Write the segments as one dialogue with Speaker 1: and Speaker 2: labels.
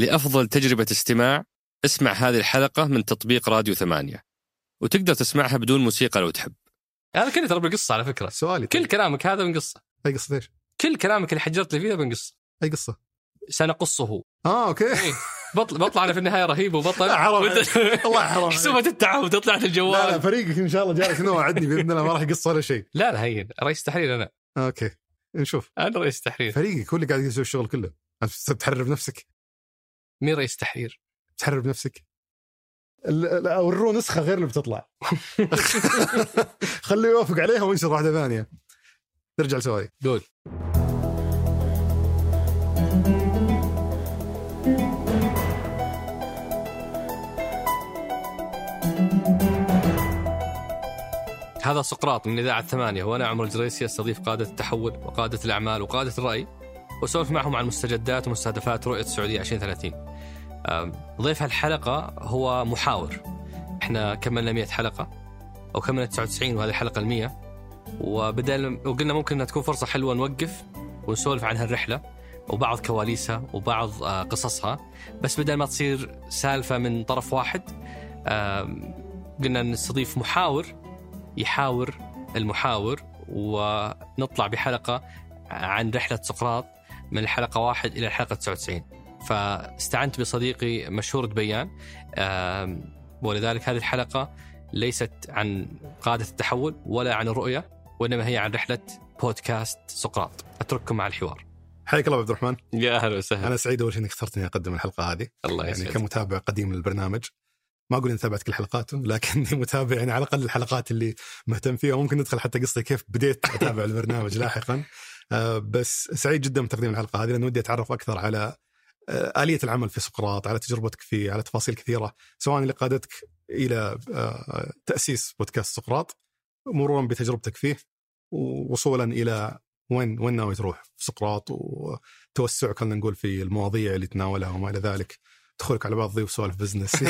Speaker 1: لأفضل تجربة استماع اسمع هذه الحلقة من تطبيق راديو ثمانية. وتقدر تسمعها بدون موسيقى لو تحب.
Speaker 2: هذا كله ترى بالقصة على فكرة.
Speaker 3: سؤالي
Speaker 2: كل
Speaker 3: طيب.
Speaker 2: كلامك هذا من قصة.
Speaker 3: أي قصة إيش؟
Speaker 2: كل كلامك اللي حجرت لي فيه من قصة.
Speaker 3: أي قصة؟
Speaker 2: سنقصه.
Speaker 3: آه okay.
Speaker 2: إيه. بطل بطلع أنا في النهاية رهيب وبطل.
Speaker 3: لا، حرام. الله حرام
Speaker 2: حسومه التعب طلعت
Speaker 3: لا لا
Speaker 2: الجوال
Speaker 3: فريقك إن شاء الله جالس هنا وعدني بإذن الله ما راح يقص ولا شيء.
Speaker 2: لا لا هين. رئيس تحرير أنا.
Speaker 3: Okay. نشوف.
Speaker 2: أنا رئيس تحرير.
Speaker 3: فريقك هو اللي قاعد يسوي الشغل كله. تحرر بنفسك
Speaker 2: مين رئيس تحرير؟
Speaker 3: تحرر بنفسك. لا، وروا نسخة غير اللي بتطلع. خليه يوافق عليها وانشر واحدة ثانية. نرجع لسؤالي.
Speaker 2: قول. هذا سقراط من إذاعة ثمانية. وأنا عمر الجريسي أستضيف قادة التحول وقادة الأعمال وقادة الرأي. وأسولف معهم عن مستجدات ومستهدفات رؤية السعودية 2030 أم، ضيف هالحلقة هو محاور. إحنا كملنا 100 حلقة أو كملنا 99 وهذه الحلقة المية وبدل وقلنا ممكن إنها تكون فرصة حلوة نوقف ونسولف عن هالرحلة وبعض كواليسها وبعض آه، قصصها. بس بدل ما تصير سالفة من طرف واحد قلنا نستضيف محاور يحاور المحاور ونطلع بحلقة عن رحلة سقراط من الحلقة واحد إلى الحلقة 99 فاستعنت بصديقي مشهور دبيان ولذلك هذه الحلقة ليست عن قادة التحول ولا عن الرؤية وإنما هي عن رحلة بودكاست سقراط. أترككم مع الحوار.
Speaker 3: حياك الله أبو عبد الرحمن.
Speaker 2: يا أهلا وسهلا.
Speaker 3: أنا سعيد أول شيء إنك اخترتني أقدم الحلقة هذه.
Speaker 2: الله
Speaker 3: يعني
Speaker 2: يسعدك.
Speaker 3: كمتابع قديم للبرنامج. ما أقول إني تابعت كل حلقاته لكني متابع يعني على الأقل الحلقات اللي مهتم فيها. وممكن ندخل حتى قصتي كيف بديت أتابع البرنامج لاحقا. آه، بس سعيد جدا بتقديم الحلقة هذه لأنه ودي أتعرف أكثر على آه، آلية العمل في سقراط على تجربتك فيه على تفاصيل كثيرة سواء اللي قادتك إلى آه، تأسيس بودكاست سقراط مرورا بتجربتك فيه ووصولا إلى وين وين ناوي تروح في سقراط وتوسع خلينا نقول في المواضيع اللي تناولها وما إلى ذلك دخولك على بعض ضيوف سوالف بزنس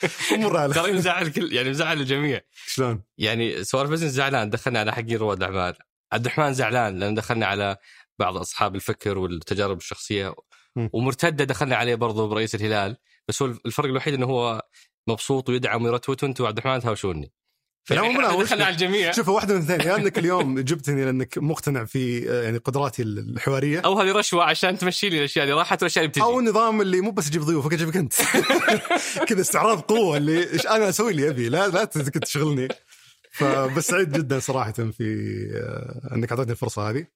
Speaker 3: امور على
Speaker 2: ترى مزعل الكل يعني مزعل الجميع
Speaker 3: شلون؟
Speaker 2: يعني سوالف بزنس زعلان دخلنا على حقين رواد الأعمال عبد الرحمن زعلان لأن دخلنا على بعض أصحاب الفكر والتجارب
Speaker 3: الشخصية.
Speaker 2: ومرتدة دخلنا عليه برضو برئيس الهلال بس هو الفرق الوحيد إنه هو مبسوط ويدعم ويرتوت وأنتم عبد الرحمن تهاوشوني
Speaker 3: لا، مو.
Speaker 2: دخلنا على الجميع.
Speaker 3: شوف واحدة من اثنين يا إنك اليوم جبتني لأنك مقتنع في آه، يعني قدراتي الحوارية.
Speaker 2: أو هذه رشوة عشان تمشي لي الأشياء اللي راحت والاشياء اللي بتجي.
Speaker 3: أو النظام اللي مو بس أجيب ضيوفك اجيبك انت كذا استعراض قوة اللي أنا أسوي اللي أبي لا لا تشغلني. فبس سعيد جدا صراحة في آه، إنك أعطيتني الفرصة هذه.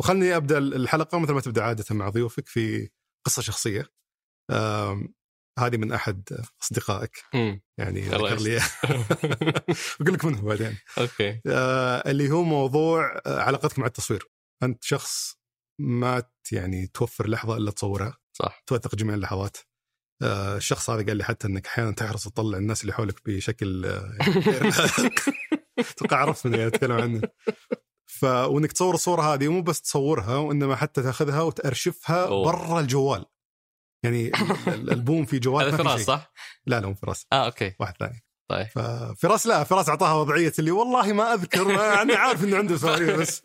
Speaker 3: وخلني أبدأ الحلقة مثل ما تبدأ عادة مع ضيوفك في قصة شخصية. هذه من أحد أصدقائك.
Speaker 2: مم.
Speaker 3: يعني ذكر لي. بقول لك منه بعدين.
Speaker 2: أوكي.
Speaker 3: آه، اللي هو موضوع علاقتك مع التصوير. أنت شخص ما يعني توفر لحظة إلا تصورها.
Speaker 2: صح.
Speaker 3: توثق جميع اللحظات. آه، الشخص هذا قال لي حتى إنك أحيانا تحرص تطلع الناس اللي حولك بشكل آه، يعني غير. أتوقع عرفت من أتكلم عنه. ف وإنك تصور الصورة هذه مو بس تصورها وإنما حتى تأخذها وتأرشفها
Speaker 2: أوه.
Speaker 3: برا الجوال يعني ال- ال- البوم في جوال
Speaker 2: هذا فراس. صح؟
Speaker 3: لا لا مو فراس
Speaker 2: آه أوكي
Speaker 3: واحد ثاني
Speaker 2: طيب
Speaker 3: ففراس لا فراس أعطاها وضعية اللي والله ما أذكر أنا عارف إنه عنده سواليف بس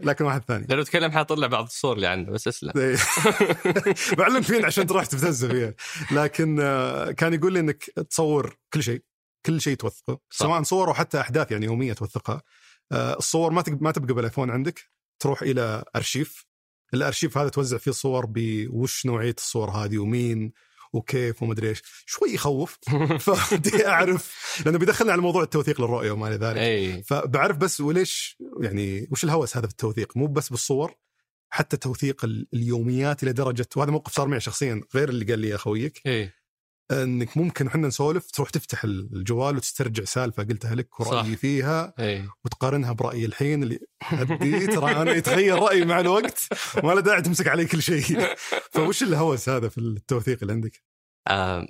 Speaker 3: لكن واحد ثاني
Speaker 2: لأنه تكلم حاطلع بعض الصور اللي عنده بس اسلم.
Speaker 3: بعلم فين عشان تروح تبتز فيها لكن آه، كان يقول لي إنك تصور كل شيء كل شيء توثقه. سواء صور أو حتى أحداث يعني يومية توثقها الصور ما ما تبقى بالآيفون عندك تروح إلى أرشيف. الأرشيف هذا توزع فيه الصور بوش نوعية الصور هذه ومين وكيف ومدري إيش. شوي يخوف. فبدي أعرف لأنه بيدخلنا على موضوع التوثيق للرؤية وما إلى ذلك.
Speaker 2: أي.
Speaker 3: فبعرف بس وليش يعني وش الهوس هذا في التوثيق؟ مو بس بالصور حتى توثيق ال- اليوميات إلى درجة وهذا موقف صار معي شخصيا غير اللي قال لي أخويك.
Speaker 2: أي.
Speaker 3: انك ممكن إحنا نسولف تروح تفتح الجوال وتسترجع سالفة قلتها لك
Speaker 2: ورأيي.
Speaker 3: فيها
Speaker 2: إي
Speaker 3: وتقارنها برأيي الحين اللي هدي ترى أنا يتغير رأيي مع الوقت ما له داعي تمسك علي كل شيء فوش الهوس هذا في التوثيق اللي عندك؟
Speaker 2: آم،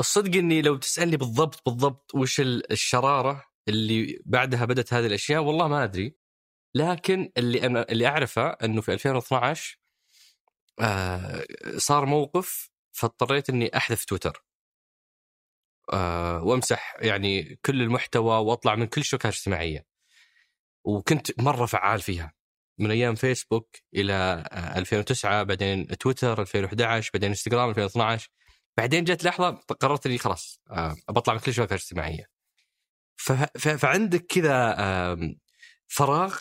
Speaker 2: الصدق إني لو تسألني بالضبط بالضبط وش ال- الشرارة اللي بعدها بدأت هذه الأشياء والله ما أدري لكن اللي أنا اللي أعرفه إنه في 2012 آه صار موقف فاضطريت إني أحذف تويتر. آه وأمسح يعني كل المحتوى وأطلع من كل الشبكات الاجتماعية. وكنت مرة فعال فيها. من أيام فيسبوك إلى آه، 2009 بعدين تويتر 2011 بعدين إنستغرام 2012 بعدين جت لحظة قررت إني خلاص آه، بطلع من كل شبكه اجتماعيه فعندك كذا فراغ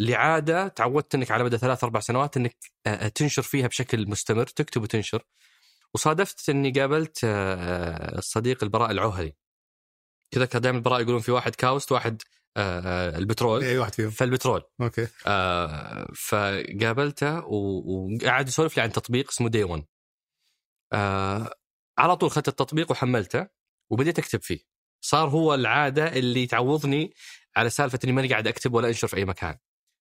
Speaker 2: لعادة تعودت إنك على مدى ثلاث أربع سنوات إنك آه، تنشر فيها بشكل مستمر تكتب وتنشر. وصادفت إني قابلت آه، الصديق البراء العوهري. كذا كان دائما البراء يقولون في واحد كاوست واحد آه، آه، البترول.
Speaker 3: أي واحد فيهم.
Speaker 2: فالبترول.
Speaker 3: أوكي.
Speaker 2: آه فقابلته وقعد يسولف لي عن تطبيق اسمه Day One آه على طول اخذت التطبيق وحملته وبديت أكتب فيه. صار هو العادة اللي تعوضني على سالفة إني ماني قاعد أكتب ولا أنشر في أي مكان.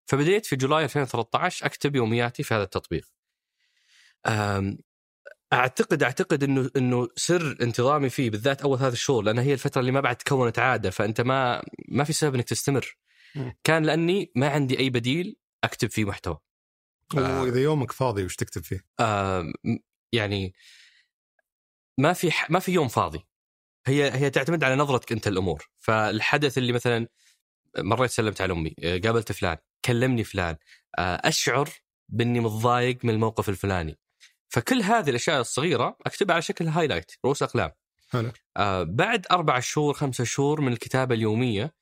Speaker 2: فبديت في جولاي 2013 أكتب يومياتي في هذا التطبيق. اعتقد أعتقد انه إنه سر انتظامي فيه بالذات أول ثلاث شهور لأن هي الفترة اللي ما بعد تكونت عادة فأنت ما ما في سبب إنك تستمر. كان لأني ما عندي أي بديل أكتب فيه محتوى آه.
Speaker 3: واذا يومك فاضي وش تكتب فيه؟
Speaker 2: آم، يعني ما في ح- ما في يوم فاضي هي هي تعتمد على نظرتك أنت الأمور فالحدث اللي مثلا مريت سلمت على أمي آه، قابلت فلان كلمني فلان آه، أشعر بإني متضايق من الموقف الفلاني فكل هذه الأشياء الصغيرة أكتبها على شكل هايلايت رؤوس أقلام.
Speaker 3: حلو.
Speaker 2: آه بعد أربع شهور خمسة شهور من الكتابة اليومية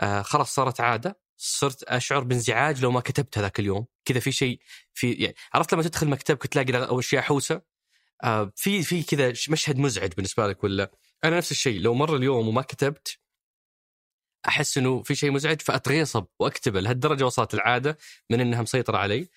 Speaker 2: آه خلاص صارت عادة. صرت أشعر بانزعاج لو ما كتبت هذاك اليوم. كذا في شيء في يعني عرفت لما تدخل مكتبك تلاقي أول شيء حوسة؟ آه في في كذا مشهد مزعج بالنسبة لك ولا؟ أنا نفس الشيء لو مر اليوم وما كتبت أحس إنه في شيء مزعج فأتغيصب وأكتبه لهالدرجة وصلت العادة من إنها مسيطرة علي.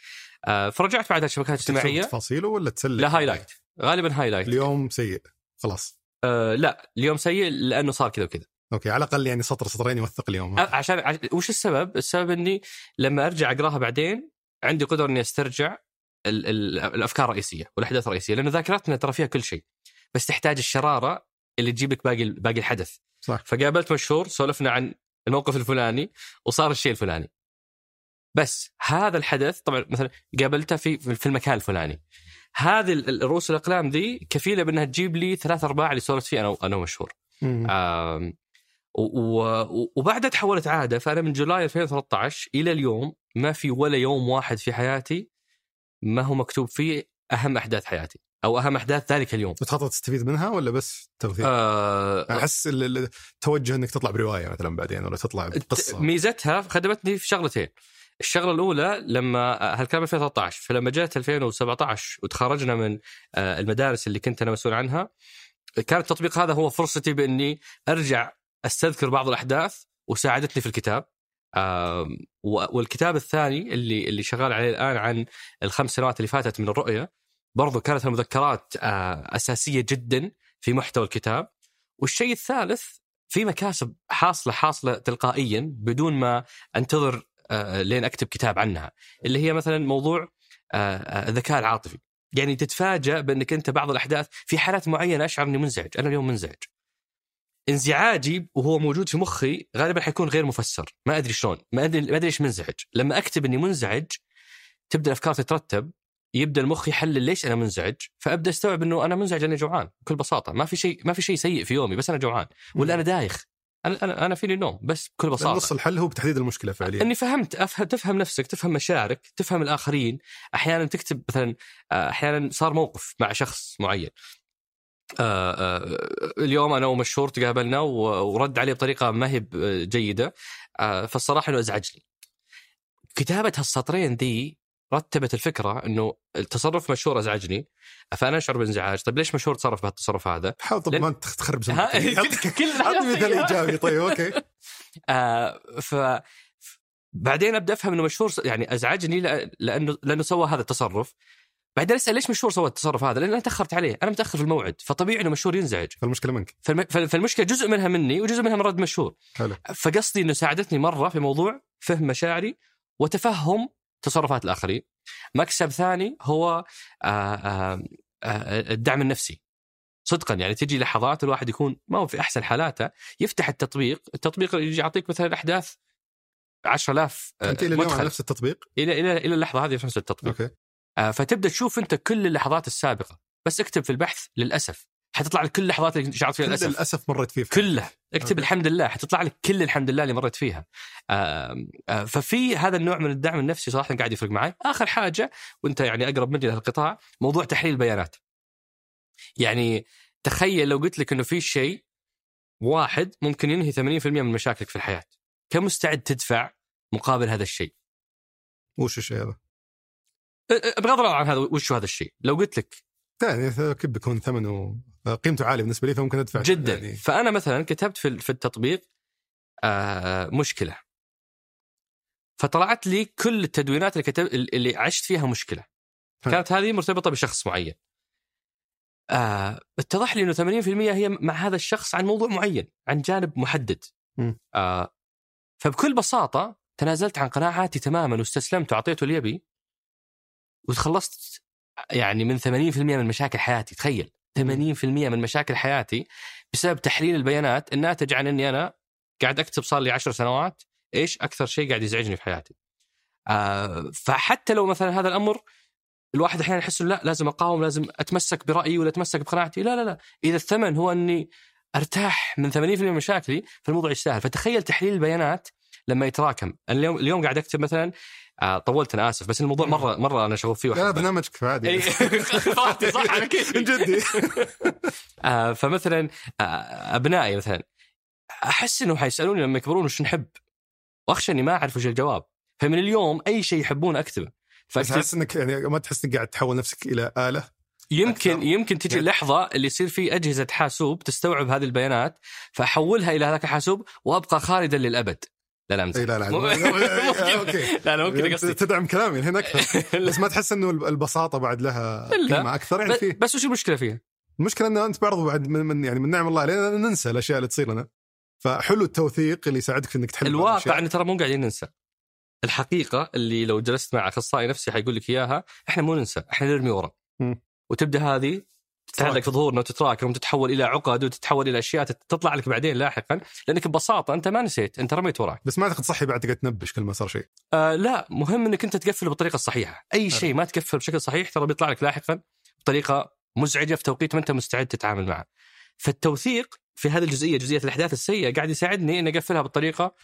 Speaker 2: فرجعت بعد الشبكات
Speaker 3: تكتب
Speaker 2: الاجتماعية
Speaker 3: تفاصيله ولا تسلك؟
Speaker 2: لا highlight غالبا highlight
Speaker 3: اليوم سيء. خلاص.
Speaker 2: آه لا اليوم سيء لأنه صار كذا وكذا.
Speaker 3: أوكي على الأقل يعني سطر سطرين يوثق اليوم
Speaker 2: عشان عش... وش السبب؟ السبب إني لما أرجع أقراها بعدين عندي قدرة إني أسترجع ال... ال... الأفكار الرئيسية والأحداث الرئيسية لأنه ذاكرتنا ترى فيها كل شيء. بس تحتاج الشرارة اللي تجيب لك باقي باقي الحدث.
Speaker 3: صح.
Speaker 2: فقابلت مشهور سولفنا عن الموقف الفلاني وصار الشيء الفلاني. بس هذا الحدث طبعا مثلا قابلته في في المكان الفلاني هذه ال- الرؤوس الأقلام ذي كفيلة بأنها تجيب لي ثلاث أرباع اللي سولفت فيه أنا أنا ومشهور وبعدها تحولت عادة فأنا من جولاي 2013 إلى اليوم ما في ولا يوم واحد في حياتي ما هو مكتوب فيه أهم أحداث حياتي أو أهم أحداث ذلك اليوم.
Speaker 3: وتخطط تستفيد منها ولا بس توثيق؟
Speaker 2: آه
Speaker 3: أحس ال- ال- توجه إنك تطلع برواية مثلا بعدين ولا تطلع بقصه
Speaker 2: ميزتها خدمتني في شغلتين. الشغلة الأولى لما هالكلام 2013 فلما جت 2017 وتخرجنا من آه، المدارس اللي كنت أنا مسؤول عنها كان التطبيق هذا هو فرصتي بإني أرجع أستذكر بعض الأحداث وساعدتني في الكتاب. والكتاب الثاني اللي اللي شغال عليه الآن عن الخمس سنوات اللي فاتت من الرؤية برضو كانت المذكرات آه، أساسية جدا في محتوى الكتاب. والشيء الثالث في مكاسب حاصلة حاصلة تلقائيا بدون ما أنتظر آه، لين أكتب كتاب عنها اللي هي مثلا موضوع آه، آه، الذكاء العاطفي. يعني تتفاجأ بأنك أنت بعض الأحداث في حالات معينة أشعر إني منزعج أنا اليوم منزعج. انزعاجي وهو موجود في مخي غالبا حيكون غير مفسر ما أدري شلون ما أدري ما أدري إيش منزعج. لما أكتب إني منزعج تبدأ الافكار تترتب يبدأ المخ يحلل ليش أنا منزعج فأبدأ أستوعب إنه أنا منزعج لاني جوعان بكل بساطة. ما في شيء ما في شيء سيء في يومي بس أنا جوعان ولا أنا دايخ. أنا أنا أنا فيني نوم بس بكل بساطة.
Speaker 3: نص الحل هو بتحديد المشكلة فعليا.
Speaker 2: إني فهمت أفهم تفهم نفسك تفهم مشاعرك تفهم الآخرين. أحيانا تكتب مثلا آه، أحيانا صار موقف مع شخص معين. آه، آه، اليوم أنا ومشهور تقابلنا ورد علي بطريقة ما هي جيدة. فالصراحة إنه أزعجني. كتابة هالسطرين ذي رتبت الفكرة إنه التصرف مشهور أزعجني. فانا أشعر بانزعاج؟ طيب ليش مشهور تصرف بهالتصرف هذا؟
Speaker 3: حاول طب
Speaker 2: لأن-
Speaker 3: ما تخ- تخرب
Speaker 2: كل-
Speaker 3: مثال إيجابي. طيب أوكي.
Speaker 2: آه ف بعدين أبدأ أفهم إنه مشهور يعني أزعجني لأنه لأنه سوى هذا التصرف. بعدين أسأل ليش مشهور سوى التصرف هذا؟ لأن أنا تأخرت عليه، أنا متأخر في الموعد، فطبيعي إنه مشهور ينزعج،
Speaker 3: فالمشكلة منك.
Speaker 2: فالم... فال- فالمشكلة جزء منها مني وجزء منها من رد مشهور،
Speaker 3: حلو.
Speaker 2: فقصدي إنه ساعدتني مرة في موضوع فهم مشاعري وتفهم تصرفات الآخرين. مكسب ثاني هو آه آه آه الدعم النفسي. صدقا يعني تجي لحظات الواحد يكون ما هو في أحسن حالاته يفتح التطبيق، التطبيق يجي يعطيك مثلا أحداث 10000 آه،
Speaker 3: أنت إلى اليوم على نفس التطبيق؟
Speaker 2: إلى إلى إلى اللحظة هذه في نفس التطبيق. أوكي. فتبدأ تشوف أنت كل اللحظات السابقة. بس اكتب في البحث للأسف حتطلع لك كل اللحظات اللي شعرت فيها الأسف.
Speaker 3: للاسف مريت فيه
Speaker 2: كله اكتب
Speaker 3: أوكي.
Speaker 2: الحمد لله. حتطلع لك كل الحمد لله اللي مريت فيها. آم، آه، ففي هذا النوع من الدعم النفسي صراحة قاعد يفرق معي. آخر حاجة وأنت يعني أقرب مني لهالقطاع موضوع تحليل البيانات. يعني تخيل لو قلت لك إنه في شيء واحد ممكن ينهي 80% من مشاكلك في الحياة. كم مستعد تدفع مقابل هذا الشيء.
Speaker 3: وش الشيء هذا؟
Speaker 2: بغض النظر عن هذا وش هذا الشيء. لو قلت لك
Speaker 3: يعني أكيد بيكون ثمنه؟ قيمته عالية بالنسبة لي فممكن أدفع
Speaker 2: جدا.
Speaker 3: يعني.
Speaker 2: فأنا مثلا كتبت في في التطبيق آه مشكلة. فطلعت لي كل التدوينات اللي كتب اللي عشت فيها
Speaker 3: مشكلة.
Speaker 2: كانت هذه مرتبطة بشخص معين. آه اتضح لي إنه 80% هي مع هذا الشخص عن موضوع معين عن جانب محدد. آه فبكل بساطة تنازلت عن قناعاتي تماما واستسلمت وأعطيته اللي يبي وتخلصت يعني من 80% من مشاكل حياتي تخيل. 80% من مشاكل حياتي بسبب تحليل البيانات الناتج عن إني أنا قاعد أكتب صار لي 10 سنوات إيش أكثر شيء قاعد يزعجني في حياتي. آه فحتى لو مثلا هذا الأمر الواحد أحيانا يحس لا لازم أقاوم لازم أتمسك برأيي ولا أتمسك بقناعتي. لا لا لا. إذا الثمن هو إني أرتاح من 80% من مشاكلي فالموضوع يستاهل. فتخيل تحليل البيانات لما يتراكم. اليوم اليوم قاعد أكتب مثلا آه طولت أنا اسف بس الموضوع مرة مرة أنا شغوف فيه
Speaker 3: لا. برنامجك عادي.
Speaker 2: راحتي صح على كيفي.
Speaker 3: جدي
Speaker 2: آه فمثلا آه أبنائي مثلا أحس إنهم حيسألوني لما يكبرون وش نحب وأخشى إني ما أعرف وش الجواب فمن اليوم أي شيء يحبون أكتبه
Speaker 3: بس احس إنك يعني ما تحس إنك قاعد تحول نفسك إلى آلة
Speaker 2: يمكن
Speaker 3: أكثر.
Speaker 2: يمكن تجي
Speaker 3: يعني-
Speaker 2: اللحظة اللي يصير في أجهزة حاسوب تستوعب هذه البيانات فأحولها إلى هذاك الحاسوب وأبقى خالدا للأبد لا لا
Speaker 3: اي لا لا
Speaker 2: لا لا ممكن قصدي.
Speaker 3: تدعم كلامي الحين أكثر بس ما تحس إنه البساطة بعد لها. قيمة أكثر؟ يعني فيه
Speaker 2: بس وش المشكلة فيها؟
Speaker 3: المشكلة ان أنت برضو بعد من, من يعني من نعم الله علينا ننسى الأشياء اللي تصير لنا فحلو التوثيق اللي يساعدك في إنك تحل
Speaker 2: الواقع
Speaker 3: الأشياء.
Speaker 2: ان ترى مو قاعدين ننسى. الحقيقة اللي لو جلست مع أخصائي نفسي حيقول لك إياها إحنا مو ننسى إحنا نرمي ورا. وتبدأ هذه تتعلق في ظهورنا وتتراكم وتتحول إلى عقد وتتحول إلى أشياء تطلع لك بعدين لاحقا لأنك ببساطة أنت ما نسيت أنت رميت وراك.
Speaker 3: بس ما أعتقد صحي بعد تقعد تنبش كل ما صار شيء.
Speaker 2: آه لا مهم إنك أنت تقفله بالطريقة الصحيحة. أي شيء ما تقفل بشكل صحيح ترى بيطلع لك لاحقا بطريقة مزعجة في توقيت ما أنت مستعد تتعامل معه. فالتوثيق في هذه الجزئية جزئية الأحداث السيئة قاعد يساعدني إني أقفلها بالطريقة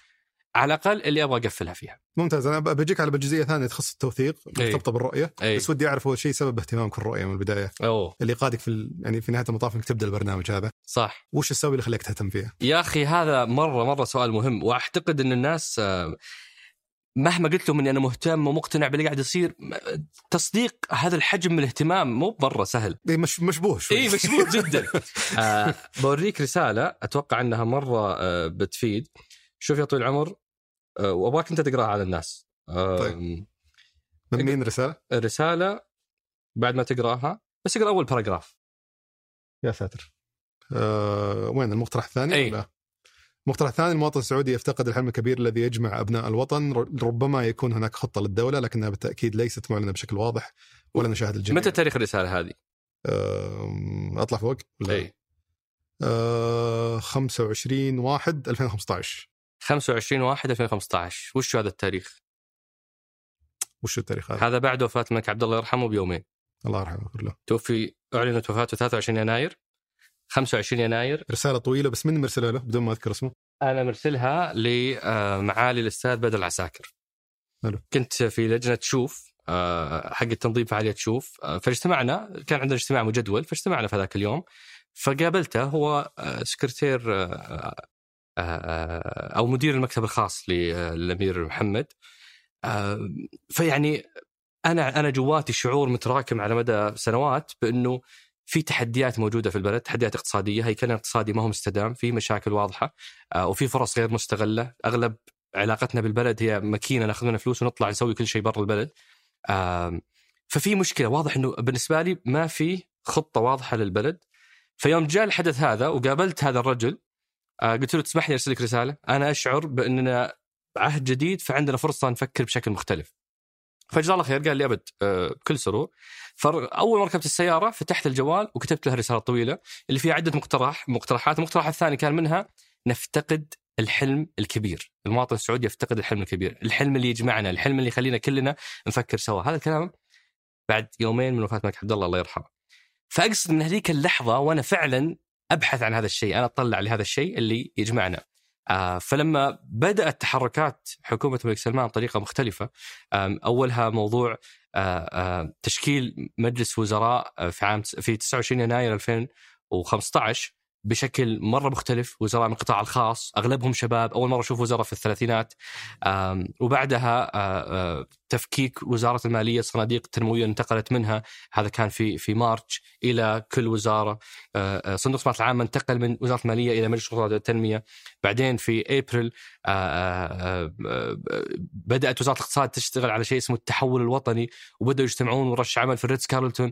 Speaker 2: على الأقل اللي أبغى أقفلها فيها.
Speaker 3: ممتاز. أنا بجيك على جزئيه ثانية تخص التوثيق مرتبطة بالرؤية.
Speaker 2: أي.
Speaker 3: بس ودي أعرف أول شيء سبب اهتمامك بالرؤية من البداية.
Speaker 2: أوه.
Speaker 3: اللي قادك في ال... يعني في نهاية المطاف إنك تبدأ البرنامج هذا.
Speaker 2: صح.
Speaker 3: وش السبب اللي خلاك تهتم فيها؟
Speaker 2: يا أخي هذا مرة مرة سؤال مهم. وأعتقد إن الناس آه، مهما قلت لهم إني أنا مهتم ومقتنع باللي قاعد يصير تصديق هذا الحجم من الاهتمام مو مرة سهل.
Speaker 3: إيه مش مشبوه شوي.
Speaker 2: إي مشبوه جدا. آه بوريك رسالة أتوقع إنها مرة آه بتفيد. شوف يا طويل العمر آه وأبغاك أنت تقرأها على الناس
Speaker 3: طيب. من مين رسالة؟
Speaker 2: رسالة بعد ما تقرأها بس اقرأ أول paragraph
Speaker 3: يا ساتر أه وين المقترح الثاني؟
Speaker 2: أي.
Speaker 3: لا. المقترح الثاني المواطن السعودي يفتقد الحلم الكبير الذي يجمع أبناء الوطن ربما يكون هناك خطة للدولة لكنها بالتأكيد ليست معلنة بشكل واضح ولا نشاهد الجميع
Speaker 2: متى تاريخ الرسالة هذه؟
Speaker 3: أه أطلع فوق ولا
Speaker 2: أي
Speaker 3: أه 25 1 2015
Speaker 2: 25 1 2015 وش هذا التاريخ؟
Speaker 3: وش التاريخ هذا؟
Speaker 2: هذا بعد وفاة الملك عبد الله يرحمه بيومين.
Speaker 3: الله يرحمه كله.
Speaker 2: توفي أعلنت وفاته 23 يناير. 25 يناير.
Speaker 3: رسالة طويلة بس من مرسلها له بدون ما أذكر اسمه؟
Speaker 2: أنا مرسلها لمعالي الأستاذ بدر عساكر.
Speaker 3: حلو.
Speaker 2: كنت في لجنة شوف آه، حق التنظيم فعالية شوف آه، فاجتمعنا. كان عندنا اجتماع مجدول فاجتمعنا في ذاك اليوم. فقابلته هو آه، سكرتير آه، آه، آه، أو مدير المكتب الخاص للأمير محمد آه، فيعني أنا أنا جواتي شعور متراكم على مدى سنوات بأنه في تحديات موجودة في البلد، تحديات اقتصادية، هيكلنا الاقتصادي ما هو مستدام، في مشاكل واضحة آه، وفي فرص غير مستغلة، أغلب علاقتنا بالبلد هي ماكينة ناخذ منها فلوس ونطلع نسوي كل شيء برا البلد. ففي مشكلة واضح إنه بالنسبة لي ما في خطة واضحة للبلد. فيوم جاء الحدث هذا وقابلت هذا الرجل آه، قلت له تسمح لي ارسل لك رسالة، أنا أشعر بأننا عهد جديد فعندنا فرصة نفكر بشكل مختلف. فجزاه الله خير قال لي أبد آه، بكل سرور. فاول ما ركبت السيارة فتحت الجوال وكتبت له رسالة طويلة اللي فيها عدة مقترح مقترحات. المقترح الثاني كان منها نفتقد الحلم الكبير. المواطن السعودي يفتقد الحلم الكبير. الحلم اللي يجمعنا الحلم اللي يخلينا كلنا نفكر سوا. هذا الكلام بعد يومين من وفاة الملك عبد الله الله يرحمه. فأقصد من هذيك اللحظة وأنا فعلا أبحث عن هذا الشيء، أنا أطلع لهذا الشيء اللي يجمعنا. آه فلما بدأت تحركات حكومة الملك سلمان بطريقة مختلفة أولها موضوع آه آه تشكيل مجلس وزراء في عام في 29 يناير 2015 بشكل مرة مختلف وزراء من القطاع الخاص أغلبهم شباب أول مرة أشوف وزراء في الثلاثينات. وبعدها آه، آه، تفكيك وزارة المالية صناديق تنموية انتقلت منها. هذا كان في في مارتش إلى كل وزارة. آه، صندوق الاستثمارات العامة انتقل من وزارة المالية إلى مجلس الخطط والتنميه بعدين في أبريل بدأت وزارة الاقتصاد تشتغل على شيء اسمه التحول الوطني وبدأوا يجتمعون ورش عمل في الريتز كارلتون.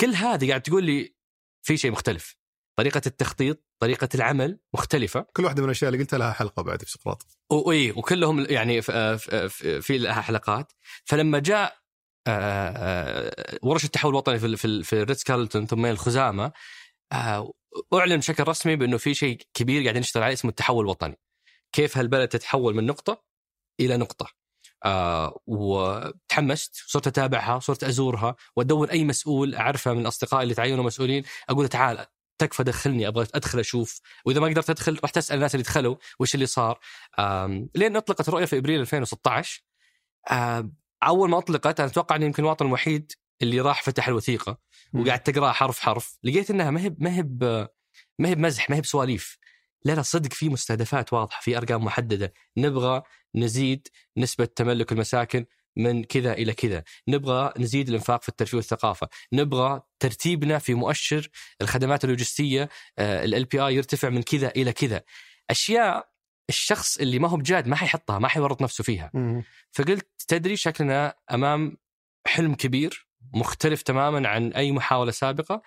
Speaker 2: كل هذه قاعد تقول لي في شيء مختلف. طريقة التخطيط طريقة العمل مختلفة.
Speaker 3: كل واحدة من الأشياء اللي قلتها لها حلقة بعد في سقراط.
Speaker 2: واي وكلهم يعني في لها حلقات. فلما جاء آه، آه، ورش التحول الوطني في في في الريتز كارلتون ثم الخزامة آه، أعلن بشكل رسمي بأنه في شيء كبير قاعدين نشتغل عليه اسمه التحول الوطني. كيف هالبلد تتحول من نقطة إلى نقطة. آه وتحمست صرت أتابعها صرت أزورها وأدور أي مسؤول اعرفه من أصدقائي اللي تعينوا مسؤولين أقول تعال تكفى دخلني أبغى أدخل أشوف. وإذا ما قدرت أدخل رحت اسال الناس اللي دخلوا وش اللي صار. لين أطلقت الرؤية في إبريل 2016 آم، أول ما أطلقت أنا أتوقع اني يمكن الوطن الوحيد اللي راح فتح الوثيقة. وقاعد تقرأها حرف حرف. لقيت إنها ما هي ما هي ما هي بمزح ما هي بسواليف. لا لا صدق في مستهدفات واضحة في أرقام محددة. نبغى نزيد نسبة تملك المساكن. من كذا إلى كذا، نبغى نزيد الإنفاق في الترفيه والثقافة، نبغى ترتيبنا في مؤشر الخدمات اللوجستية ال بي اي يرتفع من كذا إلى كذا. أشياء الشخص اللي ما هو بجاد ما حيحطها ما حيورط نفسه فيها. فقلت تدري شكلنا أمام حلم كبير مختلف تماما عن أي محاولة سابقة آه،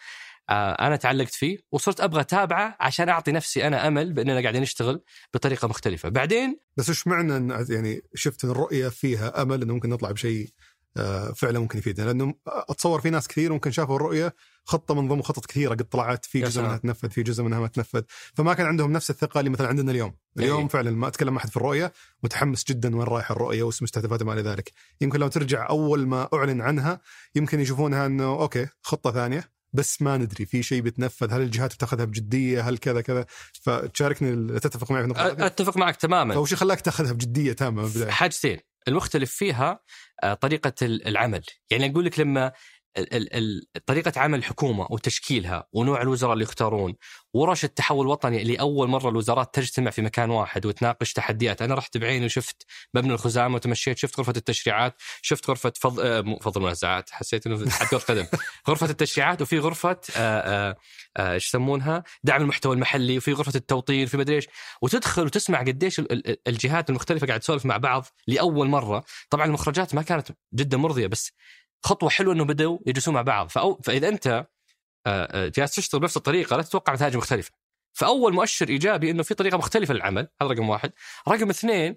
Speaker 2: أنا تعلقت فيه وصرت أبغى أتابعه عشان أعطي نفسي أنا أمل بأننا قاعدين نشتغل بطريقة مختلفة. بعدين
Speaker 3: بس وش معنى إن يعني شفت الرؤية فيها أمل إنه ممكن نطلع بشيء آه، فعلا ممكن يفيدنا؟ لأنه أتصور في ناس كثير ممكن شافوا الرؤية خطة من ضمن خطط كثيرة قد طلعت في جزء. منها تنفذ في جزء منها ما تنفذ. فما كان عندهم نفس الثقة اللي مثلا عندنا اليوم. اليوم
Speaker 2: إيه.
Speaker 3: فعلا ما أتكلم أحد في الرؤية متحمس جدا وين رايح الرؤية وش مستهدفاتها ما إلى ذلك. يمكن لو ترجع أول ما أعلن عنها يمكن يشوفونها إنه أوكي خطة ثانية. بس ما ندري في شيء بيتنفذ هل الجهات بتاخذها بجدية هل كذا كذا. فتشاركني تتفق معي في النقطة؟
Speaker 2: أتفق معك تماما.
Speaker 3: فوش خلاك تاخذها بجدية تامه
Speaker 2: حاجتين المختلف فيها آه، طريقة ال- العمل. يعني أقول لك لما طريقة عمل الحكومة وتشكيلها ونوع الوزراء اللي يختارون ورش التحول الوطني اللي أول مرة الوزارات تجتمع في مكان واحد وتناقش تحديات. أنا رحت بعيني وشفت مبنى الخزامة وتمشيت شفت غرفة التشريعات شفت غرفة فض... آه، مو فضل المنازعات حسيت أنه كرة قدم. غرفة التشريعات وفي غرفة آه، آه، إيش يسمونها؟ دعم المحتوى المحلي وفي غرفة التوطين في مدري إيش. وتدخل وتسمع قديش ال- ال- الجهات المختلفة قاعد تسولف مع بعض لأول مرة. طبعا المخرجات ما كانت جدا مرضية بس خطوة حلوة إنه بدأوا يجلسون مع بعض. فأو فإذا أنت آه، آه، جالس تشتغل بنفس الطريقة لا تتوقع نتائج مختلفة. فأول مؤشر إيجابي إنه في طريقة مختلفة للعمل هذا رقم واحد. رقم اثنين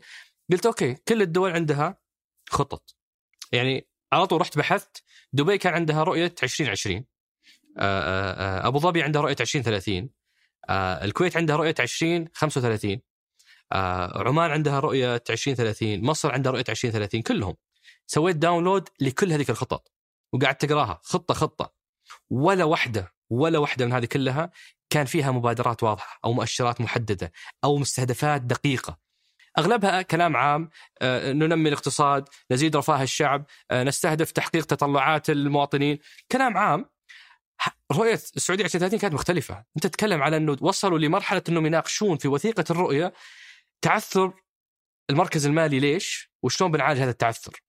Speaker 2: قلت أوكي كل الدول عندها خطط. يعني على طول رحت بحثت دبي كان عندها رؤية 2020 آه، أبو ظبي عندها رؤية 2030 آه، الكويت عندها رؤية 2035 آه، عمان عندها رؤية 2030 مصر عندها رؤية 2030 كلهم. سويت download لكل هذيك الخطط وقعدت تقراها خطة خطة. ولا واحدة ولا واحدة من هذه كلها كان فيها مبادرات واضحة أو مؤشرات محددة أو مستهدفات دقيقة. أغلبها كلام عام آه، ننمي الاقتصاد نزيد رفاه الشعب آه، نستهدف تحقيق تطلعات المواطنين. كلام عام. رؤية السعودية 2030 كانت مختلفة. أنت تتكلم على أنه وصلوا لمرحلة انهم يناقشون في وثيقة الرؤية تعثر المركز المالي ليش؟ وشلون بنعالج هذا التعثر.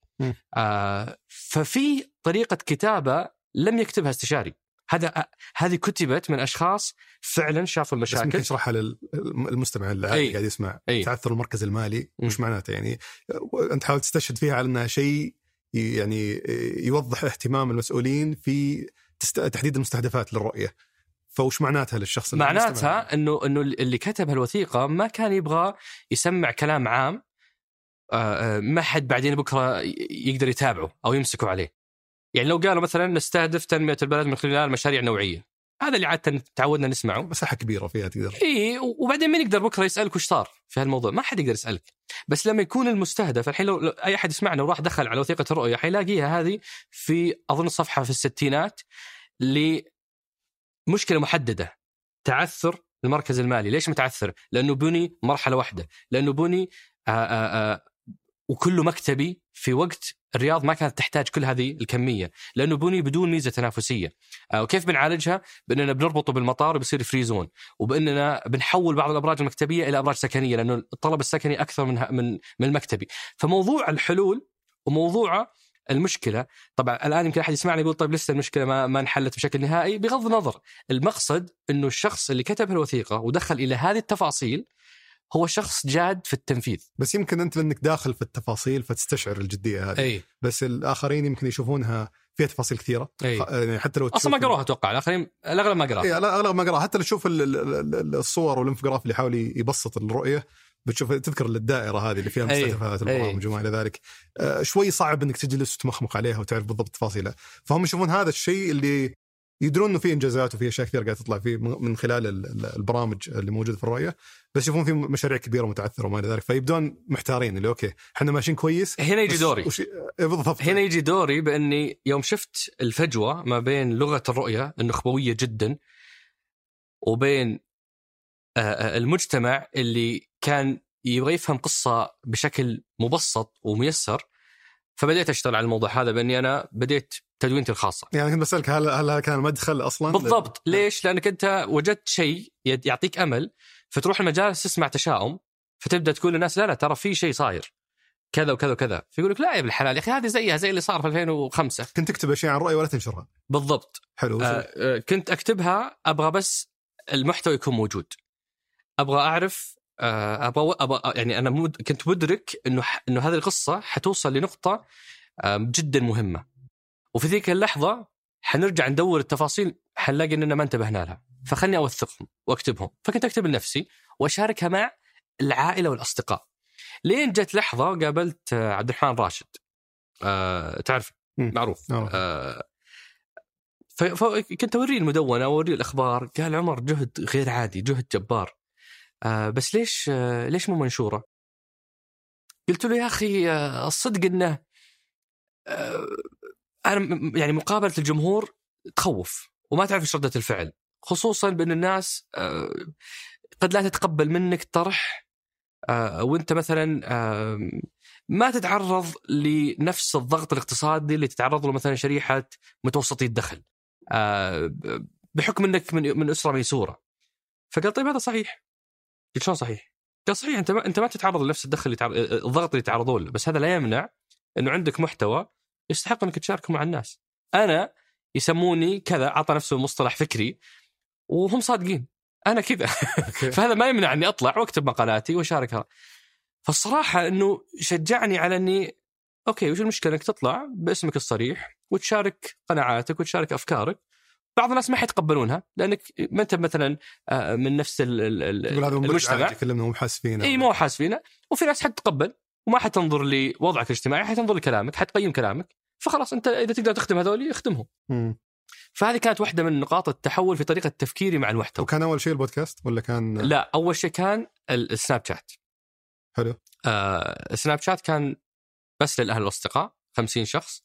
Speaker 2: آه ففي طريقة كتابة لم يكتبها استشاري هذا هذه كتبت من أشخاص فعلا شافوا
Speaker 3: بس ممكن
Speaker 2: المشاكل
Speaker 3: اشرحها للمستمع اللي
Speaker 2: أي.
Speaker 3: قاعد يسمع
Speaker 2: أي.
Speaker 3: تعثر المركز المالي
Speaker 2: م.
Speaker 3: وش معناته يعني أنت حاول تستشهد فيها على أنها شيء يعني يوضح اهتمام المسؤولين في. تحديد المستهدفات للرؤية فوش معناتها للشخص؟
Speaker 2: معناتها انه إنه اللي كتب هالوثيقة ما كان يبغى يسمع كلام عام ما حد بعدين بكرة يقدر يتابعه أو يمسكوا عليه. يعني لو قالوا مثلا نستهدف تنمية البلد من خلال مشاريع نوعية. هذا اللي عادة تعودنا نسمعه.
Speaker 3: مساحة كبيرة فيها تقدر.
Speaker 2: إي وبعدين مين يقدر بكرة يسألك وش صار في هالموضوع؟ ما حد يقدر يسألك. بس لما يكون المستهدف الحين لو لو أي أحد يسمعنا وراح دخل على وثيقة الرؤية حيلاقيها هذه في أظن صفحة في الستينات ل مشكله محددة. تعثر المركز المالي. ليش متعثر؟ لأنه بني مرحلة واحدة. لأنه بني آآ آآ وكله مكتبي في وقت الرياض ما كانت تحتاج كل هذه الكمية لأنه بني بدون ميزة تنافسية. آه، وكيف بنعالجها؟ بأننا بنربطه بالمطار وبصير free zone وبأننا بنحول بعض الأبراج المكتبية إلى أبراج سكنية لأنه الطلب السكني أكثر من من من المكتبي. فموضوع الحلول وموضوع المشكلة طبعا الآن يمكن أحد يسمعني يقول طيب لسه المشكلة ما ما انحلت بشكل نهائي؟ بغض النظر المقصد إنه الشخص اللي كتب الوثيقة ودخل إلى هذه التفاصيل هو شخص جاد في التنفيذ.
Speaker 3: بس يمكن أنت لانك داخل في التفاصيل فتستشعر الجدية هذه.
Speaker 2: أي.
Speaker 3: بس الآخرين يمكن يشوفونها فيها تفاصيل
Speaker 2: كثيرة.
Speaker 3: خ- يعني حتى لو
Speaker 2: أصلا ما قروها أتوقع. الآخرين الأغلب ما قراها.
Speaker 3: اي لا أغلب ما قراها. حتى لو تشوف ال- ال- ال- الصور والانفجراف اللي يحاول يبسط الرؤية بتشوف تذكر الدائرة هذه اللي فيها
Speaker 2: أي.
Speaker 3: مستهدفات
Speaker 2: أي.
Speaker 3: البرامج وما إلى ذلك. آه، شوي صعب إنك تجلس وتمخمخ عليها وتعرف بالضبط تفاصيلها. فهم يشوفون هذا الشيء اللي يدرون إنه في إنجازات وفي أشياء كثير قاعدة تطلع فيه من خلال ال- ال- البرامج اللي موجودة في الرؤية بس يشوفون في مشاريع كبيرة متعثرة وما إلى ذلك فيبدون محتارين اللي أوكي إحنا ماشيين كويس
Speaker 2: هنا يجي دوري.
Speaker 3: وش... إيه بالضبط.
Speaker 2: هنا يجي دوري بإني يوم شفت الفجوة ما بين لغة الرؤية النخبويه جدا وبين آه، آه، المجتمع اللي كان يبغى يفهم قصة بشكل مبسط وميسر فبديت أشتغل على الموضوع هذا بإني أنا بديت تدوينتي الخاصة.
Speaker 3: يعني كنت بسألك هل هل كان مدخل أصلا؟
Speaker 2: بالضبط. ليش؟ لأنك أنت وجدت شيء يعطيك أمل فتروح المجالس تسمع تشاؤم فتبدأ تقول للناس لا لا ترى في شيء صاير. كذا وكذا وكذا. فيقول لك لا يا ابن الحلال يا أخي هذه زيها زي اللي صار في 2005
Speaker 3: كنت تكتب أشياء عن الرؤيه ولا تنشرها؟
Speaker 2: بالضبط.
Speaker 3: حلو.
Speaker 2: آه آه كنت أكتبها أبغى بس المحتوى يكون موجود. أبغى أعرف آه أبغى أبغى يعني أنا مد كنت مدرك إنه ح- إنه هذه القصة حتوصل لنقطة آه جدا مهمة. وفي ذيك اللحظة حنرجع ندور التفاصيل حنلاقي إننا ما انتبهنا لها. فخلني أوثقهم وأكتبهم. فكنت أكتب لنفسي وأشاركها مع العائلة والأصدقاء. لين جت لحظة قابلت عبد الرحمن راشد. آه تعرف. معروف.
Speaker 3: أوه.
Speaker 2: آه فكنت أوريه المدونة واوريه الأخبار. قال عمر جهد غير عادي جهد جبار. آه بس ليش آه ليش مو منشورة؟ قلت له يا أخي آه الصدق إنه آه أنا يعني مقابلة الجمهور تخوف وما تعرف إيش ردة الفعل. خصوصا بأن الناس آه قد لا تتقبل منك طرح آه وأنت مثلا ما تتعرض لنفس الضغط الاقتصادي اللي تتعرض له مثلا شريحة متوسطي الدخل آه بحكم إنك من من أسرة ميسورة. فقال طيب هذا صحيح. قلت شلون صحيح؟ قال صحيح أنت ما أنت ما تتعرض لنفس الدخل اللي الضغط اللي يتعرضون له بس هذا لا يمنع إنه عندك محتوى يستحق أنك تشاركه مع الناس. أنا يسموني كذا عطى نفسه مصطلح فكري وهم صادقين. أنا كذا. فهذا ما يمنع اني أطلع وأكتب مقالاتي واشاركها. فالصراحة إنه شجعني على إني أوكي وش المشكلة؟ إنك تطلع باسمك الصريح وتشارك قناعاتك وتشارك أفكارك. بعض الناس ما حيتقبلونها لأنك ما أنت مثلا آه، من نفس ال- ال- المجتمع.
Speaker 3: عادي يكلمنا مو حاس فينا
Speaker 2: إي مو حاس فينا وفي ناس حتتقبل. وما حتنظر لوضعك الاجتماعي حتنظر لكلامك حتقيم كلامك. فخلاص أنت إذا تقدر تخدم هذول اخدمهم. فهذه كانت واحدة من نقاط التحول في طريقة تفكيري مع المحتوى.
Speaker 3: وكان أول شيء البودكاست ولا كان؟
Speaker 2: لا أول شيء كان ال- السناب شات.
Speaker 3: حلو.
Speaker 2: آه السناب شات كان بس للأهل والأصدقاء 50 شخص.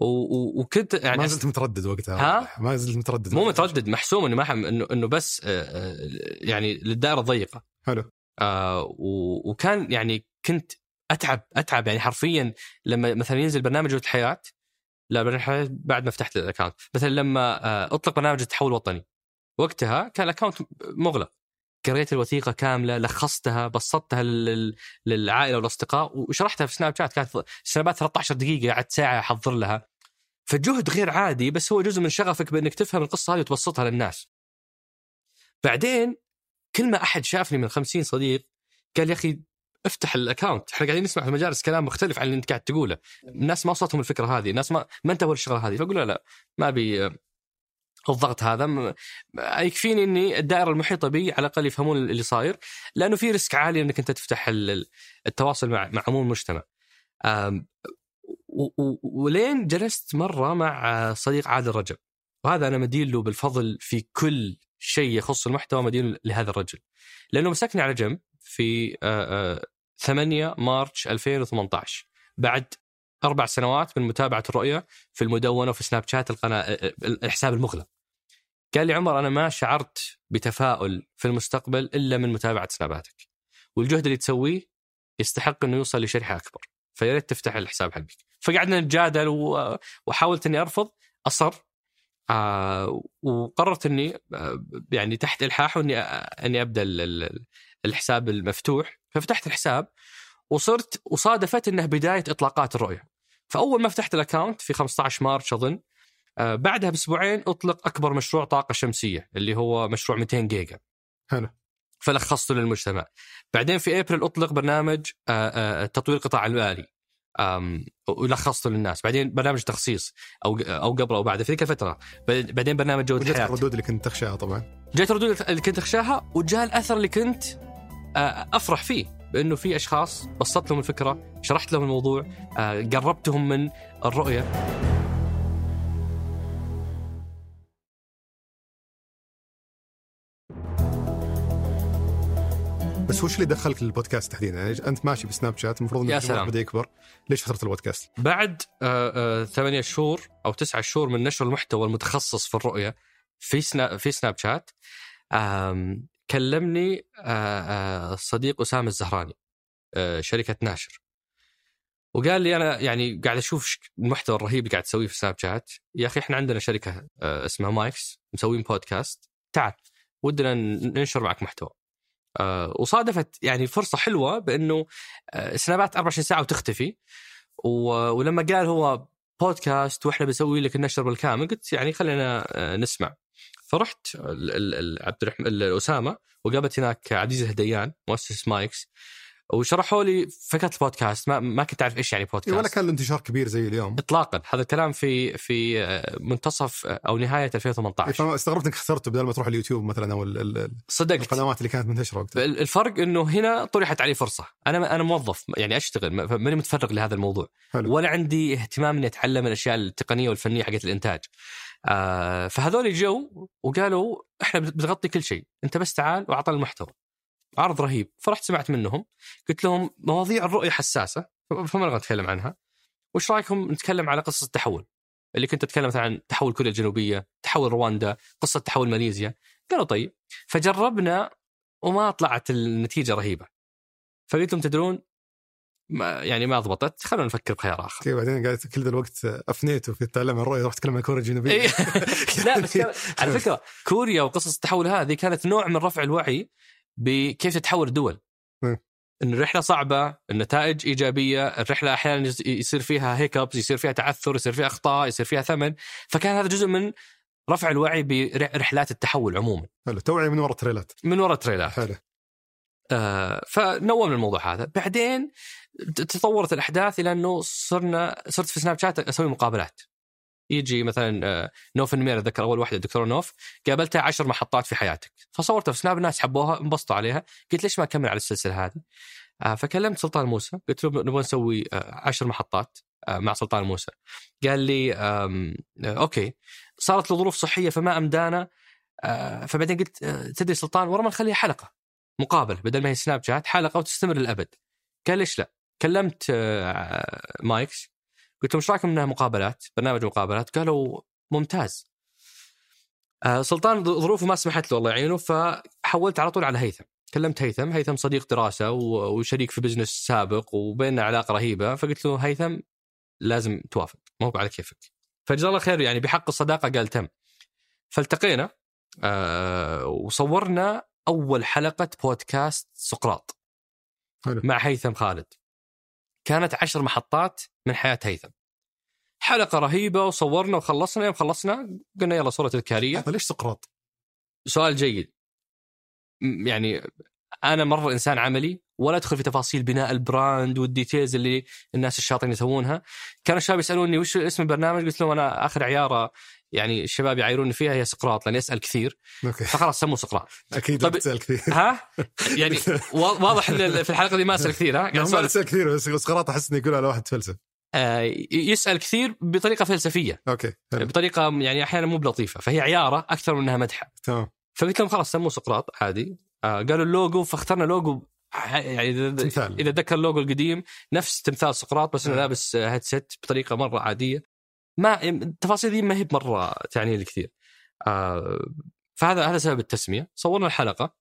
Speaker 2: وكنت يعني
Speaker 3: ما زلت متردد وقتها.
Speaker 2: ها؟
Speaker 3: ما زلت متردد
Speaker 2: مو متردد محسوم إنه ما حم- انه إنه بس آه، آه، يعني للدائرة الضيقة.
Speaker 3: حلو.
Speaker 2: آه و- وكان يعني كنت أتعب أتعب. يعني حرفيا لما مثلا ينزل برنامج جوده الحياة لا برنامج الحياة بعد ما فتحت ال account مثلا لما آه أطلق برنامج التحول الوطني وقتها كان ال account مغلق. قريت الوثيقة كاملة لخصتها بسطتها لل- للعائلة والأصدقاء وشرحتها في سناب شات. كانت سنابات 13 دقيقة قعدت ساعة أحضر لها. فجهد غير عادي بس هو جزء من شغفك بإنك تفهم القصة هذه وتبسطها للناس. بعدين كل ما أحد شافني من 50 صديق قال يا أخي افتح ال account إحنا قاعدين نسمع في المجالس كلام مختلف عن اللي انت قاعد تقوله. الناس ما وصلتهم الفكرة هذه. الناس ما ما انتبهوا للشغله هذه. فأقول لا ما أبي آه، الضغط هذا. م- يكفيني إني الدائرة المحيطة بي على الأقل يفهمون اللي صاير لأنه في risk عالي إنك أنت تفتح ال- ال- التواصل مع مع عموم المجتمع. ولين جلست مرة مع صديق عادل رجب. وهذا أنا مدين له بالفضل في كل شيء يخص المحتوى مدين لهذا الرجل. لأنه مسكني على جنب في آه، آه، 8 March 2018 بعد أربع سنوات من متابعة الرؤية في المدونة وفي سناب شات القناة آه، آه، الحساب المغلق. قال لي عمر أنا ما شعرت بتفاؤل في المستقبل إلا من متابعة سناباتك. والجهد اللي تسويه يستحق إنه يوصل لشريحه أكبر فيا ريت تفتح الحساب حقك. فقعدنا نتجادل وحاولت إني أرفض أصر آه وقررت إني يعني تحت الحاحه اني آه إني أبدأ الحساب المفتوح ففتحت الحساب وصرت وصادفت إنه بداية إطلاقات الرؤية. فأول ما فتحت الاكونت في 15 مارس أظن آه بعدها بأسبوعين أطلق أكبر مشروع طاقة شمسية اللي هو مشروع 200 جيجا.
Speaker 3: حلو.
Speaker 2: فلخصته للمجتمع. بعدين في إبريل أطلق برنامج آه، آه، تطوير القطاع المالي. ولخصته للناس. بعدين برنامج تخصيص أو أو قبل أو بعد في ذيك الفترة. بعدين برنامج جودة
Speaker 3: وجدت
Speaker 2: حياه
Speaker 3: الردود اللي كنت تخشاها طبعا.
Speaker 2: جت الردود اللي كنت اخشاها وجاء الأثر اللي كنت أفرح فيه بأنه في أشخاص بسطت لهم الفكرة شرحت لهم الموضوع آه، قربتهم من الرؤية
Speaker 3: بس وش اللي دخلك للبودكاست تحديدا؟ يعني أنت ماشي بسناب شات المفروض
Speaker 2: سلام.
Speaker 3: بدا يكبر ليش اخترت البودكاست؟
Speaker 2: بعد آه، آه، ثمانية شهور أو تسعة شهور من نشر المحتوى المتخصص في الرؤية في سنا في سناب شات كلمني آه، آه، الصديق أسامة الزهراني آه، شركة ناشر. وقال لي أنا يعني قاعد أشوف المحتوى الرهيب اللي قاعد تسويه في سناب شات. يا أخي إحنا عندنا شركة آه، اسمها مايكس مسوين بودكاست. تعال ودنا ننشر معك محتوى. آه، وصادفت يعني فرصة حلوة بأنه آه، سنابات 24 ساعة وتختفي. ولما قال هو بودكاست وإحنا بنسوي لك النشر بالكامل قلت يعني خلينا آه، نسمع. فرحت عبد الرحمن ال- أسامة وقابلت هناك عزيز الهديان مؤسس مايكس وشرحوا لي فكره البودكاست ما ما كنت أعرف إيش يعني
Speaker 3: إيه،
Speaker 2: بودكاست
Speaker 3: ولا كان له انتشار كبير زي اليوم.
Speaker 2: اطلاقا. هذا الكلام في في آه، منتصف آه، أو نهاية
Speaker 3: إيه،
Speaker 2: 2018
Speaker 3: فما استغربت إنك اخترته بدل ما تروح اليوتيوب مثلا أو
Speaker 2: صدقت.
Speaker 3: القنوات اللي كانت منتشرة وقتها.
Speaker 2: الفرق إنه هنا طرحت علي فرصة. أنا أنا موظف يعني أشتغل ما- ماني متفرغ لهذا الموضوع.
Speaker 3: حلو.
Speaker 2: ولا عندي اهتمام إني أتعلم الأشياء التقنية والفنية حقت الإنتاج. آه فهذول جو وقالوا إحنا بنغطي كل شيء أنت بس تعال واعطنا المحتوى. عرض رهيب. فرحت سمعت منهم. قلت لهم مواضيع الرؤية حساسة فما نبغى نتكلم عنها. وش رأيكم نتكلم على قصص التحول اللي كنت أتكلم مثلا عن تحول كوريا الجنوبية تحول رواندا قصة تحول ماليزيا. قالوا طيب فجربنا وما طلعت النتيجة رهيبة. فقلت لهم تدرون ما يعني ما ضبطت خلونا نفكر بخيار آخر.
Speaker 3: كيف بعدين قاعد كل ذا الوقت افنيته في التعلم عن الرؤيه رحت أتكلم عن كوريا الجنوبية.
Speaker 2: إيه. لا بس على فكرة كوريا وقصص التحول هذه كانت نوع من رفع الوعي بكيف تتحول الدول. إن الرحلة صعبة النتائج إيجابية الرحلة أحيانا يص- يصير فيها هيكبز يصير فيها تعثر يصير فيها أخطاء يصير فيها ثمن. فكان هذا جزء من رفع الوعي برحلات التحول عموما.
Speaker 3: حلو. توعية من وراء التريلات.
Speaker 2: من وراء التريلات.
Speaker 3: حلو.
Speaker 2: فنومنا الموضوع هذا. بعدين تطورت الأحداث إلى إنه صرنا صرت في سناب شات أسوي مقابلات. يجي مثلا آه، نوف النمير أتذكر أول واحدة الدكتوره نوف قابلتها عشر محطات في حياتك. فصورتها في سناب الناس حبوها انبسطوا عليها. قلت ليش ما أكمل على السلسلة هذه؟ آه، فكلمت سلطان موسى. قلت له نبغى نسوي آه، عشر محطات آه، مع سلطان موسى. قال لي آه، okay. صارت له ظروف صحية فما أمدانا. آه، فبعدين قلت آه، تدري سلطان ورا ما نخليها حلقة. مقابله بدل ما هي سناب شات حلقة وتستمر للأبد. قال ليش لا؟ كلمت آه، مايكس قلت لهم إيش رأيكم إنها مقابلات؟ برنامج مقابلات؟ قالوا ممتاز. آه، سلطان ظروفه ما سمحت له الله يعينه فحولت على طول على هيثم. كلمت هيثم هيثم صديق دراسة و- وشريك في business سابق وبيننا علاقة رهيبة فقلت له هيثم لازم توافق ما هو على كيفك فجزاه الله خير يعني بحق الصداقة قال تم. فالتقينا آه وصورنا أول حلقة بودكاست سقراط.
Speaker 3: حلو.
Speaker 2: مع هيثم خالد. كانت عشر محطات من حياة هيثم. حلقة رهيبة وصورنا وخلصنا يوم خلصنا قلنا يلا صورة تذكاريه
Speaker 3: ليش سقراط؟
Speaker 2: سؤال جيد. يعني أنا مرة إنسان عملي ولا أدخل في تفاصيل بناء ال brand وال details اللي الناس الشاطرين يسوونها. كان الشباب يسألوني وش اسم البرنامج؟ قلت لهم أنا آخر عيارة يعني الشباب يعايروني فيها هي سقراط لاني اسال كثير.
Speaker 3: okay.
Speaker 2: فخلاص سموه سقراط. أكيد
Speaker 3: لا تسال كثير.
Speaker 2: ها؟ يعني وا- واضح إن في الحلقة دي ما أسأل كثير ها؟
Speaker 3: لا، ما. تسال كثير بس سقراط أحس إنه يقول على واحد فلسفه
Speaker 2: آه، يسأل كثير بطريقة فلسفية.
Speaker 3: okay حلو.
Speaker 2: بطريقة يعني أحيانا مو بلطيفة فهي عيارة أكثر من إنها مدحة.
Speaker 3: تمام.
Speaker 2: فقلت لهم خلاص سموه سقراط عادي. آه قالوا اللوجو فاخترنا لوجو يعني
Speaker 3: تمثال.
Speaker 2: إذا ذكر اللوجو القديم نفس تمثال سقراط بس إنه
Speaker 3: آه.
Speaker 2: لابس headset بطريقة مرة عادية. ما التفاصيل دي ما هي مره تعني لي كثير. آه فهذا هذا سبب التسمية. صورنا الحلقة.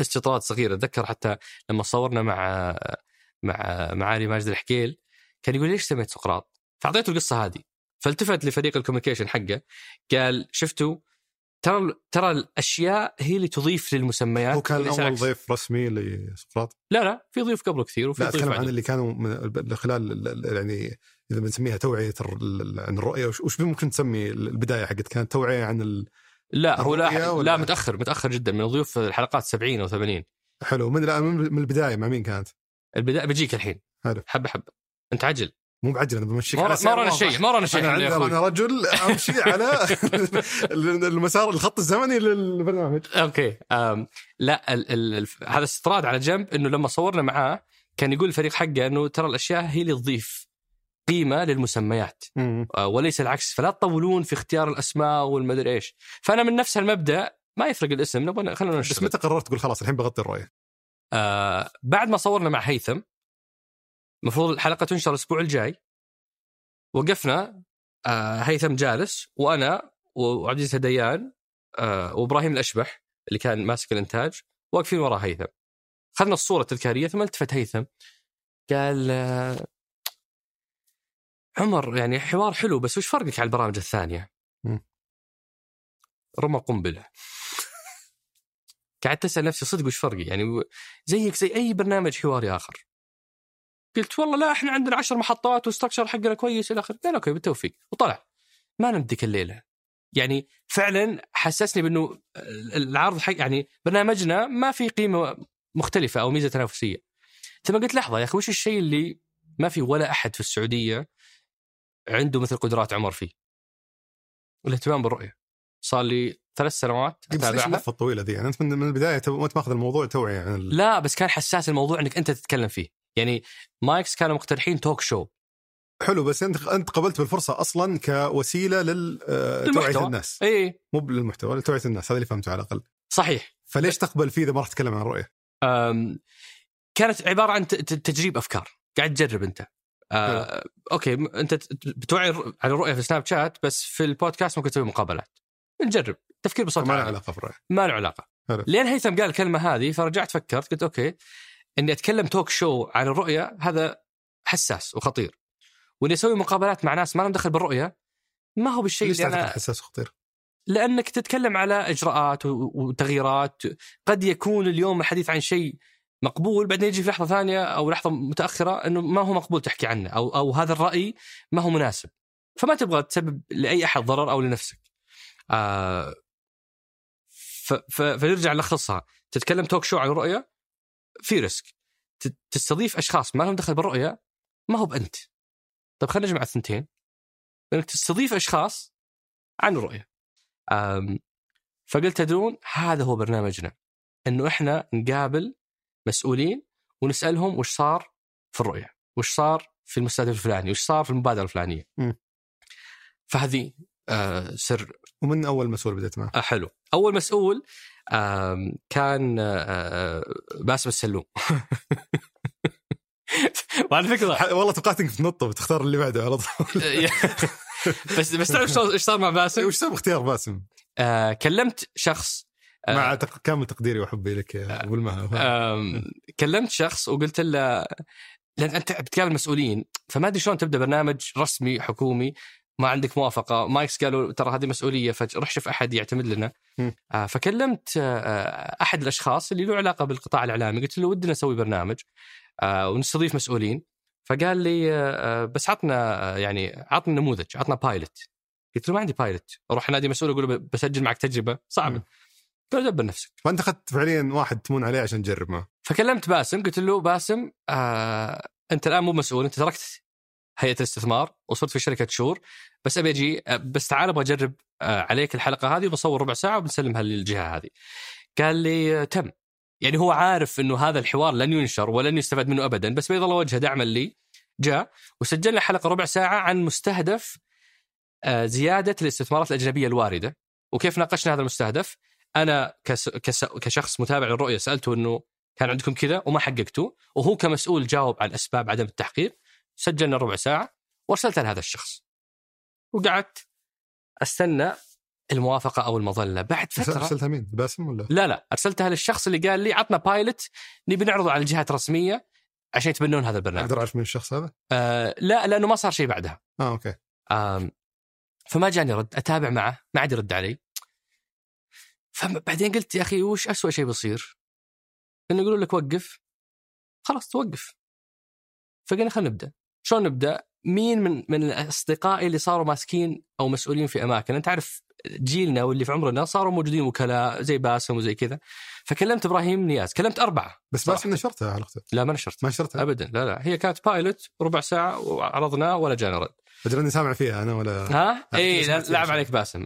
Speaker 2: استطراد صغير أتذكر حتى لما صورنا مع مع معالي ماجد الحقيل كان يقول ليش سميت سقراط؟ فأعطيته القصة هذه. فالتفت لفريق ال communication حقه. قال شفتوا ترى ترى الأشياء هي اللي تضيف للمسميات.
Speaker 3: هو كان
Speaker 2: أول.
Speaker 3: ضيف رسمي لسقراط؟
Speaker 2: لا لا في ضيوف قبله كثير وفي
Speaker 3: لا
Speaker 2: ضيوف
Speaker 3: اتكلم عن. اللي كانوا من خلال ال- ال- يعني إذا بنسميها توعية عن الرؤية وش- ممكن تسمي البداية حقت؟ كانت توعية عن ال...
Speaker 2: لا هو لا لا متأخر متأخر جدا من ضيوف الحلقات 70 أو 80
Speaker 3: حلو. من من البداية مع مين كانت؟
Speaker 2: البدايه بجيك الحين.
Speaker 3: حلو.
Speaker 2: حبة حبة. أنت عجل.
Speaker 3: مو بعجل أنا بمشيك
Speaker 2: ما
Speaker 3: واضح.
Speaker 2: شيء ما ورانا شيء أنا,
Speaker 3: أنا رجل أمشي على المسار الخط الزمني للبرنامج.
Speaker 2: أوكي. أم لا ال ال ال هذا استطراد على جنب إنه لما صورنا معاه كان يقول الفريق حقه إنه ترى الأشياء هي اللي تضيف. قيمة للمسميات.
Speaker 3: مم.
Speaker 2: آه، وليس العكس. فلا تطولون في اختيار الأسماء والمدري إيش. فأنا من نفس المبدأ ما يفرق الاسم. نبغى خلينا
Speaker 3: بس
Speaker 2: نشتغل.
Speaker 3: متى قررت تقول خلاص الحين بغطي الرؤية؟
Speaker 2: آه بعد ما صورنا مع هيثم المفروض الحلقة تنشر الأسبوع الجاي. وقفنا. آه هيثم جالس وأنا وعبد العزيز هديان آه وإبراهيم الأشبح اللي كان ماسك الإنتاج واقفين وراء هيثم. اخذنا الصورة التذكارية ثم التفت هيثم. قال آه عمر يعني حوار حلو بس وش فرقك على البرامج
Speaker 3: الثانية؟
Speaker 2: رمى قنبلة قعدت اسال نفسي صدق وش فرقي؟ يعني زيك زي أي برنامج حواري آخر. قلت والله لا إحنا عندنا عشر محطات وال structure حقنا كويس إلى آخره، قال okay بالتوفيق وطلع. ما نمت ذيك الليلة. يعني فعلا حسسني بأنه العرض حق يعني برنامجنا ما في قيمة مختلفة أو ميزة تنافسية. ثم قلت لحظة يا أخي وش الشيء اللي ما في ولا أحد في السعودية عنده مثل قدرات عمر فيه؟ الاهتمام بالرؤية. صار لي ثلاث سنوات
Speaker 3: بس إيش
Speaker 2: أتابعها
Speaker 3: اللفة الطويلة ذي؟ يعني أنت من البداية تو- وأنت ماخذ الموضوع توعيه عن ال...
Speaker 2: لا بس كان حساس الموضوع إنك أنت تتكلم فيه يعني مايكس كانوا مقترحين talk show
Speaker 3: حلو بس أنت أنت قبلت بالفرصة أصلا كوسيلة للتوعيه
Speaker 2: للمحتوى.
Speaker 3: الناس
Speaker 2: اي
Speaker 3: مو للمحتوى لتوعية الناس هذا اللي فهمته على الأقل
Speaker 2: صحيح
Speaker 3: فليش تقبل فيه إذا ما راح تتكلم عن
Speaker 2: الرؤية؟ كانت عبارة عن تجريب أفكار قاعد تجرب أنت آه okay أنت بتوعي على الرؤيه في سناب شات بس في البودكاست ممكن تسوي مقابلات. نجرب. تفكير بصوت
Speaker 3: ما له. علاقة بالرؤيه
Speaker 2: ما له
Speaker 3: علاقة.
Speaker 2: لين هيثم قال الكلمة هذه فرجعت فكرت قلت أوكي إني أتكلم توك شو عن الرؤيه هذا حساس وخطير. وإني أسوي مقابلات مع ناس ما لهم دخل بالرؤية ما هو بالشيء اللي أنا
Speaker 3: حساس وخطير؟
Speaker 2: لأنك تتكلم على إجراءات وتغييرات. قد يكون اليوم الحديث عن شيء مقبول بعدين يجي في لحظة ثانية أو لحظة متأخرة إنه ما هو مقبول تحكي عنه أو أو هذا الرأي ما هو مناسب. فما تبغى تسبب لأي أحد ضرر أو لنفسك. آه ف ف فنرجع نلخصها تتكلم توك شو عن الرؤيه في ريسك. تستضيف أشخاص ما لهم دخل بالرؤية؟ ما هو بأنت. طيب خلينا نجمع الثنتين. إنك تستضيف أشخاص عن الرؤيه. فقلت تدرون هذا هو برنامجنا. إنه إحنا نقابل مسؤولين ونسألهم وش صار في الرؤية، وش صار في المستهدف الفلاني، وش صار في المبادرة
Speaker 3: الفلانية.
Speaker 2: فهذه آه سر
Speaker 3: ومن أول مسؤول بديت معه
Speaker 2: آه حلو. أول مسؤول آم، كان آه باسم السلوم. وعلى
Speaker 3: فكرة والله توقعت إنك بتنط وبتختار اللي بعده على طول
Speaker 2: بس بس تعرف إيش صار مع باسم؟
Speaker 3: وش سبب اختيار باسم؟
Speaker 2: آه كلمت شخص آه،
Speaker 3: مع تق- كامل تقديري وحبي لك يا أبو المها.
Speaker 2: كلمت شخص وقلت له لأن أنت بتقابل مسؤولين فما أدري شلون تبدأ برنامج رسمي حكومي ما عندك موافقة. مايكس قالوا ترى هذه مسؤولية فروح شوف أحد يعتمد لنا. آه، فكلمت آه، أحد الأشخاص اللي له علاقة بالقطاع الإعلامي. قلت له ودنا نسوي برنامج آه، ونستضيف مسؤولين. فقال لي آه، بس عطنا آه، يعني عطنا نموذج عطنا pilot قلت له ما عندي بايلوت أروح أنادي مسؤول أقول له بسجل معك
Speaker 3: تجربة.
Speaker 2: صعبة. دبر نفسك
Speaker 3: فأنت أخذت فعليا واحد تمون عليه عشان تجرب معه.
Speaker 2: فكلمت باسم قلت له باسم آه أنت الآن مو مسؤول أنت تركت هيئة الاستثمار وصرت في شركة شور بس أبي أجي آه، بس تعال أبغى أجرب آه عليك الحلقة هذه وبصور ربع ساعة وبنسلمها للجهة هذه. قال لي آه، تم. يعني هو عارف إنه هذا الحوار لن ينشر ولن يستفاد منه ابدا بس بيض الله وجهه دعما لي. جاء وسجلنا حلقة ربع ساعة عن مستهدف آه زيادة الاستثمارات الأجنبية الواردة. وكيف ناقشنا هذا المستهدف؟ أنا كس كس كشخص متابع للرؤية سألته إنه كان عندكم كذا وما حققتوه وهو كمسؤول جاوب عن أسباب عدم التحقيق سجلنا ربع ساعة وارسلتها لهذا الشخص. وقعدت أستنى الموافقة أو المظلة. بعد فترة
Speaker 3: أرسلتها مين؟ باسم ولا؟
Speaker 2: لا لا أرسلتها للشخص اللي قال لي عطنا بايلوت نبي نعرضه على الجهات الرسمية عشان يتبنون هذا البرنامج.
Speaker 3: أقدر أعرف من الشخص هذا؟
Speaker 2: آه لا لأنه ما صار شيء بعدها.
Speaker 3: آه أوكي.
Speaker 2: آم فما جاني رد. أتابع معه ما عاد يرد علي. فبعدين قلت يا أخي وش أسوأ شيء بيصير؟ إنه يقولون لك وقف خلاص توقف فقلنا خلينا نبدأ شلون نبدأ؟ مين من من اصدقائي اللي صاروا ماسكين أو مسؤولين في أماكن أنت عارف جيلنا واللي في عمرنا صاروا موجودين وكلاء زي باسم وزي كذا. فكلمت إبراهيم نياز كلمت أربعة.
Speaker 3: بس. باسم نشرتها حلقته
Speaker 2: لا ما نشرت
Speaker 3: ما نشرتها
Speaker 2: ابدا لا لا. هي كانت بايلوت ربع ساعة وعرضناه ولا جانا رد
Speaker 3: أجل إني سامع فيها أنا ولا
Speaker 2: ها؟ اي لعب. عليك باسم.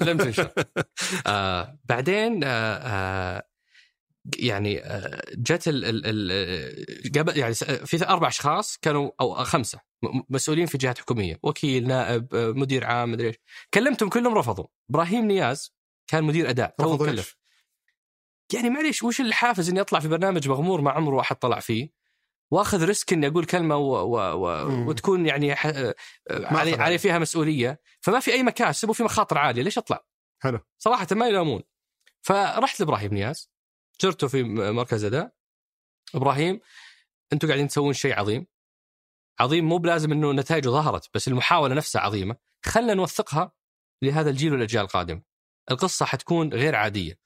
Speaker 2: لم تنشر. آه بعدين آه آه يعني آه جت ال ال قبل يعني في أربع أشخاص كانوا أو خمسة م- مسؤولين في جهات حكومية وكيل نائب آه، مدير عام مدري إيش. كلمتهم كلهم رفضوا. إبراهيم نياز كان مدير أداء
Speaker 3: رفضوا ليش؟
Speaker 2: يعني معليش وش الحافز إني أطلع في برنامج مغمور ما عمره احد طلع فيه؟ وأخذ risk إني أقول كلمة و... و... و... وتكون يعني ح... علي... علي فيها مسؤولية. فما في أي مكاسب وفي مخاطر عالية ليش أطلع؟
Speaker 3: حلو.
Speaker 2: صراحة ما يلامون فرحت لإبراهيم نياز. زرته في مركز اداء إبراهيم أنتم قاعدين تسوون شيء عظيم. عظيم مو بلازم إنه نتائجه ظهرت بس المحاولة نفسها عظيمة. خلنا نوثقها لهذا الجيل والأجيال القادمه القصة حتكون غير عادية.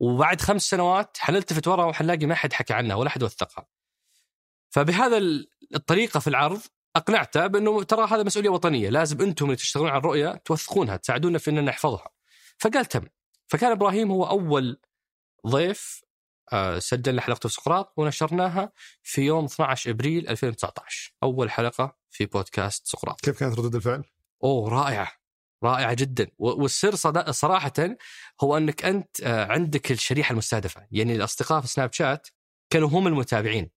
Speaker 2: وبعد خمس سنوات حنلتفت ورا وحنلاقي ما حد حكى عنها ولا حد وثقها. فبهذا ال- الطريقة في العرض أقنعته بأنه ترى هذا مسؤولية وطنية. لازم أنتم اللي تشتغلون على الرؤية توثقونها تساعدونا في إننا نحفظها. فقال تم. فكان إبراهيم هو أول ضيف سجلنا حلقته في سقراط ونشرناها في يوم 12 إبريل 2019 أول حلقة في بودكاست سقراط.
Speaker 3: كيف كانت ردود الفعل؟
Speaker 2: أوه رائعة. رائعة جدا. والسر صراحة هو أنك أنت آه، عندك الشريحة المستهدفة. يعني الأصدقاء في سناب شات كانوا هم المتابعين.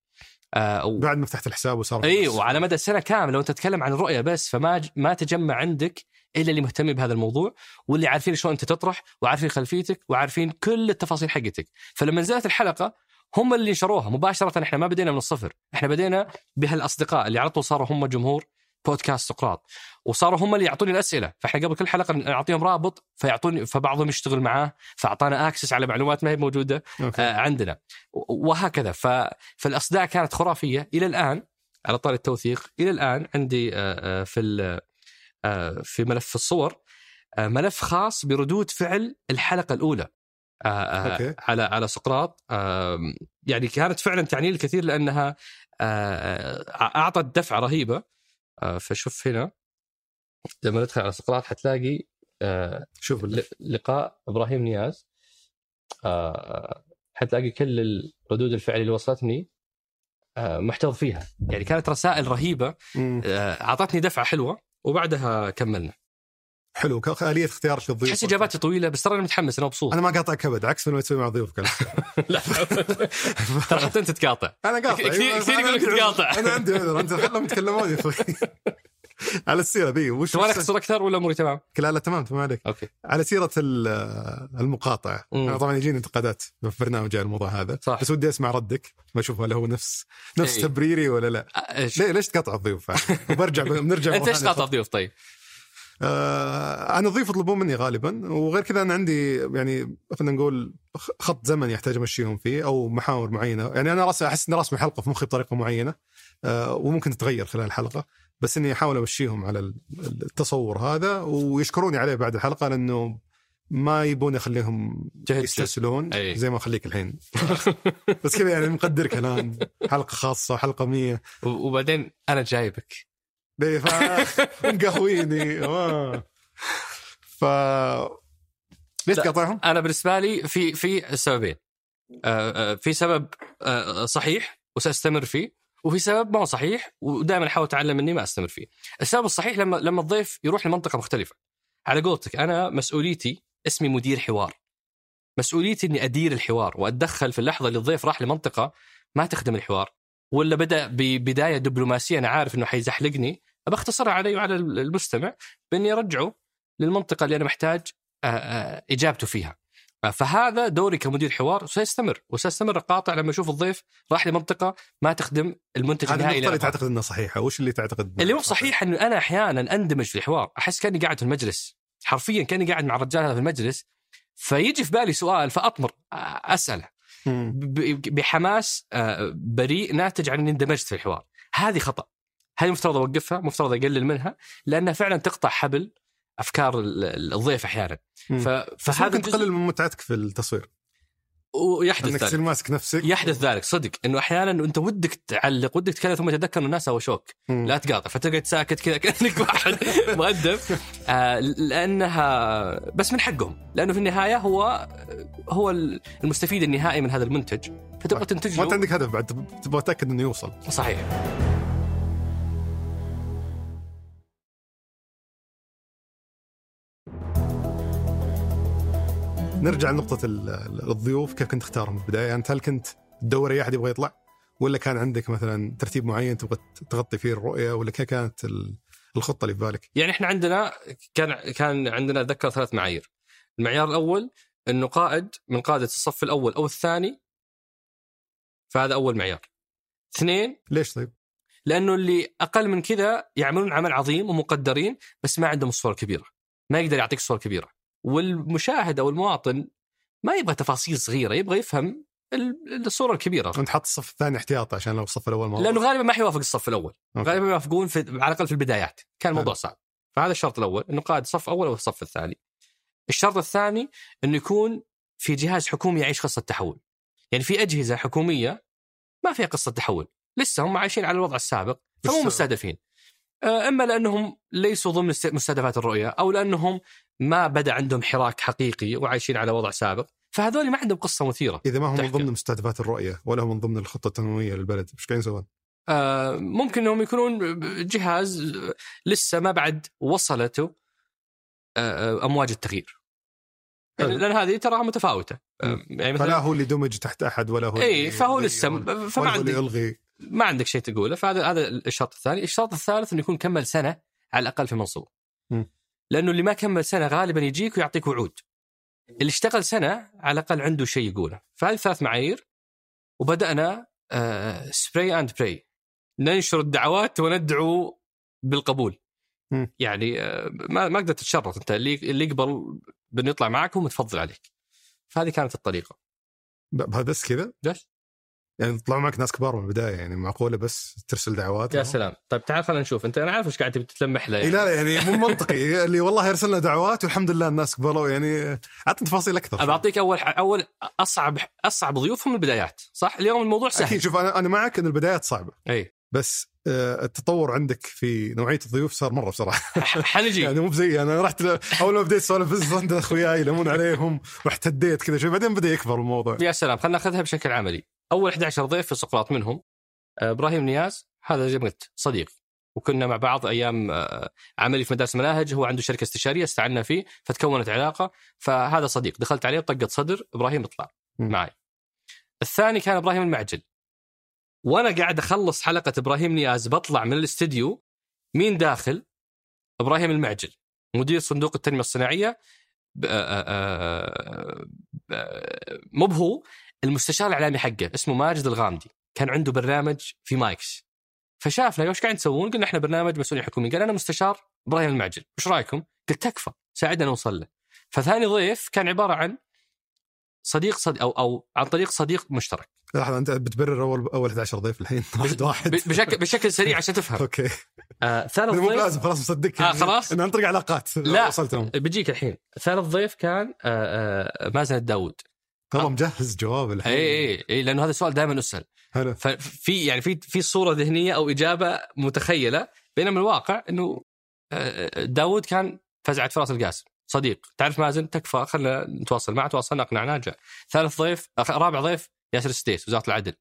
Speaker 2: آه، و-
Speaker 3: بعد ما فتحت الحساب وصار
Speaker 2: اي وعلى مدى السنة كاملة لو أنت تتكلم عن الرؤيه بس فما ما تجمع عندك إلا اللي مهتمين بهذا الموضوع واللي عارفين شلون أنت تطرح وعارفين خلفيتك وعارفين كل التفاصيل حقتك. فلما نزلت الحلقة هم اللي نشروها مباشرة إحنا ما بدينا من الصفر. إحنا بدينا بهالأصدقاء اللي على طول صاروا هم جمهور بودكاست سقراط. وصاروا هم اللي يعطوني الأسئلة. فإحنا قبل كل حلقة نعطيهم رابط فيعطوني فبعضهم يشتغل معاه فأعطانا أكسس على معلومات ما هي موجودة
Speaker 3: أوكي.
Speaker 2: آه، عندنا. وهكذا. ف... فالأصداء كانت خرافية. إلى الآن على طار التوثيق إلى الآن عندي آه، آه، في في ملف الصور آه، ملف خاص بردود فعل الحلقة الأولى. آه، آه،
Speaker 3: أوكي.
Speaker 2: على على سقراط. يعني كانت فعلا تعني الكثير لأنها آه، آه، أعطت دفعة رهيبة. آه، فشوف هنا. لما ندخل على سقراط حتلاقي آه،
Speaker 3: شوف
Speaker 2: لقاء إبراهيم نياز. آه، حتلاقي كل ردود الفعل اللي وصلتني آه، محتفظ فيها. يعني كانت رسائل
Speaker 3: رهيبة.
Speaker 2: آه، أعطتني دفعة حلوة. وبعدها كملنا.
Speaker 3: حلو ك- اليه اختيارك للضيوف
Speaker 2: تحس اجاباتي طويلة بس ترى أنا متحمس أنا مبسوط.
Speaker 3: أنا ما قاطعك أبد عكس لما تسوي مع ضيوفك.
Speaker 2: لا ترى حتى أنت تقاطع.
Speaker 3: أنا قاطع.
Speaker 2: كثير-
Speaker 3: أيوة،
Speaker 2: يقول لك. تقاطع.
Speaker 3: أنا عندي عذر انت خلهم يتكلمون يا أخوي. على السيرة ذي وش
Speaker 2: تبغى اختصر أكثر ولا أموري تمام؟
Speaker 3: لا لا تمام تمام عليك
Speaker 2: أوكي
Speaker 3: على سيرة ال- المقاطعة
Speaker 2: مم.
Speaker 3: أنا طبعا يجيني انتقادات في برنامج على الموضوع هذا
Speaker 2: صح.
Speaker 3: بس ودي أسمع ردك بشوف هل هو نفس نفس
Speaker 2: إيه.
Speaker 3: تبريري ولا لا
Speaker 2: إيش؟
Speaker 3: ليه ليش تقطع الضيوف وبرجع بنرجع أنت
Speaker 2: إيش
Speaker 3: ثانية.
Speaker 2: تقاطع ضيوف طيب؟
Speaker 3: آه أنا الضيوف يطلبون مني غالبا وغير كذا أنا عندي يعني خلينا نقول خط زمني يحتاج أمشيهم فيه أو محاور معينة يعني أنا راس أحس اني راسم الحلقة في مخي بطريقة معينة آه وممكن تتغير خلال الحلقة بس إني أحاول امشيهم على ال- التصور هذا ويشكروني عليه بعد الحلقة لأنه ما يبون يستسهلون
Speaker 2: أي.
Speaker 3: زي ما أخليك الحين بس كذا يعني مقدرك الان حلقة خاصة حلقه 100
Speaker 2: و- وبعدين أنا جايبك
Speaker 3: مقهويني آه. ف ليش
Speaker 2: لا.
Speaker 3: تقاطعهم؟
Speaker 2: أنا بالنسبة لي في في سببين آه، آه، في سبب صحيح وسأستمر فيه وفي سبب ما هو صحيح ودائما أحاول أتعلم اني ما أستمر فيه. السبب الصحيح لما لما الضيف يروح لمنطقة مختلفة. على قولتك أنا مسؤوليتي اسمي مدير حوار. مسؤوليتي إني أدير الحوار وأتدخل في اللحظة اللي الضيف راح لمنطقة ما تخدم الحوار ولا بدأ ببداية دبلوماسية أنا عارف إنه حيزحلقني بختصرها علي وعلى المستمع بإني أرجعه للمنطقة اللي أنا محتاج آه، آه، إجابته فيها. فهذا دوري كمدير حوار وسيستمر وسيستمر اقاطع لما أشوف الضيف راح لمنطقة ما تخدم المنتج النهائي
Speaker 3: النقطة اللي تعتقد إنها صحيحة، وش اللي تعتقد
Speaker 2: اللي مو
Speaker 3: صحيح؟
Speaker 2: إنه أنا أحيانا أندمج في الحوار أحس كأني قاعد في المجلس. حرفيا كأني قاعد مع الرجال هذا في المجلس. فيجي في بالي سؤال
Speaker 3: فأطمر
Speaker 2: أسأله. بحماس بريء ناتج عن إني اندمجت في الحوار. هذه خطأ. هذه مفترض أوقفها مفترض أقلل منها لأنها فعلا تقطع حبل أفكار ال- ال- الضيف
Speaker 3: أحيانا.
Speaker 2: ف- فهذا
Speaker 3: ممكن تقلل من متعتك في التصوير.
Speaker 2: ويحدث
Speaker 3: إنك
Speaker 2: ذلك.
Speaker 3: تصير ماسك نفسك
Speaker 2: يحدث ذلك صدق. إنه أحيانا أنت ودك تعلق ودك تتكلم ثم تتذكر إنه الناس سووا شوك.
Speaker 3: مم.
Speaker 2: لا تقاطع فتقعد ساكت كذا كأنك واحد مؤدب. آه لأنها بس من حقهم. لأنه في النهاية هو هو المستفيد النهائي من هذا المنتج. فتبغى تنتج
Speaker 3: ما انت عندك هدف بعد تب- تبغى تأكد إنه يوصل.
Speaker 2: صحيح.
Speaker 3: نرجع لنقطة ال- ال- الضيوف كيف كنت تختارهم في البداية؟ يعني هل كنت تدور أي أحد يبغى يطلع؟ ولا كان عندك مثلا ترتيب معين تبغى تغطي فيه الرؤية ولا كيف كانت ال- الخطة اللي في بالك؟
Speaker 2: يعني إحنا عندنا كان كان عندنا أتذكر ثلاث معايير المعيار الأول إنه قائد من قادة الصف الأول أو الثاني فهذا أول معيار اثنين
Speaker 3: ليش طيب؟
Speaker 2: لأنه اللي أقل من كذا يعملون عمل عظيم ومقدرين بس ما عندهم الصورة الكبيرة ما يقدر يعطيك الصورة الكبيره والمشاهد أو المواطن ما يبغى تفاصيل صغيرة يبغى يفهم ال- الصورة الكبيرة.
Speaker 3: أنت حاط الصف الثاني احتياطي عشان لو الصف الأول ما
Speaker 2: لأنه غالبا ما حيوافق الصف الأول.
Speaker 3: أوكي.
Speaker 2: غالبا يوافقون في على الأقل في البدايات. كان الموضوع
Speaker 3: حلو.
Speaker 2: صعب. فهذا الشرط الأول إنه قائد صف أول أو الصف الثاني. الشرط الثاني إنه يكون في جهاز حكومي يعيش قصة تحول. يعني في أجهزة حكومية ما فيها قصة تحول. لسه هم عايشين على الوضع السابق فمو؟ مستهدفين. آه، إما لأنهم ليسوا ضمن مستهدفات الرؤية أو لأنهم ما بدا عندهم حراك حقيقي وعايشين على وضع سابق فهذول ما عندهم قصة مثيرة
Speaker 3: إذا ما هم من. ضمن مستهدفات الرؤية ولا هم من ضمن الخطة التنموية للبلد إيش قاعدين يسوون؟
Speaker 2: آه، ممكن إنهم يكونون جهاز لسه ما بعد وصلته آه، آه، أمواج التغيير يعني
Speaker 3: حلو.
Speaker 2: لأن هذه تراها متفاوتة آه،. يعني
Speaker 3: فلا
Speaker 2: مثلا
Speaker 3: هو اللي دمج تحت أحد ولا هو إي
Speaker 2: فهو لسه فما عندك
Speaker 3: يلغي
Speaker 2: ما عندك شيء تقوله فهذا هذا الشرط الثاني، الشرط الثالث إنه يكون كمل سنة على الأقل في منصبه. لأنه اللي ما كمل سنة غالبا يجيك ويعطيك وعود. اللي اشتغل سنة على الأقل عنده شيء يقوله، فهذه ثلاث معايير وبدأنا spray and pray ننشر الدعوات وندعو بالقبول. يعني آه، ما ما قدرت تتشرط أنت اللي اللي يقبل بانه يطلع معك هو متفضل عليك. فهذه كانت
Speaker 3: الطريقة. بس كذا؟
Speaker 2: بس.
Speaker 3: يعني طلعوا معك ناس كبار من البداية يعني معقولة بس ترسل دعوات
Speaker 2: يا سلام، طيب تعال خلينا نشوف. انت أنا عارف إيش قاعد تبي تتلمح له
Speaker 3: إي لا لا يعني. مو منطقي. اللي والله يرسلنا دعوات والحمد لله الناس قبلوا يعني أعطني تفاصيل أكثر.
Speaker 2: أبى أعطيك أول ح... أول أصعب أصعب ضيوف هم البدايات صح؟ اليوم الموضوع سهل.
Speaker 3: أكيد شوف أنا أنا معك إن البدايات صعبة.
Speaker 2: إي.
Speaker 3: بس آه، التطور عندك في نوعية الضيوف صار مرة بصراحه
Speaker 2: حنجي.
Speaker 3: يعني مو بزي أنا رحت أول ما بديت سوالف بزنس أخوياي يلمون عليهم واحتديت كذا شوي بعدين بدأ يكبر الموضوع.
Speaker 2: يا سلام خلينا ناخذها بشكل عملي. أول 11 ضيف في سقراط منهم آه، إبراهيم نياز هذا زي ما قلت صديق. وكنا مع بعض أيام آه، عملي في مدارس مناهج هو عنده شركة استشارية استعنا فيه فتكونت علاقة فهذا صديق. دخلت عليه طقت صدر إبراهيم اطلع. معي. الثاني كان إبراهيم المعجل. وأنا قاعد أخلص حلقة إبراهيم نياز بطلع من الاستديو مين داخل؟ إبراهيم المعجل مدير صندوق التنمية الصناعية آه، مو بهو. المستشار الإعلامي حقه اسمه ماجد الغامدي كان عنده برنامج في مايكس. فشافنا وش قاعد تسوون؟ قلنا إحنا برنامج مسؤولين حكوميين قال أنا مستشار إبراهيم المعجل. وش رأيكم؟ قلت تكفى ساعدنا نوصل له. فثاني ضيف كان عبارة عن صديق صديق أو أو عن طريق صديق مشترك.
Speaker 3: لحظة أنت بتبرر أول أول 11 ضيف الحين؟ واحد واحد.
Speaker 2: بشكل بشكل سريع عشان تفهم.
Speaker 3: أوكي.
Speaker 2: آه ثالث ضيف
Speaker 3: لازم خلاص مصدقك
Speaker 2: آه، خلاص؟
Speaker 3: عن طريق علاقات.
Speaker 2: لا.
Speaker 3: وصلت لهم.
Speaker 2: بيجيك الحين. ثالث ضيف كان آه آه مازن الداود
Speaker 3: والله مجهز جواب الحين.
Speaker 2: اي اي اي لأنه هذا السؤال دائما أسأل.
Speaker 3: حلو
Speaker 2: ففي يعني في في صورة ذهنية أو إجابة متخيلة بينما الواقع إنه داود كان فزعه فراس القاسم صديق. تعرف مازن؟ تكفى خلنا نتواصل معه تواصلنا أقنعناه جاء. ثالث ضيف رابع ضيف ياسر السديس وزارة العدل.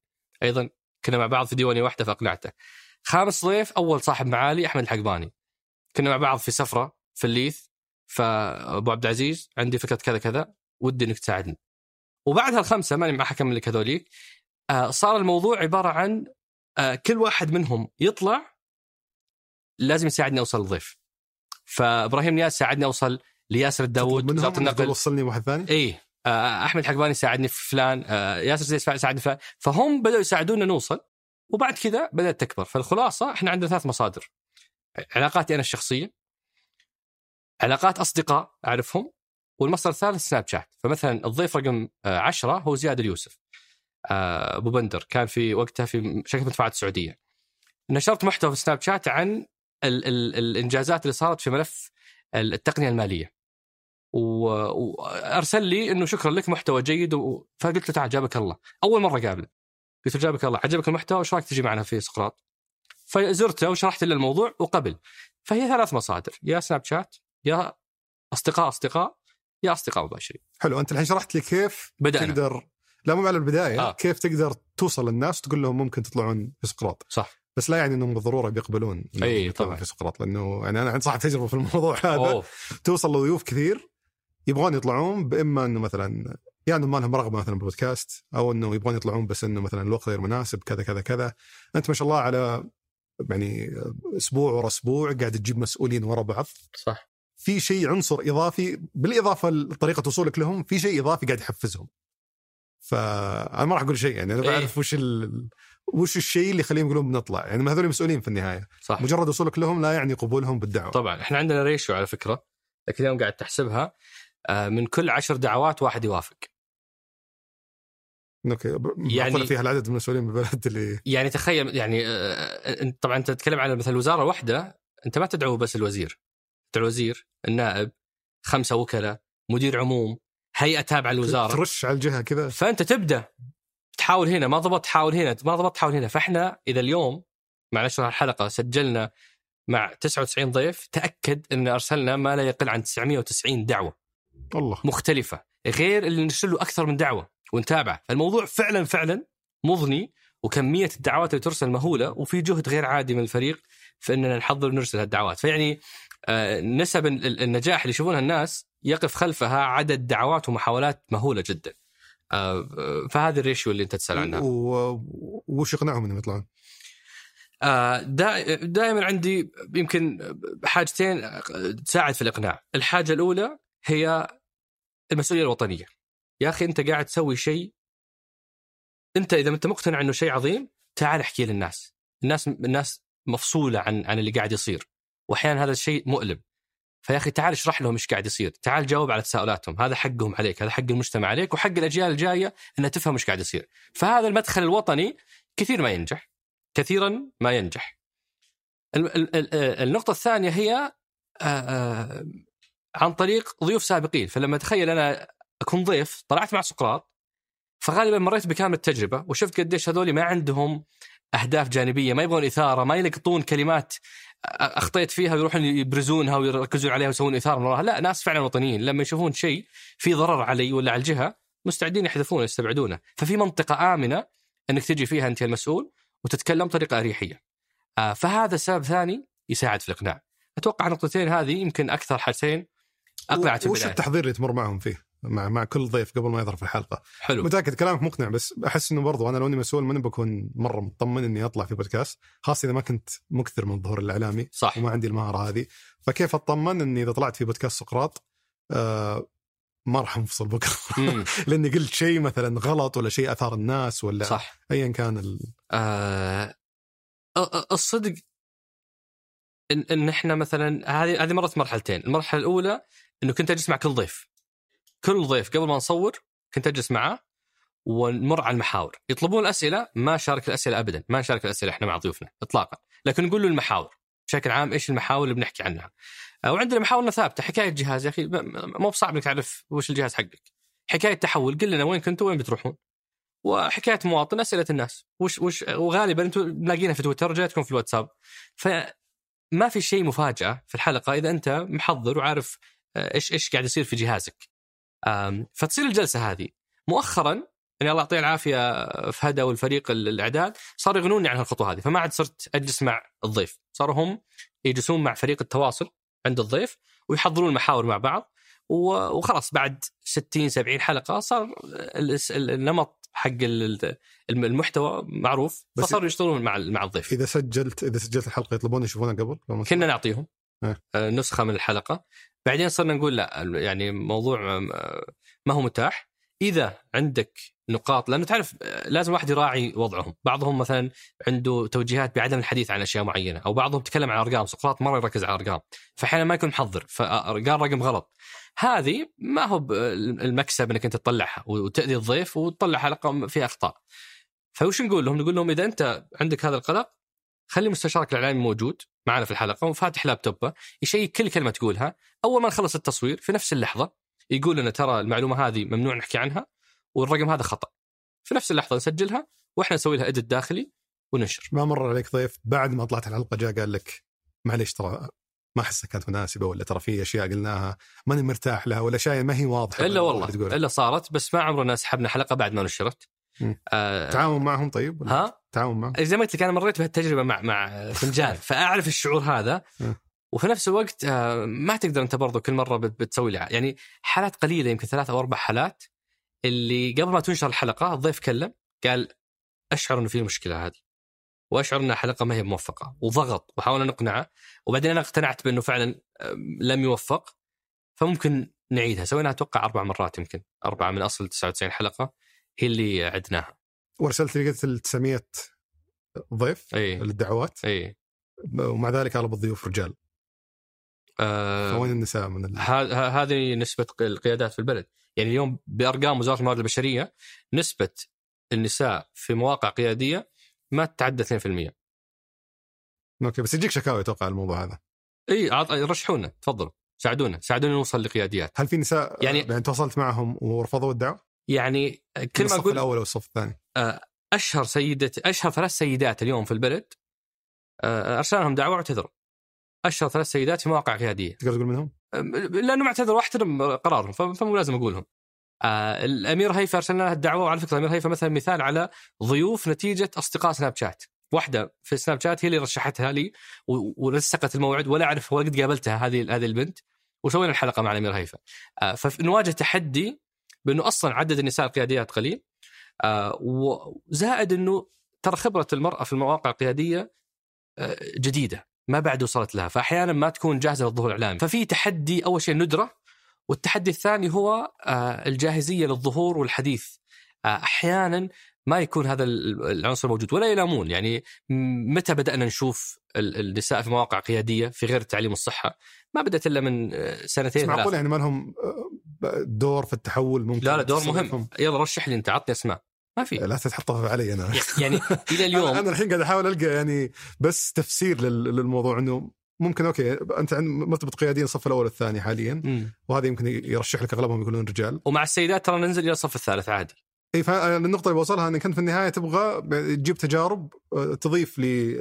Speaker 2: أيضا كنا مع بعض في ديوانية واحدة فأقنعته. خامس ضيف أول صاحب معالي أحمد الحقباني. كنا مع بعض في سفرة في الليث فأبو عبد العزيز عندي فكرة كذا كذا ودي إنك تساعدني. وبعدها الخمسة ماني ما حكمل لك هذوليك آه، صار الموضوع عبارة عن آه، كل واحد منهم يطلع لازم يساعدني أوصل للضيف فإبراهيم نياس ساعدني أوصل لياسر الداود
Speaker 3: منهم
Speaker 2: وزاره النقل
Speaker 3: وصلني واحد ثاني؟
Speaker 2: اي آه، أحمد حقباني ساعدني في فلان ياسر زيد ساعدني في فلان. فهم بدأوا يساعدونا نوصل وبعد كذا بدأت تكبر. فالخلاصة إحنا عندنا ثلاث مصادر. علاقاتي أنا الشخصية علاقات أصدقاء أعرفهم والمصدر الثالث سناب شات. فمثلا الضيف رقم 10 هو زياد اليوسف. آه، أبو بندر. كان في وقتها في شركة مدفوعات السعودية. نشرت محتوى في سناب شات عن ال ال الإنجازات اللي صارت في ملف التقنية المالية. وأرسل لي إنه شكرا لك محتوى جيد و... فقلت له تعال جابك الله. أول مرة قابله. قلت له جابك الله عجبك المحتوى وش رأيك تجي معنا في سقراط؟ فزرته وشرحت له الموضوع وقبل. فهي ثلاث مصادر. يا سناب شات يا أصدقاء أصدقاء يا أصدقاء مباشرين.
Speaker 3: حلو أنت الحين شرحت لي كيف
Speaker 2: بدأنا.
Speaker 3: تقدر لا مو على البداية
Speaker 2: آه.
Speaker 3: كيف تقدر توصل للناس وتقول لهم ممكن تطلعون في سقراط.
Speaker 2: صح.
Speaker 3: بس لا يعني إنهم بالضرورة بيقبلون يطلعون
Speaker 2: طبعاً.
Speaker 3: في سقراط لأنه يعني أنا عندي صاحب تجربة في الموضوع هذا.
Speaker 2: أوه.
Speaker 3: توصل لضيوف كثير يبغون يطلعون بإما إنه مثلا يا إنه ما لهم رغبة مثلا بالبودكاست أو إنه يبغون يطلعون بس إنه مثلا الوقت غير مناسب كذا كذا كذا. أنت ما شاء الله على يعني أسبوع ورا أسبوع قاعد تجيب مسؤولين ورا بعض.
Speaker 2: صح.
Speaker 3: في شيء عنصر إضافي بالإضافة لطريقة وصولك لهم في شيء إضافي قاعد يحفزهم. فانا ما راح أقول شيء يعني أنا
Speaker 2: إيه.
Speaker 3: بعرف وش ال... وش الشيء اللي يخليهم يقولون بنطلع. يعني هذول مسؤولين في النهاية.
Speaker 2: صح.
Speaker 3: مجرد وصولك لهم لا يعني قبولهم بالدعوة.
Speaker 2: طبعا إحنا عندنا ريشيو على فكرة لكن اليوم قاعد تحسبها آه، من كل عشر دعوات واحد يوافق.
Speaker 3: أوكي
Speaker 2: يعني-
Speaker 3: فيها العدد من المسؤولين بالبلد اللي
Speaker 2: يعني تخيل يعني آه، أنت- طبعا أنت تتكلم عن مثلا وزاره واحدة أنت ما تدعو بس الوزير. الوزير النائب خمسة وكلاء مدير عموم هيئة تابعة للوزارة.
Speaker 3: ترش على الجهة كذا.
Speaker 2: فأنت تبدأ تحاول هنا ما ضبط تحاول هنا ما ضبط تحاول هنا. فإحنا إذا اليوم مع نشر الحلقة سجلنا مع 99 ضيف تأكد إن أرسلنا ما لا يقل عن 990 دعوة.
Speaker 3: والله
Speaker 2: مختلفة. غير اللي نرسل له أكثر من دعوة ونتابعه فالموضوع فعلا فعلا مضني وكمية الدعوات اللي ترسل مهولة وفي جهد غير عادي من الفريق في إننا نحضر ونرسل هالدعوات. فيعني نسب ال- النجاح اللي يشوفونها الناس يقف خلفها عدد دعوات ومحاولات مهولة جدا آه، آه، فهذه الريشيو اللي أنت تسأل عنها
Speaker 3: وش يقنعهم إنهم يطلعون؟
Speaker 2: آه، دا دائما عندي يمكن حاجتين تساعد في الإقناع، الحاجة الأولى هي المسؤولية الوطنية. يا أخي أنت قاعد تسوي شيء أنت إذا أنت مقتنع إنه شيء عظيم تعال احكي للناس. الناس الناس مفصولة عن عن اللي قاعد يصير واحيانا هذا الشيء مؤلم. فيا أخي تعال اشرح لهم إيش قاعد يصير، تعال جاوب على تساؤلاتهم، هذا حقهم عليك، هذا حق المجتمع عليك وحق الأجيال الجاية انها تفهم إيش قاعد يصير. فهذا المدخل الوطني كثير ما ينجح. كثيرا ما ينجح. ال- ال- ال- النقطة الثانية هي آه، آه، عن طريق ضيوف سابقين فلما تخيل أنا أكون ضيف طلعت مع سقراط فغالبا مريت بكامل التجربة وشفت قديش هذول ما عندهم أهداف جانبية ما يبغون إثارة ما يلقطون كلمات أخطيت فيها ويروحون يبرزونها ويركزون عليها ويسوون إثارة من وراها لا ناس فعلا وطنيين لما يشوفون شيء في ضرر علي ولا على الجهة مستعدين يحذفونه يستبعدونه ففي منطقة آمنة أنك تجي فيها أنت المسؤول وتتكلم بطريقة أريحية. آه فهذا سبب ثاني يساعد في الإقناع. أتوقع النقطتين هذه يمكن أكثر حاجتين أقنعت
Speaker 3: وش. التحضير اللي تمر معهم فيه؟ مع مع كل ضيف قبل ما يظهر في الحلقة.
Speaker 2: حلو.
Speaker 3: متأكد كلامك مقنع بس أحس إنه برضو أنا لو إني مسؤول ماني بكون مرة مطمن إني أطلع في بودكاست خاصة إذا ما كنت مكثر من الظهور الإعلامي
Speaker 2: صح.
Speaker 3: وما عندي المهارة هذه. فكيف أطمن إني إذا طلعت في بودكاست سقراط؟ آه ما راح أنفصل
Speaker 2: بكرة.
Speaker 3: لإني قلت شيء مثلا غلط ولا شيء أثار الناس ولا
Speaker 2: صح.
Speaker 3: ايا كان ال...
Speaker 2: آه الصدق ان إن إحنا مثلا هذه هذه مرت مرحلتين، المرحلة الأولى إنه كنت أجلس مع كل ضيف. كل ضيف قبل ما نصور كنت أجلس معاه ونمر على المحاور، يطلبون الاسئله ما شارك الأسئلة ابدا، ما نشارك الأسئلة إحنا مع ضيوفنا اطلاقا، لكن نقول له المحاور بشكل عام إيش المحاور اللي بنحكي عنها. وعندنا محاورنا ثابتة، حكاية جهاز يا أخي مو بصعب إنك تعرف وش الجهاز حقك. حكاية تحول قل لنا وين كنتوا وين بتروحون. وحكاية مواطن أسئلة الناس وش وش وغالبا أنتم لاقينها في تويتر جاتكم في الواتساب فما في شيء مفاجأة في الحلقة إذا أنت محضر وعارف آه، إيش إيش قاعد يصير في جهازك فتصير الجلسة هذه. مؤخرا يعني الله يعطيه العافية فهدى والفريق ال- الأعداد صاروا يغنوني عن الخطوة هذه. فما عاد صرت أجلس مع الضيف. صاروا هم يجلسون مع فريق التواصل عند الضيف ويحضرون المحاور مع بعض. وخلاص بعد 60 70 حلقة صار ال- ال- النمط حق ال- الم- المحتوى معروف. فصاروا يشتغلون مع مع الضيف.
Speaker 3: إذا سجلت إذا سجلت الحلقة يطلبون يشوفونها قبل؟
Speaker 2: كنا نعطيهم. نسخة من الحلقة بعدين صرنا نقول لا يعني موضوع آه، ما هو متاح إذا عندك نقاط لأنه تعرف آه، لازم الواحد يراعي وضعهم، بعضهم مثلا عنده توجيهات بعدم الحديث عن أشياء معينة، أو بعضهم تكلم عن أرقام، سقراط مرة يركز على ارقام، فاحيانا ما يكون محضر فقال رقم غلط. هذه ما هو المكسب إنك أنت تطلعها وتأذي الضيف وتطلع حلقة فيها أخطاء. فوش نقول لهم؟ نقول لهم إذا أنت عندك هذا القلق خلي مستشارك الإعلامي موجود معنا في الحلقة وفاتح لابتوبه يشيك كل كلمة تقولها أول ما نخلص التصوير في نفس اللحظة يقول لنا ترى المعلومة هذه ممنوع نحكي عنها والرقم هذا خطأ في نفس اللحظة نسجلها وإحنا نسوي لها ادت داخلي وننشر
Speaker 3: ما مر عليك ضيف بعد ما طلعت الحلقة جاء قال لك معليش ترى ما احسها كانت مناسبة ولا ترى في أشياء قلناها ماني مرتاح لها ولا اشياء ما هي واضحة
Speaker 2: إلا والله. إلا صارت بس ما عمرنا سحبنا حلقة بعد ما نشرت. آه
Speaker 3: تعاون معهم طيب ولا
Speaker 2: ها؟
Speaker 3: تعاون معهم؟
Speaker 2: زي ما قلت لك أنا مريت بهالتجربة مع مع فنجان فأعرف الشعور هذا
Speaker 3: م.
Speaker 2: وفي نفس الوقت آه، ما تقدر أنت برضو كل مرة بت- بتسوي لها يعني حالات قليلة يمكن ثلاث أو أربع حالات اللي قبل ما تنشر الحلقة الضيف كلم قال أشعر إنه في مشكلة هذه وأشعر إنها حلقة ما هي موفقة وضغط وحاولنا نقنعه وبعدين أنا اقتنعت بأنه فعلا آه، لم يوفق فممكن نعيدها. سويناها أتوقع أربع مرات يمكن أربعة من أصل 99 حلقة. هي اللي عدناها.
Speaker 3: وارسلت لي قلت ال 900 ضيف
Speaker 2: اي
Speaker 3: للدعوات.
Speaker 2: اي
Speaker 3: ومع ذلك اغلب الضيوف رجال.
Speaker 2: آه
Speaker 3: فوين النساء من ال...
Speaker 2: هذه نسبة القيادات في البلد. يعني اليوم بأرقام وزارة الموارد البشرية نسبة النساء في مواقع قيادية ما تتعدى 2%
Speaker 3: أوكي بس يجيك شكاوي أتوقع الموضوع هذا.
Speaker 2: إي رشحونا تفضلوا. ساعدونا ساعدونا نوصل لقياديات.
Speaker 3: هل في نساء
Speaker 2: يعني-
Speaker 3: يعني, يعني تواصلت معهم ورفضوا الدعوة؟
Speaker 2: يعني كل ما
Speaker 3: الصف الأول أو الصف الثاني
Speaker 2: أشهر سيدة أشهر ثلاث سيدات اليوم في البلد آه، ارسلنا لهم دعوة واعتذروا أشهر ثلاث سيدات في مواقع قيادية
Speaker 3: تقدر تقول منهم؟
Speaker 2: لانهم اعتذروا واحترم قرارهم فمو لازم أقولهم. آه الأمير هيفا ارسلنا لها الدعوة وعلى فكرة الأمير هيفا مثلا مثال على ضيوف نتيجة أصدقاء سناب شات. واحدة في سناب شات هي اللي رشحتها لي ولصقت الموعد ولا أعرف ولا قد قابلتها هذه هذه البنت وسوينا الحلقة مع الأمير هيفا. آه فنواجه تحدي بأنه أصلا عدد النساء القياديات قليل. آه وزائد أنه ترى خبرة المرأة في المواقع القيادية آه جديدة ما بعد وصلت لها. فاحيانا ما تكون جاهزة للظهور الإعلامي. ففي تحدي أول شيء ندرة والتحدي الثاني هو آه، الجاهزية للظهور والحديث. أحيانا ما يكون هذا ال- العنصر موجود ولا يلامون يعني متى بدأنا نشوف ال- النساء في مواقع قيادية في غير التعليم والصحه ما بدأت إلا من سنتين
Speaker 3: معقول يعني ما لهم دور في التحول ممكن
Speaker 2: لا لا دور مهم؟ يلا رشح لي انت عطني أسماء. ما في.
Speaker 3: لا تحطها علي أنا.
Speaker 2: يعني إلى اليوم.
Speaker 3: أنا الحين قاعد أحاول ألقى يعني بس تفسير لل- للموضوع إنه ممكن أوكي أنت عند مرتبه قياديين الصف الأول والثاني حاليا.
Speaker 2: مم.
Speaker 3: وهذا يمكن يرشح لك أغلبهم يكونون رجال.
Speaker 2: ومع السيدات ترى ننزل إلى الصف الثالث عادي.
Speaker 3: إي فالنقطه اللي بوصلها انك انت في النهاية تبغى تجيب تجارب آه، تضيف لي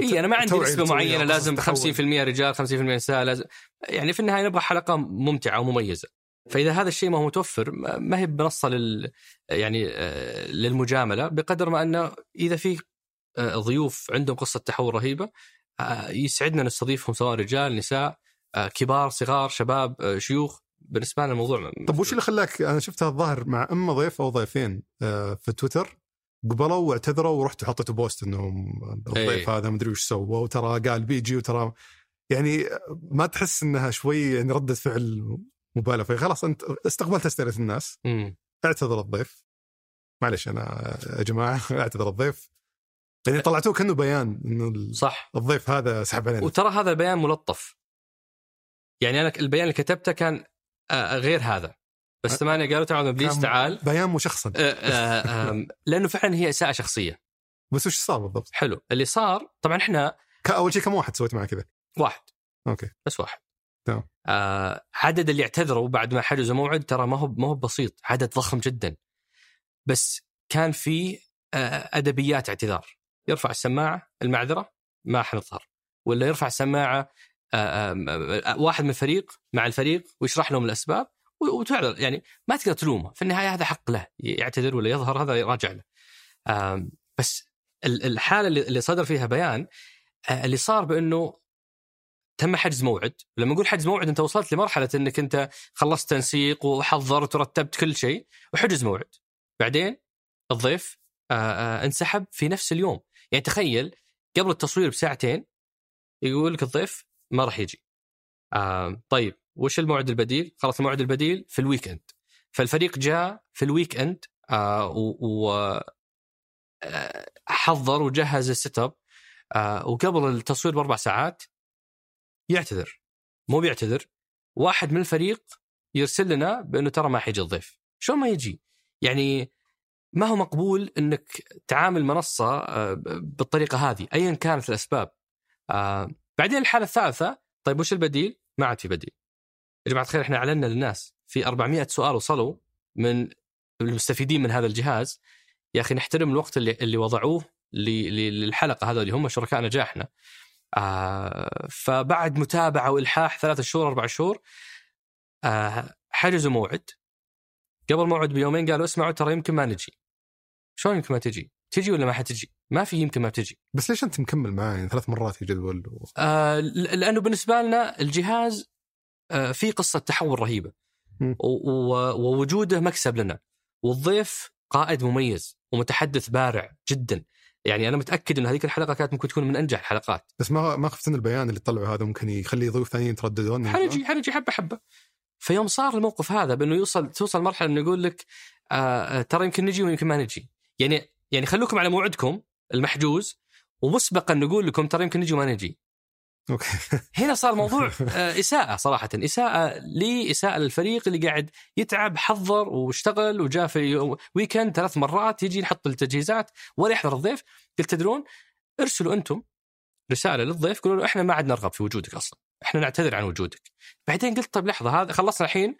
Speaker 2: إي أنا ما عندي نسبة معينة لازم 50% رجال 50% نساء لازم يعني في النهاية نبغى حلقة ممتعة ومميزة. فإذا هذا الشيء ما هو متوفر ما ما هي بمنصه لل يعني آه، للمجاملة. بقدر ما أنه إذا في آه، ضيوف عندهم قصة تحول رهيبة آه، يسعدنا نستضيفهم سواء رجال نساء كبار صغار شباب شيوخ. بالنسبة لنا الموضوع
Speaker 3: طب وش اللي خلاك أنا شفتها الظاهر مع اما ضيف أو ضيفين في تويتر قبلوا واعتذروا ورحتوا حطيتوا بوست إنهم الضيف
Speaker 2: إيه.
Speaker 3: هذا مدري وش سوى وترى قال بيجي وترى يعني ما تحس إنها شوي يعني ردة فعل مبالغ فيها. خلاص أنت استقبلت أسئلة الناس.
Speaker 2: مم.
Speaker 3: اعتذر الضيف. معلش أنا يا جماعة اعتذر الضيف. يعني طلعتوه كأنه بيان إنه
Speaker 2: صح.
Speaker 3: الضيف هذا سحب علينا.
Speaker 2: وترى هذا البيان ملطف. يعني أنا البيان اللي كتبته كان آه، غير هذا. بس ثمانية قالوا تعال ابليس تعال
Speaker 3: بيان مشخصن
Speaker 2: آه، آه، لأنه فعلا هي إساءة شخصية.
Speaker 3: بس وش صار بالضبط؟
Speaker 2: حلو. اللي صار طبعا
Speaker 3: إحنا اول شيء كم واحد سويت معه كذا؟
Speaker 2: واحد.
Speaker 3: أوكي.
Speaker 2: بس واحد. آه عدد اللي اعتذروا بعد ما حجزوا موعد ترى ما هو ما هو بسيط عدد ضخم جدا. بس كان في آه أدبيات اعتذار. يرفع السماعة المعذرة ما حنظهر ولا يرفع السماعة آه آه آه واحد من الفريق مع الفريق ويشرح لهم الأسباب وتعذر. يعني ما تقدر تلومه. في النهاية هذا حق له يعتذر ولا يظهر هذا راجع له. بس ال- الحالة اللي اللي صدر فيها بيان آه، اللي صار بأنه تم حجز موعد. لما نقول حجز موعد أنت وصلت لمرحلة إنك أنت خلصت تنسيق وحضرت ورتبت كل شيء وحجز موعد. بعدين الضيف آه، آه، انسحب في نفس اليوم. يعني تخيل قبل التصوير بساعتين يقول لك الضيف ما راح يجي. آه، طيب وش الموعد البديل؟ خلاص الموعد البديل في ال weekend. فالفريق جاء في ال weekend آه و آه، حضر وجهز ال setup وقبل التصوير بأربع ساعات يعتذر مو بيعتذر واحد من الفريق يرسل لنا بأنه ترى ما حيجي الضيف شلون ما يجي يعني ما هو مقبول إنك تعامل منصة آه، بالطريقة هذه ايا كانت الأسباب آه بعدين الحالة الثالثة طيب وش البديل؟ ما عاد في بديل. يا جماعة الخير إحنا أعلنا للناس في 400 سؤال وصلوا من المستفيدين من هذا الجهاز يا أخي نحترم الوقت اللي اللي وضعوه للحلقة هذا اللي هم شركاء نجاحنا. آه فبعد متابعة وإلحاح ثلاثة شهور أربع شهور آه حجزوا موعد قبل موعد بيومين قالوا اسمعوا ترى يمكن ما نجي. شلون يمكن ما تجي؟ تجي ولا ما حتجي؟ ما في يمكن ما تجي.
Speaker 3: بس ليش أنت مكمل معاه يعني ثلاث مرات في جدول و...
Speaker 2: آه لأنه بالنسبة لنا الجهاز آه في قصة تحول رهيبة ووجوده مكسب لنا والضيف قائد مميز ومتحدث بارع جدا يعني أنا متأكد إن هذيك الحلقة كانت ممكن تكون من أنجح الحلقات.
Speaker 3: بس ما ما خفت ان البيان اللي طلعوا هذا ممكن يخلي ضيوف ثانيين يترددون
Speaker 2: حنجي حنجي حبه حبة. فيوم صار الموقف هذا بأنه يوصل توصل مرحلة إنه يقول لك آه, آه، ترى يمكن نجي ويمكن ما نجي. يعني يعني خلوكم على موعدكم المحجوز ومسبقا نقول لكم ترى يمكن نجي وما نجي.
Speaker 3: أوكي.
Speaker 2: هنا صار موضوع آه، إساءة صراحة إساءة لي اساءه للفريق اللي قاعد يتعب حضر واشتغل وجاء في weekend ثلاث مرات يجي يحط التجهيزات ولا يحضر الضيف. قلت تدرون ارسلوا أنتم رسالة للضيف قولوا له إحنا ما عاد نرغب في وجودك أصلا إحنا نعتذر عن وجودك. بعدين قلت طيب لحظة هذا خلصنا الحين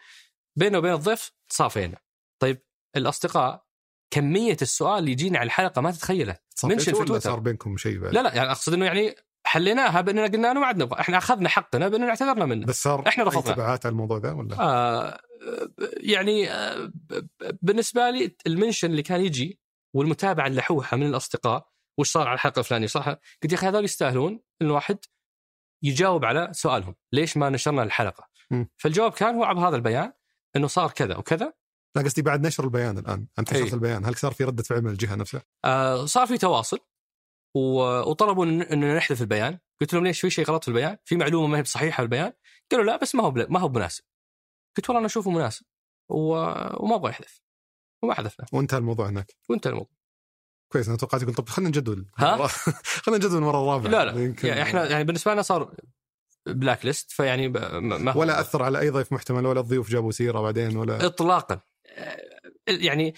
Speaker 2: بينه وبين الضيف صافينا طيب الأصدقاء كمية السؤال اللي يجينا على الحلقة ما تتخيله.
Speaker 3: mention في تويتر. صار بينكم شيء
Speaker 2: لا لا يعني أقصد إنه يعني حليناها بأننا قلنا له ما عاد نبغى إحنا أخذنا حقنا بأننا اعتذرنا منه
Speaker 3: بس صار
Speaker 2: إحنا رفضنا
Speaker 3: تبعات على الموضوع ذا ولا؟
Speaker 2: آه يعني آه بالنسبة لي ال mention اللي كان يجي والمتابعه اللحوحه من الأصدقاء وش صار على الحلقة الفلانية صح قلت يا أخي هذول يستاهلون إن الواحد يجاوب على سؤالهم ليش ما نشرنا الحلقة م. فالجواب كان هو عبر هذا البيان إنه صار كذا وكذا
Speaker 3: لا قصدي بعد نشر البيان الآن أنت نشرت أي. البيان هل صار في ردة فعل من الجهة نفسها؟
Speaker 2: آه صار في تواصل وطلبوا إننا نحذف البيان. قلت لهم ليش في شيء غلط في البيان؟ في معلومة ما هي بصحيحة في البيان. قالوا لا بس ما هو ما هو مناسب قلت والله أنا أشوفه مناسب. وما أبغى يحذف. وما حذفناه.
Speaker 3: وانتهى الموضوع هناك.
Speaker 2: وانتهى الموضوع.
Speaker 3: كويس أنا توقعت يقول طب خلينا نجدول.
Speaker 2: ها؟
Speaker 3: خلينا نجدول المرة الرابعة.
Speaker 2: لا لا. يمكن يعني إحنا يعني بالنسبة لنا صار blacklist فيعني ما
Speaker 3: ولا أثر على أي ضيف محتمل ولا الضيوف جابوا سيرة بعدين ولا
Speaker 2: اطلاقا. يعني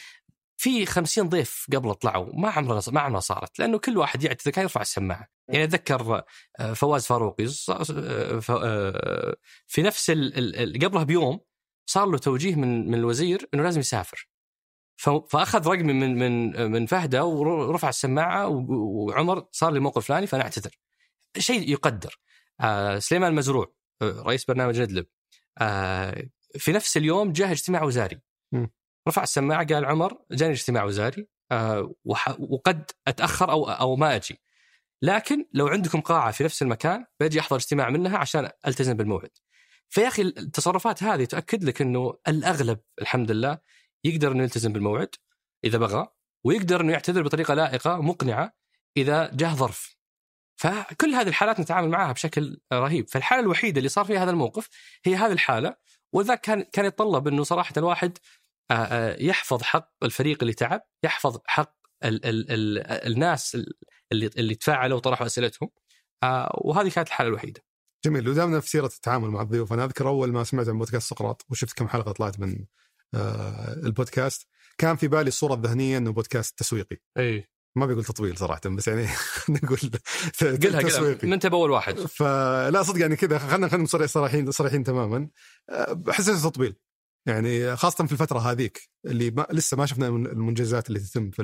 Speaker 2: في خمسين ضيف قبل طلعوا ما عمرنا ما عمرنا صارت لأنه كل واحد يعتذر كان يرفع السماعة. يعني أتذكر آه، فواز فاروقي آه، آه، في نفس قبلها بيوم صار له توجيه من من الوزير إنه لازم يسافر. فأخذ رقمي من من من فهده ورفع السماعة وعمر صار لي موقف فلاني فأنا أعتذر. شيء يقدر. سليمان المزروع رئيس برنامج ندلب. في نفس اليوم جاء اجتماع وزاري. رفع السماعة قال عمر جاني اجتماع وزاري آه وقد أتأخر أو أو ما أجي. لكن لو عندكم قاعة في نفس المكان بجي أحضر اجتماع منها عشان ألتزم بالموعد. فيا أخي التصرفات هذه تاكد لك إنه الأغلب الحمد لله يقدر إنه يلتزم بالموعد إذا بغى ويقدر إنه يعتذر بطريقة لائقة مقنعة إذا جاه ظرف. فكل هذه الحالات نتعامل معها بشكل رهيب. فالحالة الوحيدة اللي صار فيها هذا الموقف هي هذه الحالة ولذلك كان كان يتطلب إنه صراحة الواحد يحفظ حق الفريق اللي تعب يحفظ حق ال ال ال الناس اللي اللي تفاعلوا وطرحوا أسئلتهم آه، وهذه كانت الحالة الوحيدة.
Speaker 3: جميل. ودامنا في سيرة التعامل مع الضيوف أنا أذكر أول ما سمعت عن بودكاست سقراط وشفت كم حلقة طلعت من البودكاست كان في بالي الصورة الذهنية إنه بودكاست تسويقي.
Speaker 2: إي.
Speaker 3: ما بيقول تطويل صراحة بس يعني نقول
Speaker 2: قلها قلها. من انت باول واحد.
Speaker 3: فلا صدق يعني كذا. خلينا خلينا صريحين صريحين تماما. احس تطبيل يعني خاصة في الفترة هذيك اللي ما لسه ما شفنا المنجزات اللي تتم في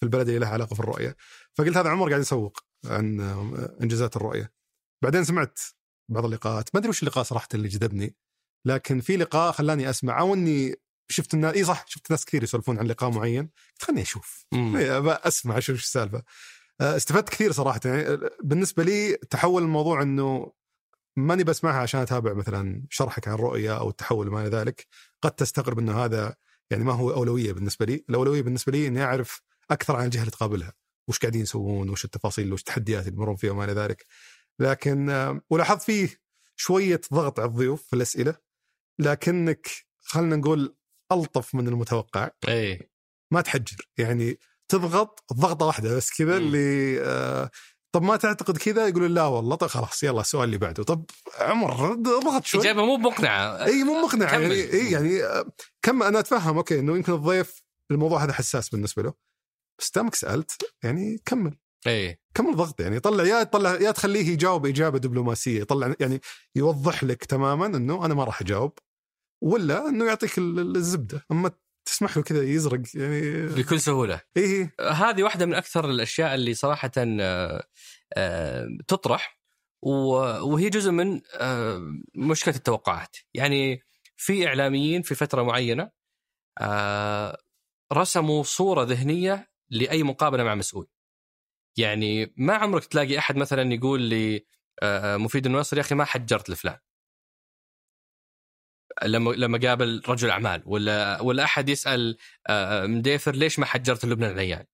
Speaker 3: في البلد اللي لها علاقة في الرؤية. فقلت هذا عمر قاعد يسوق عن إنجازات الرؤية. بعدين سمعت بعض اللقاءات ما أدري وش اللقاء صراحة اللي جذبني لكن في لقاء خلاني أسمع أو إني شفت الناس إي صح شفت ناس كثير يسولفون عن لقاء معين خلني أشوف. أسمع أشوف إيش السالفة. آه، استفدت كثير صراحة يعني بالنسبة لي تحول الموضوع إنه ماني بسمعها عشان أتابع مثلا شرحك عن الرؤيه أو التحول وما إلى ذلك. قد تستغرب إنه هذا يعني ما هو أولوية بالنسبة لي. الأولوية بالنسبة لي إني أعرف أكثر عن الجهة اللي تقابلها. وش قاعدين يسوون؟ وش التفاصيل؟ وش التحديات اللي يمرون فيها وما إلى ذلك. لكن ولاحظت فيه شوية ضغط على الضيوف في الأسئلة. لكنك خلينا نقول ألطف من المتوقع.
Speaker 2: اي
Speaker 3: ما تحجر. يعني تضغط ضغطة واحدة بس كذا. اللي آه طب ما تعتقد كذا؟ يقولون لا والله. طب خلاص يلا السؤال اللي بعده. طب عمر اضغط شوي.
Speaker 2: إجابة مو مقنعة.
Speaker 3: إي مو مقنع
Speaker 2: كمل.
Speaker 3: يعني إي يعني كم أنا أتفهم أوكي إنه يمكن الضيف الموضوع هذا حساس بالنسبة له. بس دامك سألت يعني كمل.
Speaker 2: إي.
Speaker 3: كمل ضغط يعني طلع يا طلع يا تخليه يجاوب إجابة دبلوماسية. يطلع يعني يوضح لك تماما إنه أنا ما راح أجاوب ولا إنه يعطيك ال- ال- الزبدة. أما تسمح له كذا يزرق يعني
Speaker 2: بكل سهولة.
Speaker 3: إيه
Speaker 2: هذه واحدة من أكثر الأشياء اللي صراحة آه، آه، تطرح وهي جزء من آه، مشكلة التوقعات. يعني في إعلاميين في فترة معينة رسموا صورة ذهنية لأي مقابلة مع مسؤول. يعني ما عمرك تلاقي أحد مثلا يقول لي مفيد النصر يا أخي ما حجرت لفلان. لما لما قابل رجل أعمال ولا ولا أحد يسأل آه، مديفر ليش ما حجرت لبنان العيان؟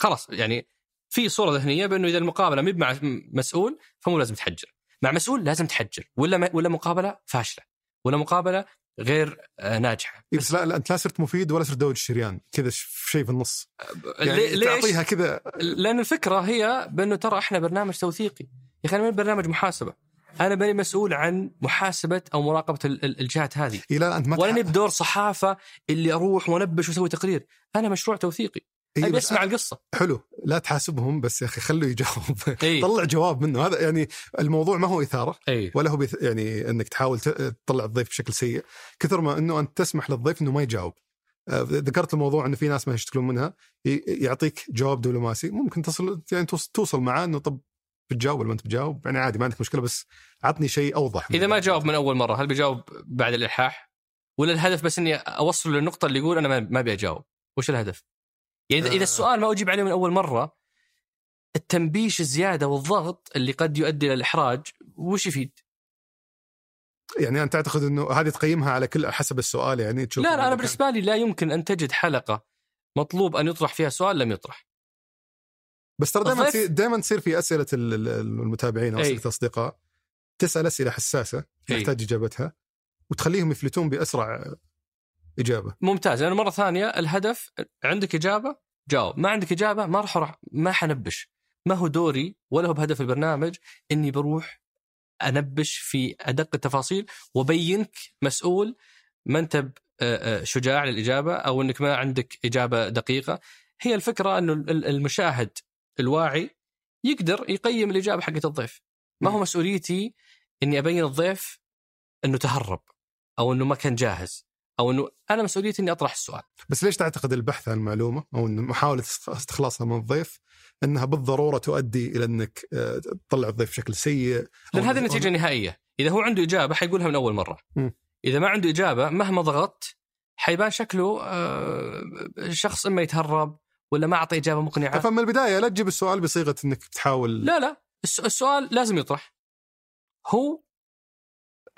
Speaker 2: خلاص يعني في صورة ذهنية بأنه إذا المقابلة مي مع مسؤول فمو لازم تحجر. مع مسؤول لازم تحجر ولا ولا مقابلة فاشلة ولا مقابلة غير آه، ناجحة.
Speaker 3: إيه بس لا, لا أنت لا صرت مفيد ولا صرت داود الشريان كذا شيء في النص. يعني
Speaker 2: لي- ليش؟
Speaker 3: تعطيها كذا.
Speaker 2: لأن الفكرة هي بأنه ترى إحنا برنامج توثيقي. يا أخي برنامج محاسبة. أنا ماني مسؤول عن محاسبة أو مراقبة ال- ال- الجهات هذه.
Speaker 3: إيه لا انت ما
Speaker 2: ولا بدور صحافة اللي أروح وأنبش وأسوي تقرير. أنا مشروع توثيقي.
Speaker 3: إيه أبي
Speaker 2: أسمع القصة.
Speaker 3: حلو. لا تحاسبهم بس يا أخي خلوا يجاوب.
Speaker 2: إي.
Speaker 3: طلع جواب منه. هذا يعني الموضوع ما هو إثارة
Speaker 2: إي.
Speaker 3: ولا هو بيث... يعني إنك تحاول تطلع الضيف بشكل سيء. كثر ما إنه أنت تسمح للضيف إنه ما يجاوب. ذكرت الموضوع إنه في ناس ما يشتكلون منها. يعطيك جواب دبلوماسي. ممكن تصل يعني توص- توصل معاه إنه طب بتجاوب ولا ما انت بتجاوب يعني عادي ما عندك مشكلة بس عطني شيء أوضح
Speaker 2: إذا ما جاوب من أول مرة هل بيجاوب بعد الإلحاح؟ ولا الهدف بس إني أوصل للنقطة اللي يقول أنا ما- أبي أجاوب؟ وش الهدف؟ يعني اذا
Speaker 3: آه.
Speaker 2: السؤال ما أجيب عليه من أول مرة التنبيش الزيادة والضغط اللي قد يؤدي إلى الإحراج وش يفيد؟
Speaker 3: يعني أنت تعتقد إنه هذه تقيمها على كل حسب السؤال يعني تشوف
Speaker 2: لا لا
Speaker 3: أنا
Speaker 2: بالنسبة لي لا يمكن أن تجد حلقة مطلوب أن يطرح فيها سؤال لم يطرح.
Speaker 3: بس ترى دائما دائما تصير في أسئلة ال- ال- المتابعين
Speaker 2: أو.
Speaker 3: أسئلة الاصدقاء تسأل أسئلة حساسة
Speaker 2: أي.
Speaker 3: يحتاج إجابتها وتخليهم يفلتون بأسرع إجابة.
Speaker 2: ممتاز. لأنه مرة ثانية الهدف عندك إجابة جاوب. ما عندك إجابة ما راح ما حنبش. ما هو دوري ولا هو بهدف البرنامج إني بروح أنبش في أدق التفاصيل وبينك مسؤول ما أنت آه، آه، شجاع للإجابة أو إنك ما عندك إجابة دقيقة. هي الفكرة إنه ال- المشاهد الواعي يقدر يقيم الإجابة حقت الضيف. ما هو مسؤوليتي إني أبين الضيف إنه تهرب أو إنه ما كان جاهز أو إنه أنا مسؤوليتي إني أطرح السؤال.
Speaker 3: بس ليش تعتقد البحث عن معلومه أو محاولة استخلاصها من الضيف إنها بالضرورة تؤدي إلى إنك آه، تطلع الضيف بشكل سيء؟
Speaker 2: لأن هذه النتيجه النهائيه إذا هو عنده إجابة حيقولها من أول مرة.
Speaker 3: مم.
Speaker 2: إذا ما عنده إجابة مهما ضغطت حيبان شكله آه، شخص إما يتهرب ولا ما اعطى إجابة مقنعة؟
Speaker 3: فمن البداية لا تجيب السؤال بصيغة إنك بتحاول.
Speaker 2: لا لا. الس- السؤال لازم يطرح. هو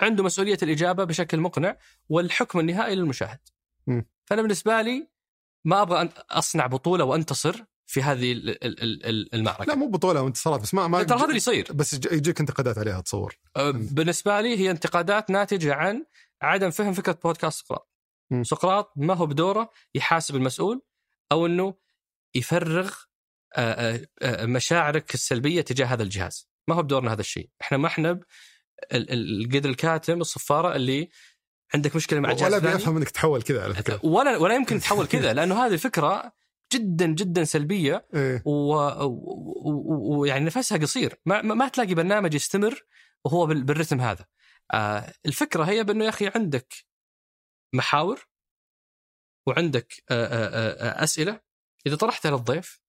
Speaker 2: عنده مسؤولية الإجابة بشكل مقنع والحكم النهائي للمشاهد.
Speaker 3: مم.
Speaker 2: فأنا بالنسبة لي ما أبغى أن أصنع بطولة وأنتصر في هذه ال- ال- ال- ال- المعركة.
Speaker 3: لا مو بطولة وانتصارات بس ما ما
Speaker 2: ترى هذا اللي يصير.
Speaker 3: بس يج- يجيك انتقادات عليها تصور.
Speaker 2: أه، بالنسبة لي هي انتقادات ناتجة عن عدم فهم فكرة بودكاست سقراط. سقراط ما هو بدوره يحاسب المسؤول أو إنه يفرغ آه، آه، آه، مشاعرك السلبية تجاه هذا الجهاز، ما هو بدورنا هذا الشيء، إحنا ما إحنا القدر الكاتم الصفارة اللي عندك مشكلة مع الجهاز
Speaker 3: ولا بيفهم إنك تحول كذا على فكرة.
Speaker 2: ولا ولا يمكن تحول كذا لأنه هذه فكره جدا جدا سلبية.
Speaker 3: إيه.
Speaker 2: ويعني و... و... ويعني نفسها قصير. ما... ما تلاقي برنامج يستمر وهو بال... بالرتم هذا. آه الفكرة هي بأنه يا أخي عندك محاور وعندك أسئلة إذا طرحتها للضيف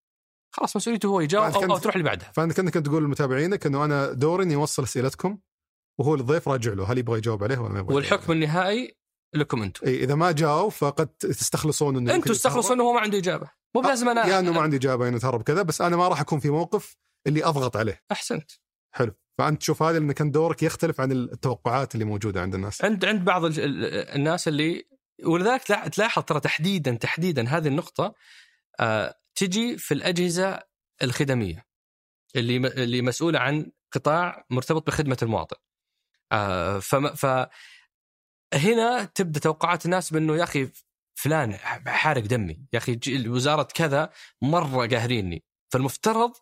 Speaker 2: خلاص مسؤوليته هو يجاوب
Speaker 3: أو,
Speaker 2: أو تروح اللي بعدها.
Speaker 3: فأنت كأنك تقول لمتابعينك إنه أنا دوري إني أوصل أسئلتكم وهو الضيف راجع له هل يبغى يجاوب عليه ولا ما يبغى
Speaker 2: والحكم النهائي لكم أنتم.
Speaker 3: إي إذا ما جاوب فقد تستخلصون إنه
Speaker 2: أنتم
Speaker 3: يتهرب.
Speaker 2: إنه هو ما عنده إجابة. مو بلازم أنا
Speaker 3: يا إنه ما عندي إجابة إنه تهرب كذا بس أنا ما راح أكون في موقف اللي أضغط عليه.
Speaker 2: أحسنت.
Speaker 3: حلو. فأنت تشوف هذا لأن كان دورك يختلف عن التوقعات اللي موجودة عند الناس.
Speaker 2: عند عند بعض ال- ال- الناس اللي ولذلك تلا- تلاحظ ترى تحديدا تحديدا هذه النقطة آه تجي في الأجهزة الخدمية اللي اللي مسؤولة عن قطاع مرتبط بخدمة المواطن. آه فما ف هنا تبدأ توقعات الناس بأنه يا أخي فلان حارق دمي يا أخي وزارة كذا مرة قاهريني فالمفترض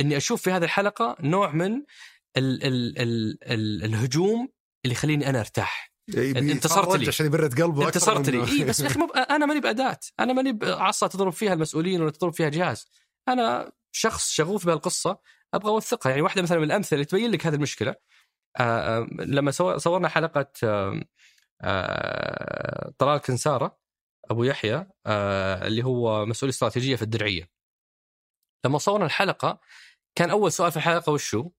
Speaker 2: إني أشوف في هذه الحلقة نوع من ال ال ال ال الهجوم اللي يخليني أنا
Speaker 3: أرتاح
Speaker 2: انتصرت
Speaker 3: يتفرج
Speaker 2: لي.
Speaker 3: عشان يبرد قلبه
Speaker 2: انتصرت لي. اي بس يا أخي مو ب- أنا ماني بأداة. أنا ماني بعصا تضرب فيها المسؤولين ولا تضرب فيها جهاز. أنا شخص شغوف بهالقصة أبغى أوثقها. يعني واحدة مثلا من الأمثلة اللي تبين لك هذه المشكلة. آه، آه، لما سو- صورنا حلقة آه، آه، طلال كنسارة أبو يحيى اللي هو مسؤول استراتيجية في الدرعية. لما صورنا الحلقة كان أول سؤال في الحلقة وشو؟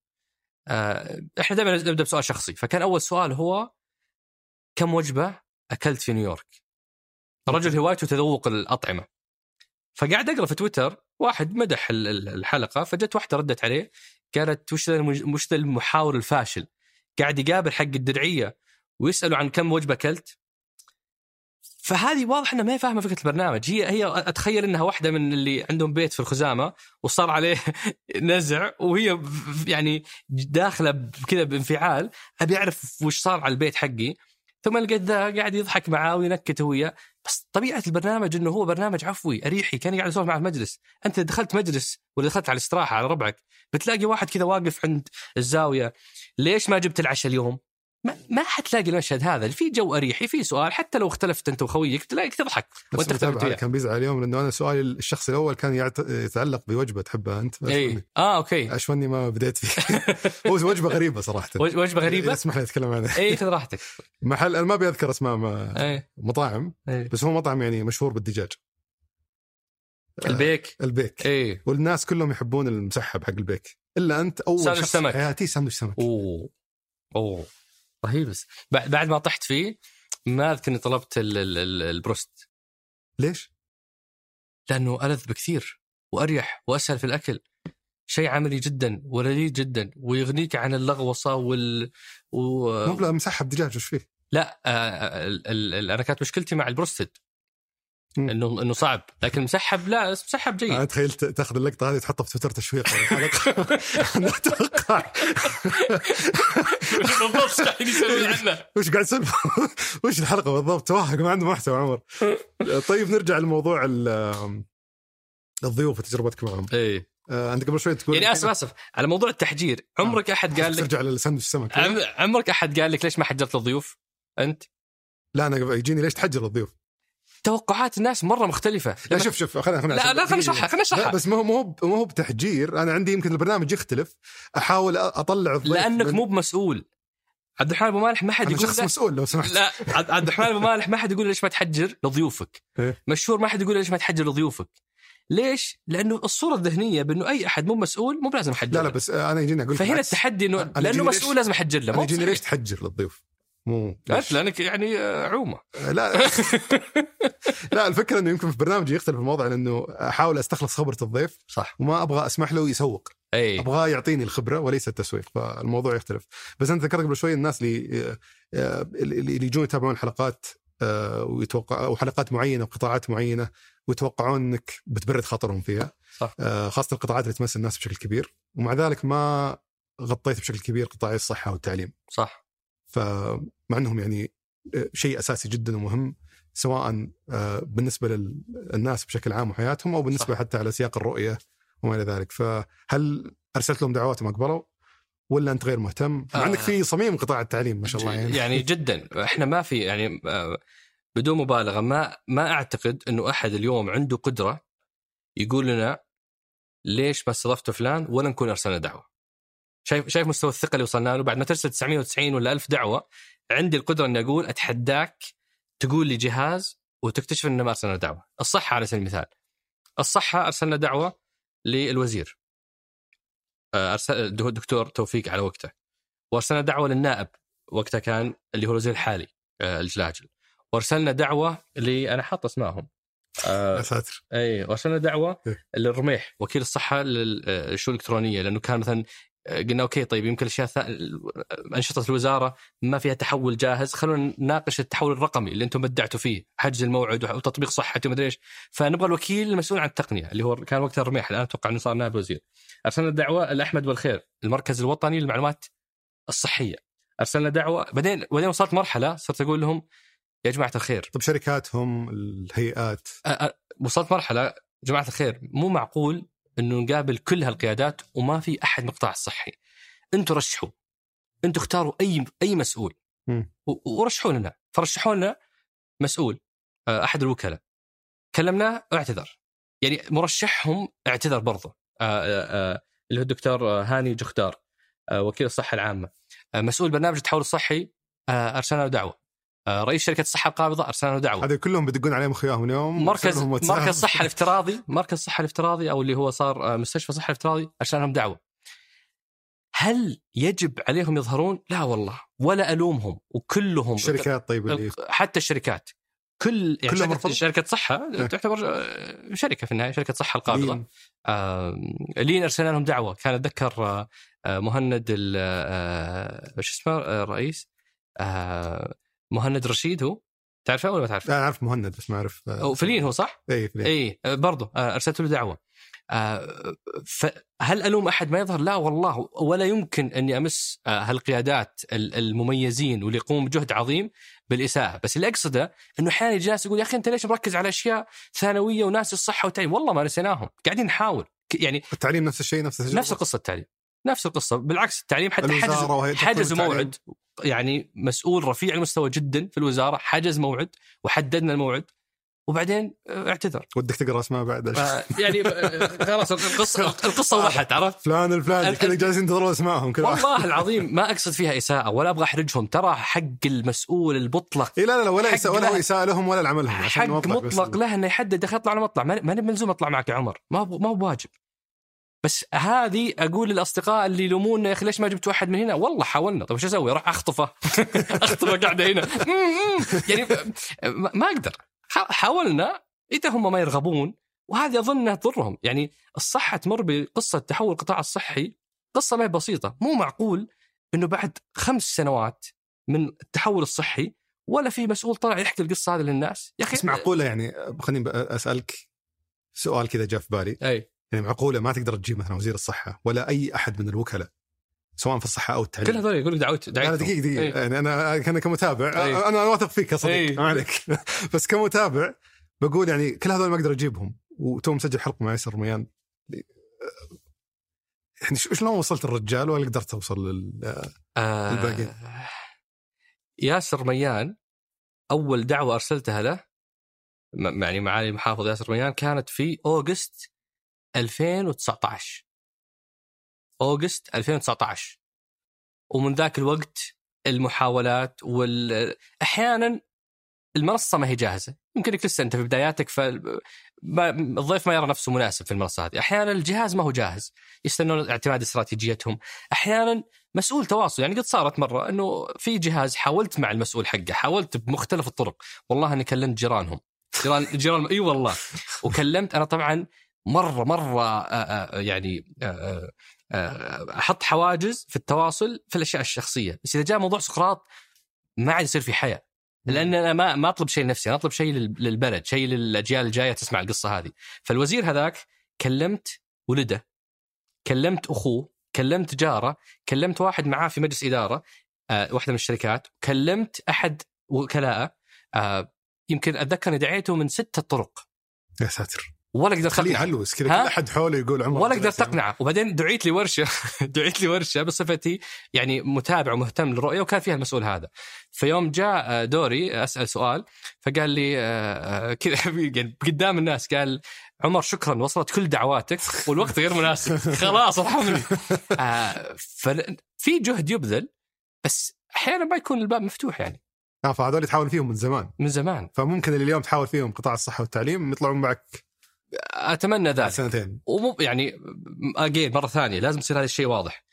Speaker 2: إحنا دائما نبدأ بسؤال شخصي. فكان أول سؤال هو كم وجبة أكلت في نيويورك؟ الرجل هوايته تذوق الأطعمة. فقاعد أقرأ في تويتر واحد مدح ال- ال- الحلقة فجت واحدة ردت عليه قالت وش وش ذا المحاور الفاشل؟ قاعد يقابل حق الدرعية ويسالوا عن كم وجبة أكلت. فهذه واضح انها ما هي فاهمة فكرة البرنامج. هي هي أتخيل إنها واحدة من اللي عندهم بيت في الخزامة وصار عليه نزع وهي يعني داخلة كذا بانفعال. أبي أعرف وش صار على البيت حقي. ثم لقيت ذا قاعد يضحك معاه وينكت وياه بس طبيعة البرنامج إنه هو برنامج عفوي أريحي كان قاعد يسولف مع المجلس. أنت دخلت مجلس ولا دخلت على الاستراحة على ربعك بتلاقي واحد كذا واقف عند الزاوية ليش ما جبت العشاء اليوم؟ ما, ما حتلاقي المشهد هذا. في جو أريحي في سؤال حتى لو اختلفت أنت وخويك تلاقيك تضحك وأنت اختلفت وياه
Speaker 3: كان بيزعل اليوم لأنه أنا سؤالي الشخصي الأول كان يتعلق بوجبة تحبها أنت
Speaker 2: اي آه أوكي.
Speaker 3: اشوني ما بديت فيه. هو وجبة غريبة صراحة.
Speaker 2: وج- وجبة غريبة؟
Speaker 3: اسمح لي أتكلم عنها.
Speaker 2: اي خذ راحتك.
Speaker 3: محل أنا ما أبي أذكر أسماء ما-
Speaker 2: اي
Speaker 3: مطاعم
Speaker 2: اي
Speaker 3: بس هو مطعم يعني مشهور بالدجاج.
Speaker 2: البيك؟
Speaker 3: البيك.
Speaker 2: اي
Speaker 3: والناس كلهم يحبون المسحب حق البيك. إلا أنت
Speaker 2: أول
Speaker 3: شخص. في حياتي ساندويتش سمك.
Speaker 2: أوه. أوه. رهيب بس بعد بعد ما طحت فيه ما أذكر إني طلبت ال- ال- ال- البروست
Speaker 3: ليش؟
Speaker 2: لأنه ألذ بكثير وأريح وأسهل في الأكل شيء عملي جدا ولذيذ جدا ويغنيك عن اللغوصة وال و...
Speaker 3: مو مسحب دجاج وش فيه؟
Speaker 2: لا آه، ال- ال- ال- أنا كانت مشكلتي مع البروستد. انه إنه صعب. لكن مسحب لا مسحب
Speaker 3: أنا
Speaker 2: جيد
Speaker 3: تخيلت تاخذ اللقطة هذه تحطها في تويتر تشويق. الحلقة أنا أتوقع.
Speaker 2: بالضبط إيش قاعدين يسوي عنه.
Speaker 3: وش قاعد يسولف وش الحلقة بالضبط؟ توهق ما عنده محتوى عمر. طيب نرجع لموضوع ال- الضيوف وتجربتك معهم. آه، انت قبل شوي تقول
Speaker 2: يعني أسف أسف. على موضوع التحجير عمرك أحد قال لك
Speaker 3: ترجع للساندويتش السمك.
Speaker 2: عم- عمرك أحد قال لك ليش ما حجرت الضيوف؟ أنت؟
Speaker 3: لا أنا يجيني ليش تحجر الضيوف؟
Speaker 2: توقعات الناس مرة مختلفة
Speaker 3: لا شوف شوف خلينا خلينا
Speaker 2: لا لا خلينا نشرحها خلينا نشرحها
Speaker 3: بس ما هو ما هو بتحجير أنا عندي يمكن البرنامج يختلف أحاول أطلع الضيف
Speaker 2: لأنك
Speaker 3: من-
Speaker 2: مو بمسؤول عبد الرحمن أبو مالح ما حد يقول
Speaker 3: شخص مسؤول لو سمحت
Speaker 2: لا عبد الرحمن أبو مالح ما حد يقول ليش ما تحجر لضيوفك
Speaker 3: إيه.
Speaker 2: مشهور ما حد يقول ليش ما تحجر لضيوفك ليش؟ لأنه الصورة الذهنية بأنه أي أحد مو مسؤول مو بلازم احجر
Speaker 3: لا لا. بس أنا يجيني أقول
Speaker 2: فهنا. التحدي
Speaker 3: إنه لأنه
Speaker 2: مسؤول لازم احجر له
Speaker 3: أنا
Speaker 2: مو
Speaker 3: يجيني. ليش تحجر للضيوف مو ليش؟
Speaker 2: لأنك يعني آه، عومة.
Speaker 3: لا. لا الفكرة إنه يمكن في برنامجي يختلف الموضوع لأنه أحاول أستخلص خبرة الضيف.
Speaker 2: صح.
Speaker 3: وما أبغى أسمح له يسوق.
Speaker 2: أي.
Speaker 3: أبغاه يعطيني الخبرة وليس التسويق فالموضوع يختلف. بس أنت ذكرت قبل شوي الناس اللي آه، اللي يجون يتابعون حلقات آه، ويتوقع أو حلقات معينة وقطاعات معينة ويتوقعون إنك بتبرد خاطرهم فيها.
Speaker 2: صح.
Speaker 3: آه، خاصة القطاعات اللي تمس الناس بشكل كبير. ومع ذلك ما غطيت بشكل كبير قطاعي الصحة والتعليم.
Speaker 2: صح.
Speaker 3: فمع إنهم يعني آه، شيء أساسي جدا ومهم سواء آه، بالنسبة للناس بشكل عام وحياتهم أو بالنسبة
Speaker 2: صح.
Speaker 3: حتى على سياق الرؤية وما إلى ذلك فهل أرسلت لهم دعوات وما قبلوا ولا أنت غير مهتم مع
Speaker 2: آه.
Speaker 3: انك في صميم قطاع التعليم ما شاء الله يعني,
Speaker 2: يعني جدا إحنا ما في يعني آه، بدون مبالغة ما ما أعتقد إنه أحد اليوم عنده قدرة يقول لنا ليش ما استضفت فلان ولا نكون أرسلنا دعوة. شايف شايف مستوى الثقة اللي وصلنا له بعد ما ترسل 990 ولا 1000 دعوة عندي القدرة إني أقول أتحداك تقول لي جهاز وتكتشف اننا ما أرسلنا دعوة. الصحة على سبيل المثال. الصحة أرسلنا دعوة للوزير. آه، ارسل الدكتور توفيق على وقته. وأرسلنا دعوة للنائب وقتها كان اللي هو الوزير الحالي آه، الجلاجل. وأرسلنا دعوة ل أنا حاط أسمائهم. آه،
Speaker 3: يا ساتر
Speaker 2: اي وأرسلنا دعوة
Speaker 3: إيه.
Speaker 2: للرميح وكيل الصحة للشؤون الالكترونيه لأنه كان مثلا آه، قلنا أوكي طيب يمكن الأشياء أنشطة الوزارة ما فيها تحول جاهز. خلونا نناقش التحول الرقمي اللي أنتم بدعتوا فيه حجز الموعد وتطبيق صحتي ومدري إيش. فنبغى الوكيل المسؤول عن التقنية اللي هو كان وقتها الرميح الآن أتوقع إنه صار نائب وزير. أرسلنا دعوه لاحمد والخير المركز الوطني للمعلومات الصحية. أرسلنا دعوة. بعدين بعدين وصلت مرحلة صرت أقول لهم يا جماعة الخير.
Speaker 3: طب شركاتهم الهيئات.
Speaker 2: أ- أ- وصلت مرحلة جماعة الخير مو معقول إنه نقابل كل هالقيادات وما في أحد من القطاع الصحي أنتم رشحوا. أنتم اختاروا أي أي مسؤول. ورشحوا لنا. فرشحوا لنا مسؤول آه، أحد الوكلاء. كلمناه اعتذر. يعني مرشحهم اعتذر برضه آه، آه، اللي هو الدكتور هاني جختار وكيل الصحة العامة. مسؤول برنامج التحول الصحي أرسلنا له دعوة. رئيس شركة الصحة القابضه ارسلنا له دعوة
Speaker 3: هذه كلهم بدقون عليهم اخوياهم اليوم
Speaker 2: مركز. مركز صحة الافتراضي مركز صحة الافتراضي أو اللي هو صار آه، مستشفى صحة الافتراضي أرسل لهم دعوة هل يجب عليهم يظهرون؟ لا والله ولا ألومهم وكلهم
Speaker 3: الشركات طيب اللي
Speaker 2: حتى الشركات كل يعني شركة,
Speaker 3: رفضوا؟
Speaker 2: شركة صحة
Speaker 3: إيه.
Speaker 2: تعتبر آه، شركة في النهاية شركة صحة القابضه
Speaker 3: لين.
Speaker 2: آه لين أرسلنا لهم دعوة كان أتذكر آه، آه، مهند ال- آه، آه، شو اسمه آه، الرئيس آه، مهند رشيد هو تعرفه ولا ما تعرفه؟
Speaker 3: لا أعرف مهند بس ما أعرف
Speaker 2: أو فلين هو صح؟
Speaker 3: اي فلين
Speaker 2: اي برضو آه، أرسلت له دعوة آه، فهل ألوم أحد ما يظهر؟ لا والله ولا يمكن أني أمس آه، هالقيادات ال- المميزين واللي يقومون بجهد عظيم بالإساءة، بس اللي أقصده إنه أحيانا يجي ناس يقول يا أخي أنت ليش مركز على أشياء ثانوية وناس الصحة والتعليم؟ والله ما نسيناهم، قاعدين نحاول يعني
Speaker 3: التعليم نفس الشيء نفس التجربة.
Speaker 2: نفس القصة التعليم نفس القصة بالعكس التعليم حتى حجز حجز. موعد يعني مسؤول رفيع المستوى جدا في الوزارة حجز موعد وحددنا الموعد وبعدين آه، اعتذر
Speaker 3: ودك تقرأ أسماء بعد
Speaker 2: آه، يعني آه، خلاص القصة القصة وضحت عرفت؟
Speaker 3: فلان الفلان
Speaker 2: ال-
Speaker 3: كذا جالسين ينتظرون أسمائهم كذا
Speaker 2: والله العظيم ما أقصد فيها إساءة ولا أبغى أحرجهم ترى حق المسؤول المطلق
Speaker 3: اي لا لا لا ولا إساءة ولا هو. إساءة لهم ولا لعملهم
Speaker 2: حق. مطلق له إنه يحدد أخي اطلع ولا ما اطلع ما ما نبي ملزوم أطلع معك يا عمر ما هو ما هو بواجب بس هذه أقول للأصدقاء اللي يلومونا يا أخي ليش ما جبت واحد من هنا؟ والله حاولنا. طيب وش أسوي؟ أروح أخطفه. أخطفه قاعدة هنا. يعني ما أقدر. حا- حاولنا. إذا هم ما يرغبون وهذه أظن إنها تضرهم. يعني الصحة تمر بقصة تحول القطاع الصحي. قصة ما هي بسيطة. مو معقول إنه بعد خمس سنوات من التحول الصحي ولا في مسؤول طلع يحكي القصة هذه للناس؟ يا أخي
Speaker 3: بس معقولة يعني خليني أسألك سؤال كذا جاء في بالي.
Speaker 2: أي.
Speaker 3: يعني معقولة ما تقدر تجيب مثلا وزير الصحة ولا أي أحد من الوكلاء سواء في الصحة أو التعليم.
Speaker 2: كل هذول يقول لك دعوت دعوت
Speaker 3: دقيقة دقيقة يعني أنا أنا كمتابع.
Speaker 2: أي.
Speaker 3: أنا واثق فيك يا صديق
Speaker 2: أي.
Speaker 3: ما عليك. بس كمتابع بقول يعني كل هذول ما أقدر أجيبهم. وتو مسجل حلقة مع ياسر رميان. يعني شلون وصلت الرجال ولا قدرت أوصل لل
Speaker 2: آه
Speaker 3: الباقي.
Speaker 2: ياسر ميان أول دعوة أرسلتها له يعني معالي المحافظ ياسر ميان كانت في أوغست 2019 أوغست 2019 ومن ذاك الوقت المحاولات وال أحيانا المنصة ما هي جاهزة. يمكن لك لسه أنت في بداياتك ف الضيف ما يرى نفسه مناسب في المنصة هذه. أحيانا الجهاز ما هو جاهز. يستنون اعتماد استراتيجيتهم. أحيانا مسؤول تواصل. يعني قد صارت مرة إنه في جهاز حاولت مع المسؤول حقه حاولت بمختلف الطرق. والله اني كلمت جيرانهم. جيران جيران إي والله. وكلمت. أنا طبعا مرة مرة آه، آه، يعني آه، آه، أحط حواجز في التواصل في الأشياء الشخصية. بس إذا جاء موضوع سقراط ما عاد يصير في حياة. لأن أنا ما ما أطلب شيء لنفسي أنا أطلب شيء لل- للبلد شيء للأجيال الجاية تسمع القصة هذه. فالوزير هذاك كلمت ولده كلمت أخوه كلمت جاره كلمت واحد معاه في مجلس إدارة آه، واحدة من الشركات كلمت أحد وكلاءه آه، يمكن أتذكر إني دعيته من ستة طرق.
Speaker 3: يا ساتر.
Speaker 2: ولا قدرت
Speaker 3: خليه. يعلوس كذا؟ كل أحد حوله يقول عمر
Speaker 2: ولا قدرت. اقنعه وبعدين دعيت لي ورشة دعيت لي ورشة بصفتي يعني متابع ومهتم للرؤية وكان فيها المسؤول هذا. فيوم جاء آه، دوري أسأل سؤال فقال لي آه، آه، كذا يعني قدام الناس قال عمر شكرا وصلت كل دعواتك والوقت غير مناسب. خلاص ارحمني ففي جهد يبذل بس أحيانا ما يكون الباب مفتوح يعني.
Speaker 3: آه فهذول تحاول فيهم من زمان.
Speaker 2: من زمان.
Speaker 3: فممكن اللي اليوم تحاول فيهم قطاع الصحة والتعليم يطلعون معك
Speaker 2: أتمنى ذلك
Speaker 3: سنتين
Speaker 2: ومو يعني اجين مرة ثانية لازم يصير هذا الشيء واضح.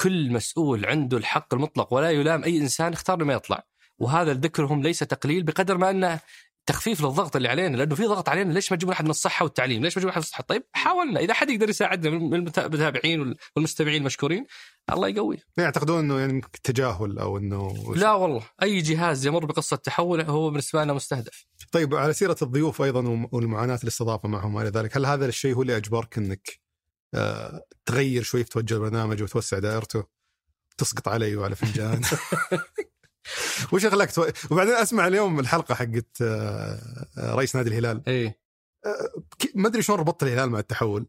Speaker 2: كل مسؤول عنده الحق المطلق ولا يلام أي إنسان اختار انه ما يطلع. وهذا لذكرهم ليس تقليل بقدر ما أنه تخفيف للضغط اللي علينا لأنه في ضغط علينا ليش ما تجيبون احد من الصحة والتعليم؟ ليش ما تجيبون احد من الصحة؟ طيب حاولنا إذا حد يقدر يساعدنا من المتابعين والمستمعين المشكورين الله يقويه.
Speaker 3: يعتقدون إنه يعني تجاهل أو إنه
Speaker 2: لا والله أي جهاز يمر بقصة تحول هو بالنسبة لنا مستهدف.
Speaker 3: طيب على سيرة الضيوف أيضا والمعاناة الاستضافة معهم وما إلى ذلك، هل هذا الشيء هو اللي أجبرك إنك آه تغير شوي في توجه البرنامج وتوسع دائرته؟ تسقط علي وعلى فنجان وش خلاك تو... وبعدين أسمع اليوم الحلقة حقت آه، آه، رئيس نادي الهلال.
Speaker 2: إيه
Speaker 3: ك- ما أدري شلون ربطت الهلال مع التحول.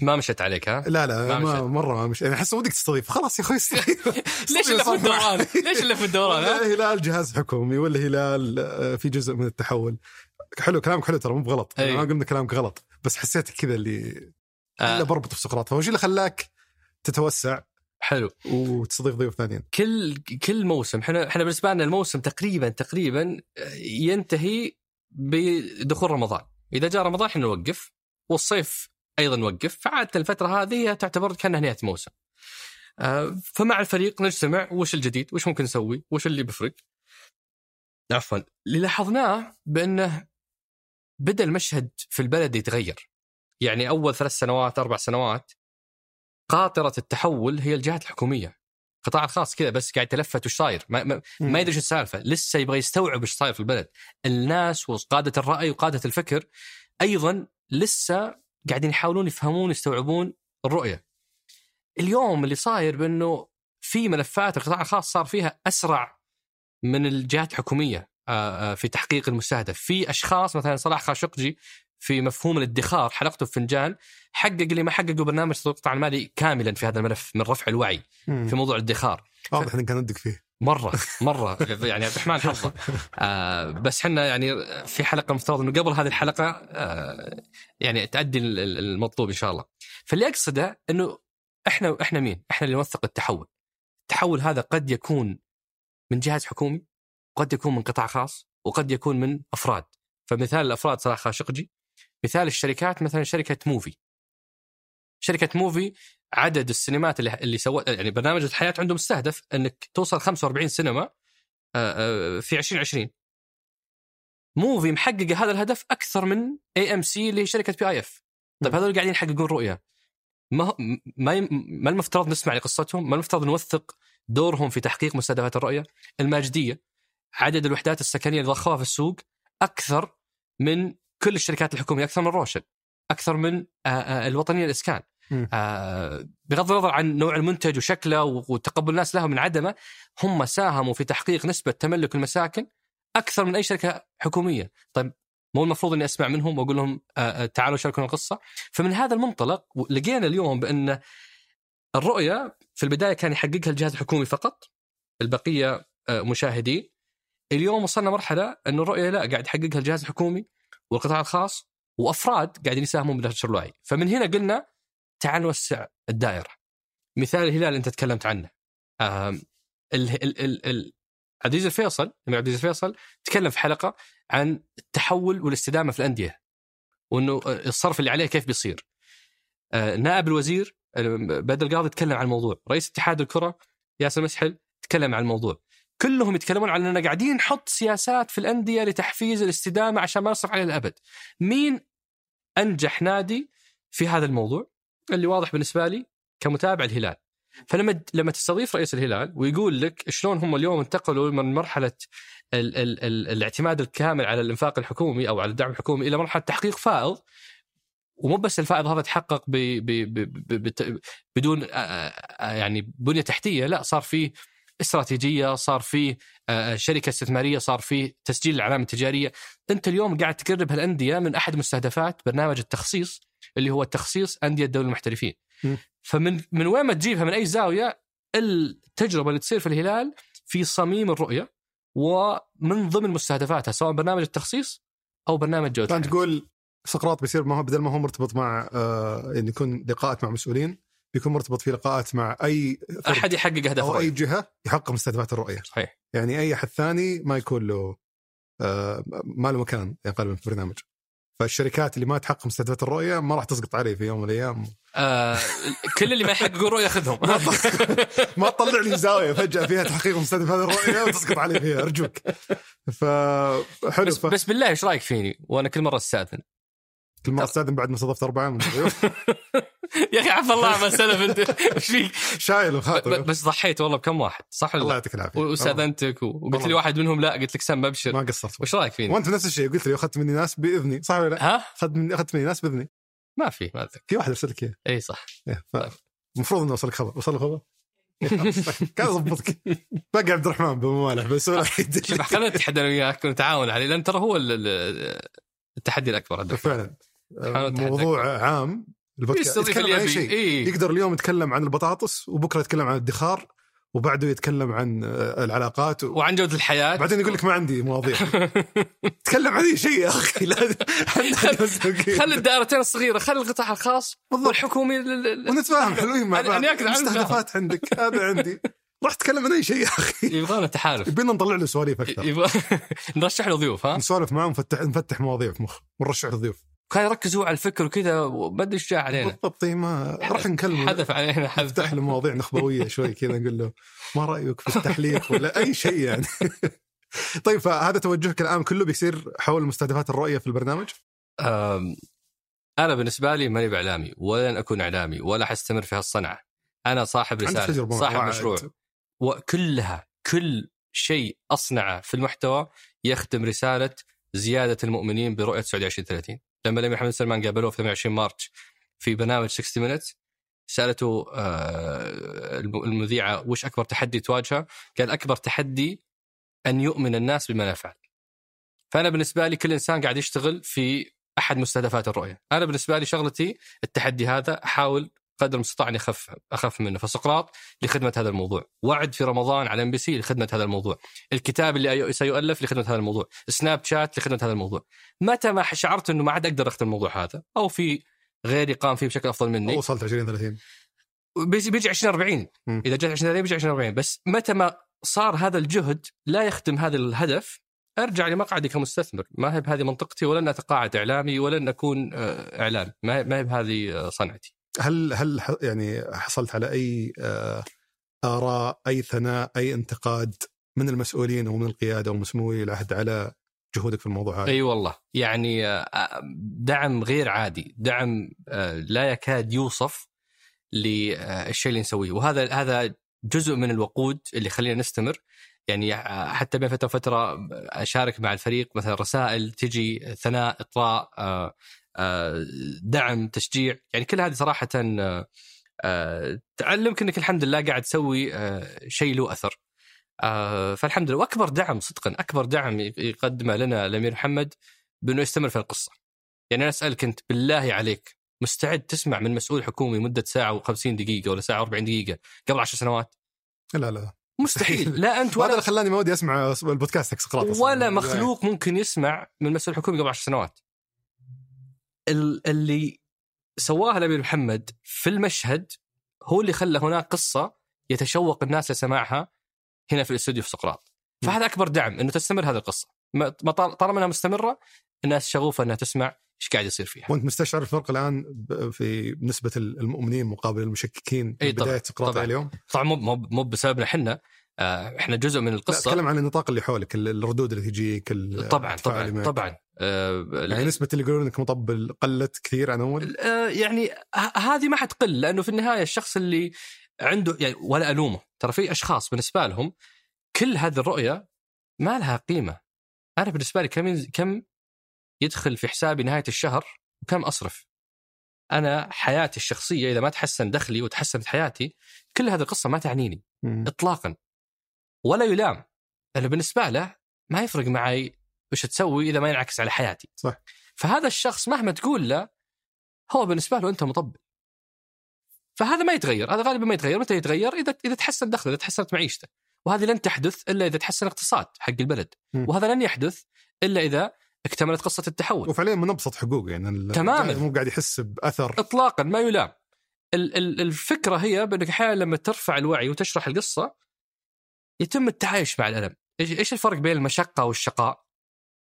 Speaker 2: ما مشت عليك ها؟
Speaker 3: لا لا
Speaker 2: ما
Speaker 3: ما
Speaker 2: مشت.
Speaker 3: مرة ما مش يعني أحس ودك تستضيف. خلاص يا أخوي
Speaker 2: ليش اللي في الدوران؟ ليش اللي في الدوران ها؟
Speaker 3: ولا هلال جهاز حكومي ولا هلال آه، في جزء من التحول. حلو كلامك حلو ترى مو بغلط.
Speaker 2: أي.
Speaker 3: ما قلنا كلامك غلط بس حسيت كذا اللي الا
Speaker 2: آه.
Speaker 3: بربط في سقراط فهو اللي خلاك تتوسع؟
Speaker 2: حلو.
Speaker 3: وتستضيف ضيوف ثانيين.
Speaker 2: كل كل موسم إحنا إحنا بالنسبة لنا الموسم تقريبا تقريبا ينتهي بدخول رمضان. إذا جاء رمضان إحنا نوقف والصيف أيضا نوقف. فعادة الفترة هذه تعتبر كأنها نهاية موسم آه، فمع الفريق نجتمع وش الجديد وش ممكن نسوي وش اللي بيفرق. عفوا. اللي لاحظناه بأنه بدأ المشهد في البلد يتغير. يعني أول ثلاث سنوات أربع سنوات قاطرة التحول هي الجهات الحكومية. القطاع الخاص كذا بس قاعد يتلفت وش صاير؟ ما, ما, ما يدري إيش السالفة. لسه يبغى يستوعب إيش صاير في البلد. الناس وقادة الرأي وقادة الفكر أيضا لسه قاعدين يحاولون يفهمون يستوعبون الرؤية. اليوم اللي صاير بأنه في ملفات القطاع الخاص صار فيها أسرع من الجهات الحكومية آه، آه، في تحقيق المستهدف. في أشخاص مثلا صلاح خاشقجي في مفهوم الادخار حلقته في فنجان حقق اللي ما حققه برنامج تطوير القطاع المالي كاملا في هذا الملف من رفع الوعي
Speaker 3: مم.
Speaker 2: في موضوع الادخار.
Speaker 3: واضح إنك كان ودك فيه.
Speaker 2: مرة مرة. يعني عبد الرحمن حظه آه بس إحنا يعني في حلقة مفترض إنه قبل هذه الحلقة آه يعني تؤدي ال- المطلوب إن شاء الله. فاللي أقصده إنه إحنا إحنا مين؟ إحنا اللي نوثق التحول. التحول هذا قد يكون من جهاز حكومي وقد يكون من قطاع خاص وقد يكون من أفراد. فمثال الأفراد صلاح خاشقجي مثال الشركات مثلا شركة موفي شركة موفي عدد السينمات اللي اللي سوت يعني برنامج الحياة عندهم مستهدف إنك توصل 45 سينما آه، آه، في 2020 موفي محققه هذا الهدف أكثر من AMC اللي هي شركه PIF طيب هذول قاعدين يحققون رؤية ما ما ما المفترض نسمع لقصتهم؟ ما المفترض نوثق دورهم في تحقيق مستهدفات الرؤية؟ الماجديه عدد الوحدات السكنية اللي ضخوها في السوق أكثر من كل الشركات الحكومية أكثر من روشن أكثر من آه، آه، الوطنية الإسكان.
Speaker 3: مم.
Speaker 2: آه، بغض النظر عن نوع المنتج وشكله وتقبل الناس له من عدمه هم ساهموا في تحقيق نسبة تملك المساكن أكثر من أي شركة حكومية. طيب مو المفروض إني أسمع منهم وأقول لهم تعالوا شاركونا القصة؟ فمن هذا المنطلق لقينا اليوم بأن الرؤية في البداية كان يحققها الجهاز الحكومي فقط البقية مشاهدين. اليوم وصلنا مرحلة انه الرؤية لا قاعد يحققها الجهاز الحكومي والقطاع الخاص وأفراد قاعدين يساهمون بنشر الوعي فمن هنا قلنا تعال نوسع الدائرة. مثال الهلال انت تكلمت عنه. ال ال ال ال عبد العزيز الفيصل الامير عبد العزيز الفيصل تكلم في حلقة عن التحول والاستدامة في الأندية وإنه الصرف اللي عليه كيف بيصير. آه، نائب الوزير آه، بدر القاضي تكلم عن الموضوع. رئيس اتحاد الكرة ياسر مسحل تكلم عن الموضوع. كلهم يتكلمون عن أننا قاعدين نحط سياسات في الأندية لتحفيز الاستدامة عشان ما نصرف عليه الابد مين أنجح نادي في هذا الموضوع؟ اللي واضح بالنسبة لي كمتابع الهلال. فلما لما تستضيف رئيس الهلال ويقول لك شلون هم اليوم انتقلوا من مرحلة ال ال ال الاعتماد الكامل على الإنفاق الحكومي أو على الدعم الحكومي إلى مرحلة تحقيق فائض ومو بس الفائض هذا تحقق ب ب بدون يعني بنية تحتية لا صار فيه استراتيجية صار فيه آه، شركة استثمارية صار فيه تسجيل العلامه التجارية أنت اليوم قاعد تقرب هالأندية من أحد مستهدفات برنامج التخصيص اللي هو تخصيص أندية دوري المحترفين
Speaker 3: م.
Speaker 2: فمن من وين ما تجيبها من أي زاوية التجربة اللي تصير في الهلال في صميم الرؤية ومن ضمن مستهدفاتها سواء برنامج التخصيص أو برنامج جودة
Speaker 3: فانت. تقول سقراط بيصير ما هو بدل ما هو مرتبط مع آه ان يكون لقاءات مع مسؤولين بيكون مرتبط في لقاءات مع أي
Speaker 2: أحد يحقق اهداف
Speaker 3: أو
Speaker 2: أي
Speaker 3: جهة يحقق مستهدفات الرؤية.
Speaker 2: صحيح.
Speaker 3: يعني أي أحد ثاني ما يكون له آه ما له مكان غالبا في البرنامج فالشركات اللي ما تحقق مستهدفات الرؤية ما راح تسقط عليه في يوم من الأيام.
Speaker 2: آه كل اللي ما يحققون رؤية خذهم.
Speaker 3: ما تطلع لي زاوية فجأة فيها تحقيق مستهدفات الرؤية وتسقط علي فيها أرجوك. فحلو
Speaker 2: بس,
Speaker 3: ف...
Speaker 2: بس بالله إيش رأيك فيني؟ وأنا كل مرة أستأذن.
Speaker 3: كل مرة أستأذن بعد ما استضفت أربعة من
Speaker 2: يا أخي عفى الله ما سلف أنت إيش فيك؟
Speaker 3: شايل
Speaker 2: بس ضحيت والله بكم واحد صح ولا؟
Speaker 3: الله؟ يعطيك العافية.
Speaker 2: واستاذنتك وقلت لي. واحد منهم لا قلت لك سم أبشر.
Speaker 3: ما قصرت.
Speaker 2: وش رأيك فيني؟
Speaker 3: وأنت نفس الشيء قلت لي أخذت مني ناس بإذني صح ولا لا؟
Speaker 2: ها؟
Speaker 3: أخذت مني أخذت مني ناس بإذني.
Speaker 2: ما في ما اتذكر
Speaker 3: في واحد ارسل لك إياه.
Speaker 2: اي صح.
Speaker 3: إيه،
Speaker 2: طيب.
Speaker 3: المفروض إنه وصلك خبر. وصل خبر؟ كان ضبطك باقي عبد الرحمن بموالح بس
Speaker 2: شوف خلينا نتحدى أنا وياك ونتعاون عليه لأن ترى هو ال- ال- التحدي الأكبر
Speaker 3: فعلا. موضوع عام. البودكاست
Speaker 2: يستضيف
Speaker 3: يتكلم عن شيء.
Speaker 2: إيه.
Speaker 3: يقدر اليوم يتكلم عن البطاطس وبكرة يتكلم عن الادخار وبعده يتكلم عن آه، العلاقات و...
Speaker 2: وعن جودة الحياة.
Speaker 3: بعدين يقول لك ما عندي مواضيع. تكلم عن أي شيء يا أخي. لا
Speaker 2: خلي الدائرتين الصغيرة خلي القطاع الخاص
Speaker 3: بالضبط.
Speaker 2: والحكومي لل-
Speaker 3: ونتفاهم حلوين مع
Speaker 2: أنا-
Speaker 3: بعض.
Speaker 2: عنه
Speaker 3: مستهدفات عندك هذا عندي. راح تكلم عن أي شيء يا أخي.
Speaker 2: يبغانا تحالف
Speaker 3: يبينا نطلع له سواليف أكثر.
Speaker 2: يبغى نرشح له ضيوف ها؟
Speaker 3: نسولف معاه ونفتح نفتح مواضيع في مخ ونرشح له ضيوف.
Speaker 2: كان يركز هو على الفكر وكذا أدري إيش جاء علينا.
Speaker 3: بالضبط ما راح نكلمه.
Speaker 2: حذف علينا حذف.
Speaker 3: نفتح له مواضيع نخبوية شوي كذا نقول له ما رأيك في التحليق ولا أي شيء يعني. طيب فهذا توجهك الآن كله بيصير حول مستهدفات الرؤية في البرنامج؟
Speaker 2: أنا بالنسبة لي ماني بإعلامي ولن أكون إعلامي ولا حستمر في هالصنعة. أنا صاحب
Speaker 3: رسالة
Speaker 2: صاحب. مشروع. وكلها كل شيء أصنعه في المحتوى يخدم رسالة زيادة المؤمنين برؤية السعوديه 2030 لما الأمير محمد سلمان قابلوه في 28 مارس في برنامج 60 مينتس سألته آه، الم- المذيعة وش أكبر تحدي تواجهه؟ قال أكبر تحدي أن يؤمن الناس بما نفعل. فأنا بالنسبة لي كل إنسان قاعد يشتغل في أحد مستهدفات الرؤية، أنا بالنسبة لي شغلتي التحدي هذا أحاول قدر المستطاع اني اخف أخف منه، فسقراط لخدمة هذا الموضوع، وعد في رمضان على إم بي سي لخدمة هذا الموضوع، الكتاب اللي سيؤلف لخدمة هذا الموضوع، سناب شات لخدمة هذا الموضوع. متى ما شعرت إنه ما عاد أقدر اخدم الموضوع هذا؟ أو في غيري قام فيه بشكل أفضل مني.
Speaker 3: وصلت 20 30
Speaker 2: بيجي بيجي 2040
Speaker 3: مم.
Speaker 2: إذا جت 2040 بيجي 2040 بس متى ما صار هذا الجهد لا يخدم هذا الهدف أرجع لمقعدي كمستثمر. ما هي بهذه منطقتي ولن أتقاعد إعلامي ولن أكون آه، اعلامي ما هي ما هي بهذه آه، صنعتي.
Speaker 3: هل هل يعني حصلت على أي آه، آراء أي ثناء أي انتقاد من المسؤولين أو من القيادة ومسموي العهد على جهودك في الموضوع هذا؟
Speaker 2: أي والله. يعني آه، دعم غير عادي. دعم آه، لا يكاد يوصف للشيء اللي نسويه. وهذا هذا جزء من الوقود اللي يخلينا نستمر. يعني آه، حتى بين فترة وفتره أشارك مع الفريق مثلا رسائل تجي ثناء إطراء آه، آه، دعم تشجيع يعني كل هذه صراحة آه، تعلمك إنك الحمد لله قاعد تسوي آه، شيء له أثر آه، فالحمد لله وأكبر دعم صدقا أكبر دعم يقدمه لنا الأمير محمد بأنه يستمر في القصة. يعني أنا أسألك أنت بالله عليك مستعد تسمع من مسؤول حكومي مدة ساعة و50 دقيقة ولا ساعة و40 دقيقة قبل 10 سنوات؟
Speaker 3: لا لا
Speaker 2: مستحيل لا
Speaker 3: أنت
Speaker 2: ولا
Speaker 3: اللي خلاني ما ودي أسمع البودكاست حق سقراط.
Speaker 2: ولا مخلوق ممكن يسمع من مسؤول حكومي قبل 10 سنوات. ال- اللي سواه الأمير محمد في المشهد هو اللي خلى هناك قصة يتشوق الناس لسماعها هنا في الاستوديو في سقراط. فهذا أكبر دعم إنه تستمر هذه القصة. ما ما طال- طالما إنها مستمرة الناس شغوفة إنها تسمع إيش قاعد يصير فيها.
Speaker 3: وأنت مستشعر الفرق الآن في نسبة المؤمنين مقابل المشككين
Speaker 2: طبعاً،
Speaker 3: بداية سقراط
Speaker 2: طبعاً.
Speaker 3: اليوم؟
Speaker 2: طبعا مو مو مو بسببنا إحنا آه، إحنا جزء من
Speaker 3: لا
Speaker 2: القصة
Speaker 3: اتكلم عن النطاق اللي حولك ال- الردود اللي تجيك
Speaker 2: طبعا طبعا
Speaker 3: معك.
Speaker 2: طبعا آه،
Speaker 3: يعني نسبة اللي يقولون إنك مطبل قلت كثير عن أول؟
Speaker 2: آه، يعني هذه ما حتقل لأنه في النهاية الشخص اللي عنده يعني ولا ألومه. ترى في أشخاص بالنسبة لهم كل هذه الرؤية ما لها قيمة. أنا بالنسبة لي كم كم يدخل في حسابي نهاية الشهر وكم أصرف. أنا حياتي الشخصية إذا ما تحسن دخلي وتحسنت حياتي كل هذه القصة ما تعنيني
Speaker 3: مم.
Speaker 2: اطلاقا. ولا يلام. لأنه بالنسبة له ما يفرق معي وش تسوي إذا ما ينعكس على حياتي.
Speaker 3: صح.
Speaker 2: فهذا الشخص مهما تقول له هو بالنسبة له أنت مطبل. فهذا ما يتغير هذا غالبا ما يتغير. متى يتغير؟ إذا إذا تحسن دخله إذا تحسنت معيشته. وهذه لن تحدث إلا إذا تحسن اقتصاد حق البلد.
Speaker 3: مم.
Speaker 2: وهذا لن يحدث إلا إذا اكتملت قصة التحول.
Speaker 3: وفعليا من أبسط حقوق يعني
Speaker 2: تماماً.
Speaker 3: مو قاعد يحس بأثر.
Speaker 2: اطلاقا ما يلام. ال- ال- الفكرة هي بأنك أحيانا لما ترفع الوعي وتشرح القصة يتم التعايش مع الألم. إيش الفرق بين المشقة والشقاء؟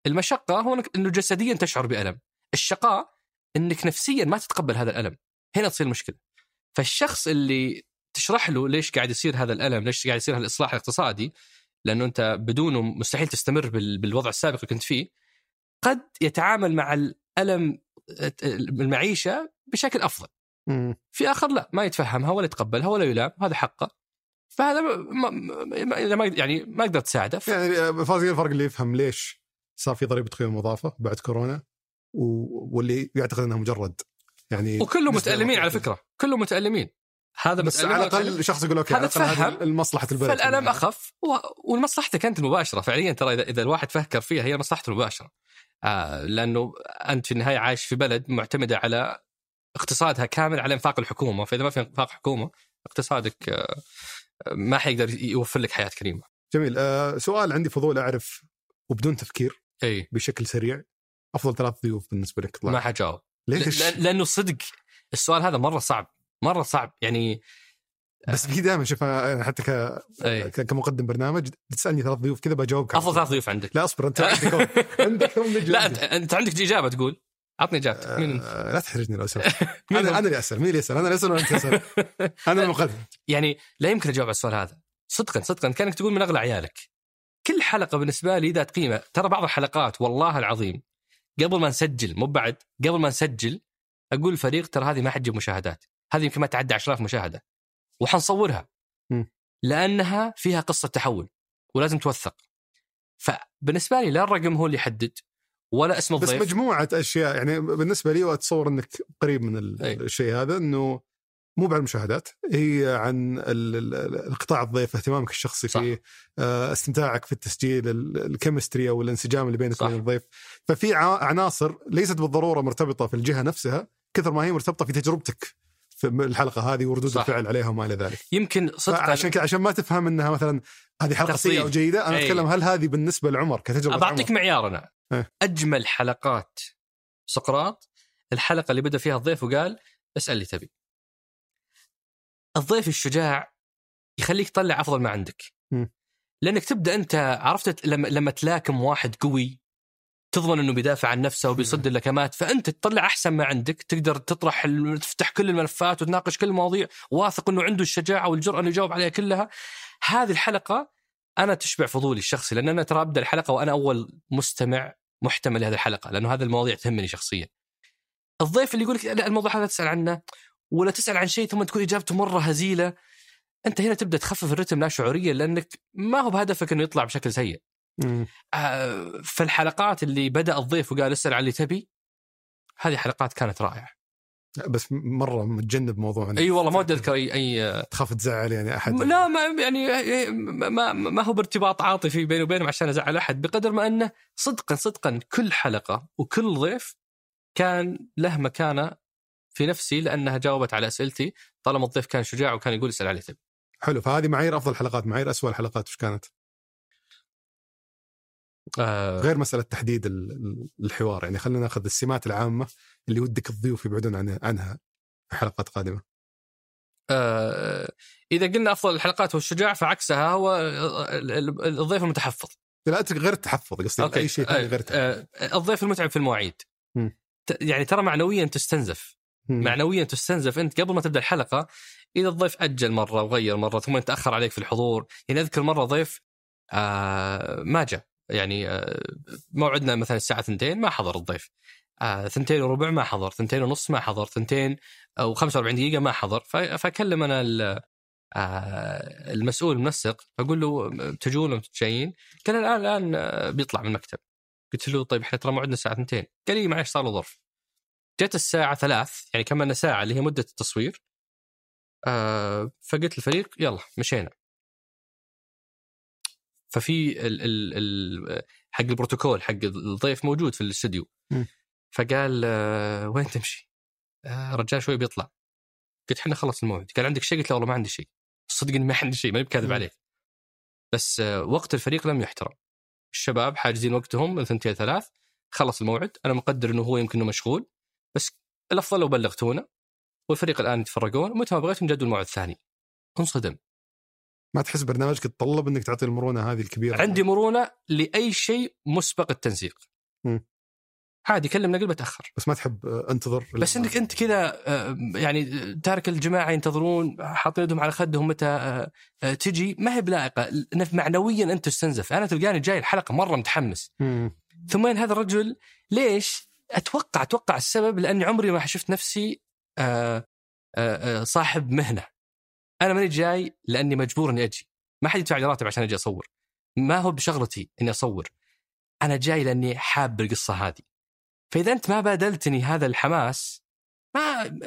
Speaker 2: المشقه هو انه جسديا تشعر بالم الشقاء انك نفسيا ما تتقبل هذا الالم هنا تصير المشكلة فالشخص اللي تشرح له ليش قاعد يصير هذا الالم ليش قاعد يصير هالاصلاح الاقتصادي لأنه انت بدونه مستحيل تستمر بال- بالوضع السابق اللي كنت فيه قد يتعامل مع الالم المعيشه بشكل افضل
Speaker 3: مم.
Speaker 2: في اخر لا ما يتفهمها ولا يتقبلها ولا يلام هذا حقه فهذا ما ما يعني ما أقدر تساعده ف...
Speaker 3: يعني فاز الفرق اللي يفهم ليش صار في ضريبة قيمه مضافة بعد كورونا و... واللي يعتقد إنها مجرد. يعني نسبة
Speaker 2: متألمين على. فكرة كلهم متألمين. هذا
Speaker 3: بس على. الأقل شخص يقول أوكي
Speaker 2: هذا تفهم.
Speaker 3: المصلحة البلد
Speaker 2: فالألم أخف و- والمصلحتك أنت المباشرة. فعليا ترى إذا إذا الواحد فكر فيها هي مصلحته المباشرة. آه لأنه أنت في النهاية عايش في بلد معتمدة على اقتصادها كامل على إنفاق الحكومة. فإذا ما في إنفاق حكومة اقتصادك آه ما حيقدر يوفر لك حياة كريمة.
Speaker 3: جميل. آه سؤال عندي فضول أعرف وبدون تفكير
Speaker 2: إي.
Speaker 3: بشكل سريع. أفضل ثلاث ضيوف بالنسبة لك طلع.
Speaker 2: ما حجاوب.
Speaker 3: ليش؟
Speaker 2: لأ- لأنه صدق السؤال هذا مرة صعب. مرة صعب. يعني
Speaker 3: بس في دائما شوف حتى ك...
Speaker 2: أي.
Speaker 3: كمقدم برنامج تسألني ثلاث ضيوف كذا بجاوبك أفضل.
Speaker 2: ثلاث ضيوف عندك.
Speaker 3: لا أصبر أنت عندك عندك
Speaker 2: لا انت أنت عندك إجابة تقول. عطني إجابتك. مين أنت؟
Speaker 3: آه لا تحرجني لو سمحت.
Speaker 2: أنا؟
Speaker 3: أنا اللي أسأل مين اللي يسأل؟ أنا اللي أسأل ولا أنت تسأل؟ أنا المقدم.
Speaker 2: يعني لا يمكن أجاوب على السؤال هذا. صدقا صدقا كأنك تقول من أغلى عيالك. كل حلقة بالنسبة لي ذات قيمة. ترى بعض الحلقات والله العظيم قبل ما نسجل مو بعد قبل ما نسجل أقول الفريق ترى هذه ما حتجيب مشاهدات. هذه يمكن ما تعدى 10000 مشاهدة. وحنصورها. لأنها فيها قصة تحول ولازم توثق. فبالنسبة لي لا الرقم هو اللي يحدد ولا اسم
Speaker 3: بس
Speaker 2: الضيف.
Speaker 3: مجموعة أشياء يعني بالنسبة لي وأتصور إنك قريب من
Speaker 2: أي.
Speaker 3: الشيء هذا إنه مو بعد المشاهدات هي عن ال- ال- ال- القطاع الضيف اهتمامك الشخصي
Speaker 2: صح.
Speaker 3: فيه آه، استمتاعك في التسجيل ال- الكيمستري أو الانسجام اللي بينك. وبين الضيف ففي عناصر ليست بالضرورة مرتبطة في الجهة نفسها كثر ما هي مرتبطة في تجربتك في الحلقة هذه وردود
Speaker 2: صح.
Speaker 3: الفعل عليها وما إلى ذلك
Speaker 2: يمكن صدقا
Speaker 3: عشان كذا عشان ما تفهم إنها مثلا هذه
Speaker 2: حلقة.
Speaker 3: سيئة أو جيدة أنا
Speaker 2: أي.
Speaker 3: أتكلم هل هذه بالنسبة لعمر كتجربة
Speaker 2: بعطيك
Speaker 3: عمر
Speaker 2: معيار أنا
Speaker 3: إيه.
Speaker 2: أجمل حلقات سقراط الحلقة اللي بدأ فيها الضيف وقال اسأل اللي تبي الضيف الشجاع يخليك تطلع أفضل ما عندك. لأنك تبدأ أنت عرفت؟ لما لما تلاكم واحد قوي تضمن إنه بيدافع عن نفسه وبيصد اللكمات فأنت تطلع أحسن ما عندك تقدر تطرح تفتح كل الملفات وتناقش كل المواضيع واثق إنه عنده الشجاعة والجرأة إنه يجاوب عليها كلها. هذه الحلقة أنا تشبع فضولي الشخصي لأن أنا ترى أبدأ الحلقة وأنا أول مستمع محتمل لهذه الحلقة لأنه هذه المواضيع تهمني شخصيا. الضيف اللي يقول لك لا الموضوع هذا تسأل عنه. ولا تسأل عن شيء ثم تكون إجابته مرة هزيلة أنت هنا تبدأ تخفف الرتم لا شعوريا لأنك ما هو بهدفك إنه يطلع بشكل سيء. آه، فالحلقات اللي بدأ الضيف وقال اسأل عن اللي تبي هذه حلقات كانت رائعة.
Speaker 3: بس مرة متجنب موضوع
Speaker 2: أي والله ما ودي أذكر اي أي
Speaker 3: تخاف تزعل يعني أحد
Speaker 2: لا ما يعني ما, ما هو بارتباط عاطفي بيني وبينهم عشان أزعل أحد بقدر ما أنه صدقا صدقا كل حلقة وكل ضيف كان له مكانة في نفسي لأنها جاوبت على أسئلتي طالما الضيف كان شجاع وكان يقول اسال علي تبي.
Speaker 3: حلو فهذه معايير أفضل حلقات معايير اسوء الحلقات وش كانت؟
Speaker 2: آه
Speaker 3: غير مسألة تحديد ال- ال- الحوار يعني خلينا ناخذ السمات العامة اللي ودك الضيوف يبعدون عن عنها في حلقات قادمة.
Speaker 2: آه إذا قلنا أفضل الحلقات هو الشجاع فعكسها هو ال- ال- الضيف المتحفظ.
Speaker 3: لا غير التحفظ قصدي
Speaker 2: أوكي
Speaker 3: أي شيء ثاني غير التحفظ.
Speaker 2: آه الضيف المتعب في المواعيد. يعني ترى معنويا تستنزف. معنويا تستنزف أنت قبل ما تبدأ الحلقة. إذا الضيف أجل مرة وغير مرة ثم يتأخر عليك في الحضور يعني أذكر مرة ضيف آه ما جاء. يعني آه موعدنا مثلا الساعة 2 ما حضر الضيف. آه ثنتين وربع ما حضر ثنتين ونص ما حضر ثنتين أو 45 دقيقة ما حضر. فأكلم أنا آه المسؤول المنسق فأقول له تجون ولا جايين؟ قال الآن الآن آه، بيطلع من المكتب. قلت له طيب إحنا ترى موعدنا الساعة 2 قال لي معلش صار له ظرف. جت الساعة ثلاث يعني كملنا ساعة اللي هي مدة التصوير. آه فقلت للفريق يلا مشينا. ففي ال ال ال حق البروتوكول حق الضيف موجود في الاستوديو.
Speaker 3: م.
Speaker 2: فقال آه وين تمشي؟ آه رجال شوي بيطلع. قلت إحنا خلص الموعد. قال عندك شيء؟ قلت له والله ما عندي شيء. صدق ما عندي شيء ماني بكاذب. عليك. بس آه وقت الفريق لم يحترم. الشباب حاجزين وقتهم من ثنتين ثلاث. خلص الموعد. أنا مقدر إنه هو يمكن إنه مشغول. بس الأفضل لو بلغتونا والفريق الآن يتفرقون متى ما بغيتم جدول موعد ثاني انصدم.
Speaker 3: ما تحس برنامجك يتطلب إنك تعطي المرونة هذه الكبيرة؟
Speaker 2: عندي مرونة لأي شيء مسبق التنسيق. عادي كلمنا قبل بتاخر
Speaker 3: بس ما تحب آه، انتظر
Speaker 2: بس إنك أنت كذا آه، يعني تارك الجماعة ينتظرون حاطين يدهم على خدهم متى آه، تجي ما هي بلائقة. معنويا أنت تستنزف. أنا تلقاني جاي الحلقة مرة متحمس. ثم هذا الرجل ليش؟ أتوقع أتوقع السبب لأني عمري ما شفت نفسي آه، آه، آه، صاحب مهنة. أنا ماني جاي لأني مجبور إني أجي، ما حد يدفع لي راتب عشان أجي أصور. ما هو بشغلتي إني أصور. أنا جاي لأني حاب القصة هذه. فإذا أنت ما بادلتني هذا الحماس ما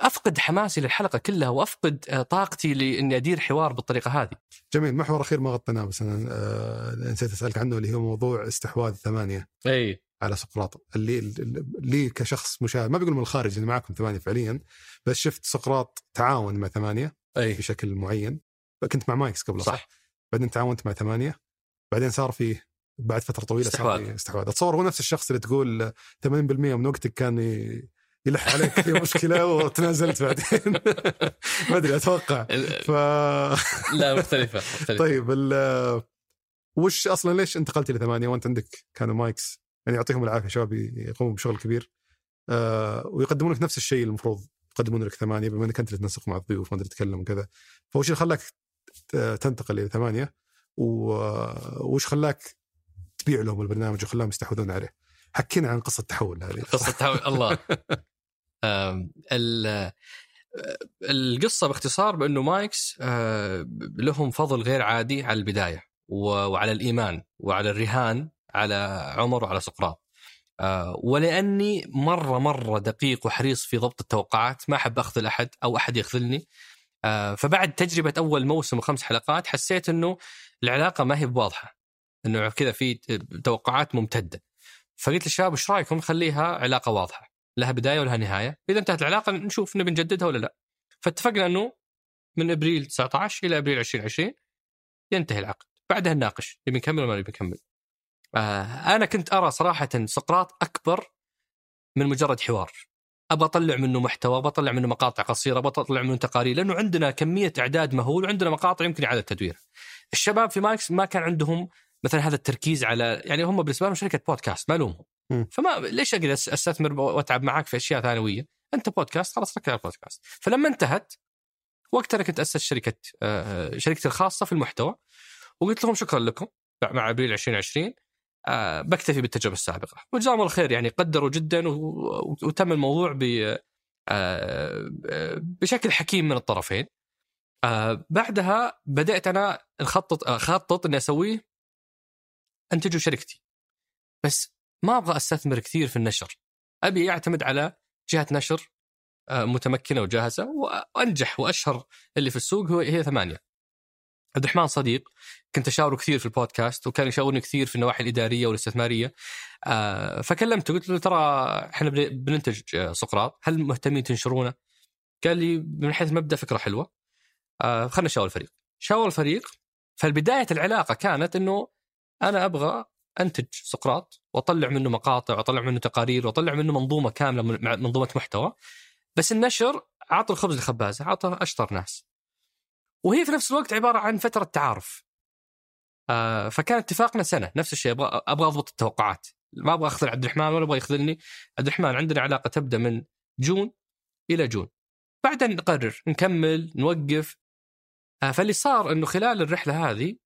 Speaker 2: أفقد حماسي للحلقة كلها وأفقد طاقتي لإني أدير حوار بالطريقة هذه.
Speaker 3: جميل محور أخير ما غطيناه بس أنا نسيت أسألك عنه اللي هو موضوع استحواذ ثمانيه
Speaker 2: اي
Speaker 3: على سقراط. اللي اللي كشخص مشاهد ما بيقول من الخارج أنا معكم ثمانية فعليا بس شفت سقراط تعاون مع ثمانية
Speaker 2: أي.
Speaker 3: بشكل معين. كنت مع مايكس قبل
Speaker 2: صح؟
Speaker 3: بعدين تعاونت مع ثمانية. بعدين صار في بعد فترة طويلة صار
Speaker 2: استحواذ.
Speaker 3: استحواذ. اتصور هو نفس الشخص اللي تقول 80% من وقتك كان يلح عليك في مشكلة وتنازلت بعدين. ما أدري أتوقع. ف
Speaker 2: لا مختلفة مختلفة.
Speaker 3: طيب ال- وش أصلا ليش انتقلت إلى ثمانية وأنت عندك كانوا مايكس؟ يعني يعطيهم العافية شباب يقومون بشغل كبير. آه ويقدمون لك نفس الشيء المفروض يقدمون لك ثمانية بما إنك أنت اللي تنسق مع الضيوف ما تتكلم وكذا. فوش اللي خلاك تنتقل إلى ثمانية وش خلاك تبيع لهم البرنامج وخلاهم يستحوذون عليه؟ حكينا عن قصة التحول هذه.
Speaker 2: قصة تحول الله. القصة باختصار بأنه مايكس آه، لهم فضل غير عادي على البداية وعلى الإيمان وعلى الرهان على عمر وعلى سقراط. آه، ولأني مرة مرة دقيق وحريص في ضبط التوقعات ما أحب اخذل احد أو أحد يخذلني. آه، فبعد تجربة أول موسم وخمس حلقات حسيت إنه العلاقة ما هي بواضحة إنه كذا في توقعات ممتدة. فقلت للشباب إيش رأيكم؟ نخليها علاقة واضحة لها بداية ولها نهاية. إذا انتهت العلاقة نشوف نبي نجددها ولا لا. فاتفقنا إنه من إبريل 19 إلى إبريل 2020 ينتهي العقد بعدها نناقش نبي نكمل ولا نبي نكمل؟ آه أنا كنت أرى صراحة سقراط أكبر من مجرد حوار. ابى أطلع منه محتوى ابى أطلع منه مقاطع قصيرة ابى أطلع منه تقارير لأنه عندنا كمية أعداد مهول وعندنا مقاطع يمكن اعاده تدويرها الشباب في ماكس ما كان عندهم مثلا هذا التركيز على يعني هم بالنسبة لهم شركة بودكاست ما لومهم.
Speaker 3: مم.
Speaker 2: فما ليش أقدر أستثمر وأتعب معك في أشياء ثانويه أنت بودكاست خلاص ركز على البودكاست. فلما انتهت وقتها كنت اسست شركة آه، شركتي الخاصة في المحتوى وقلت لهم شكرا لكم مع أبريل 2020 آه، بكتفي بالتجربة السابقة. وجزاهم الله الخير يعني قدروا جدا وتم الموضوع ب آه، بشكل حكيم من الطرفين. آه، بعدها بدأت أنا نخطط اخطط إني أسويه انتجوا شركتي. بس ما أبغى أستثمر كثير في النشر. أبي أعتمد على جهة نشر آه، متمكنة وجاهزة وأنجح. وأشهر اللي في السوق هو هي ثمانية. عبد الرحمن صديق كنت أشاوره كثير في البودكاست وكان يشاورني كثير في النواحي الإدارية والاستثمارية. آه، فكلمته قلت له ترى إحنا بن- بننتج آه، سقراط هل مهتمين تنشرونه؟ قال لي من حيث المبدا فكرة حلوة. آه، خلنا نشاور الفريق. شاور الفريق فالبداية العلاقة كانت إنه أنا أبغى أنتج سقراط وأطلع منه مقاطع وأطلع منه تقارير وأطلع منه منظومة كاملة منظومة محتوى. بس النشر عطى الخبز لخبازة عطى أشطر ناس. وهي في نفس الوقت عبارة عن فترة تعارف. آه فكان اتفاقنا سنة نفس الشيء أبغى أبغى أضبط التوقعات. ما أبغى اخذل عبد الرحمن ولا أبغى يخذلني. عبد الرحمن عندنا علاقة تبدأ من جون إلى جون. بعدين نقرر نكمل نوقف. آه فاللي صار إنه خلال الرحلة هذه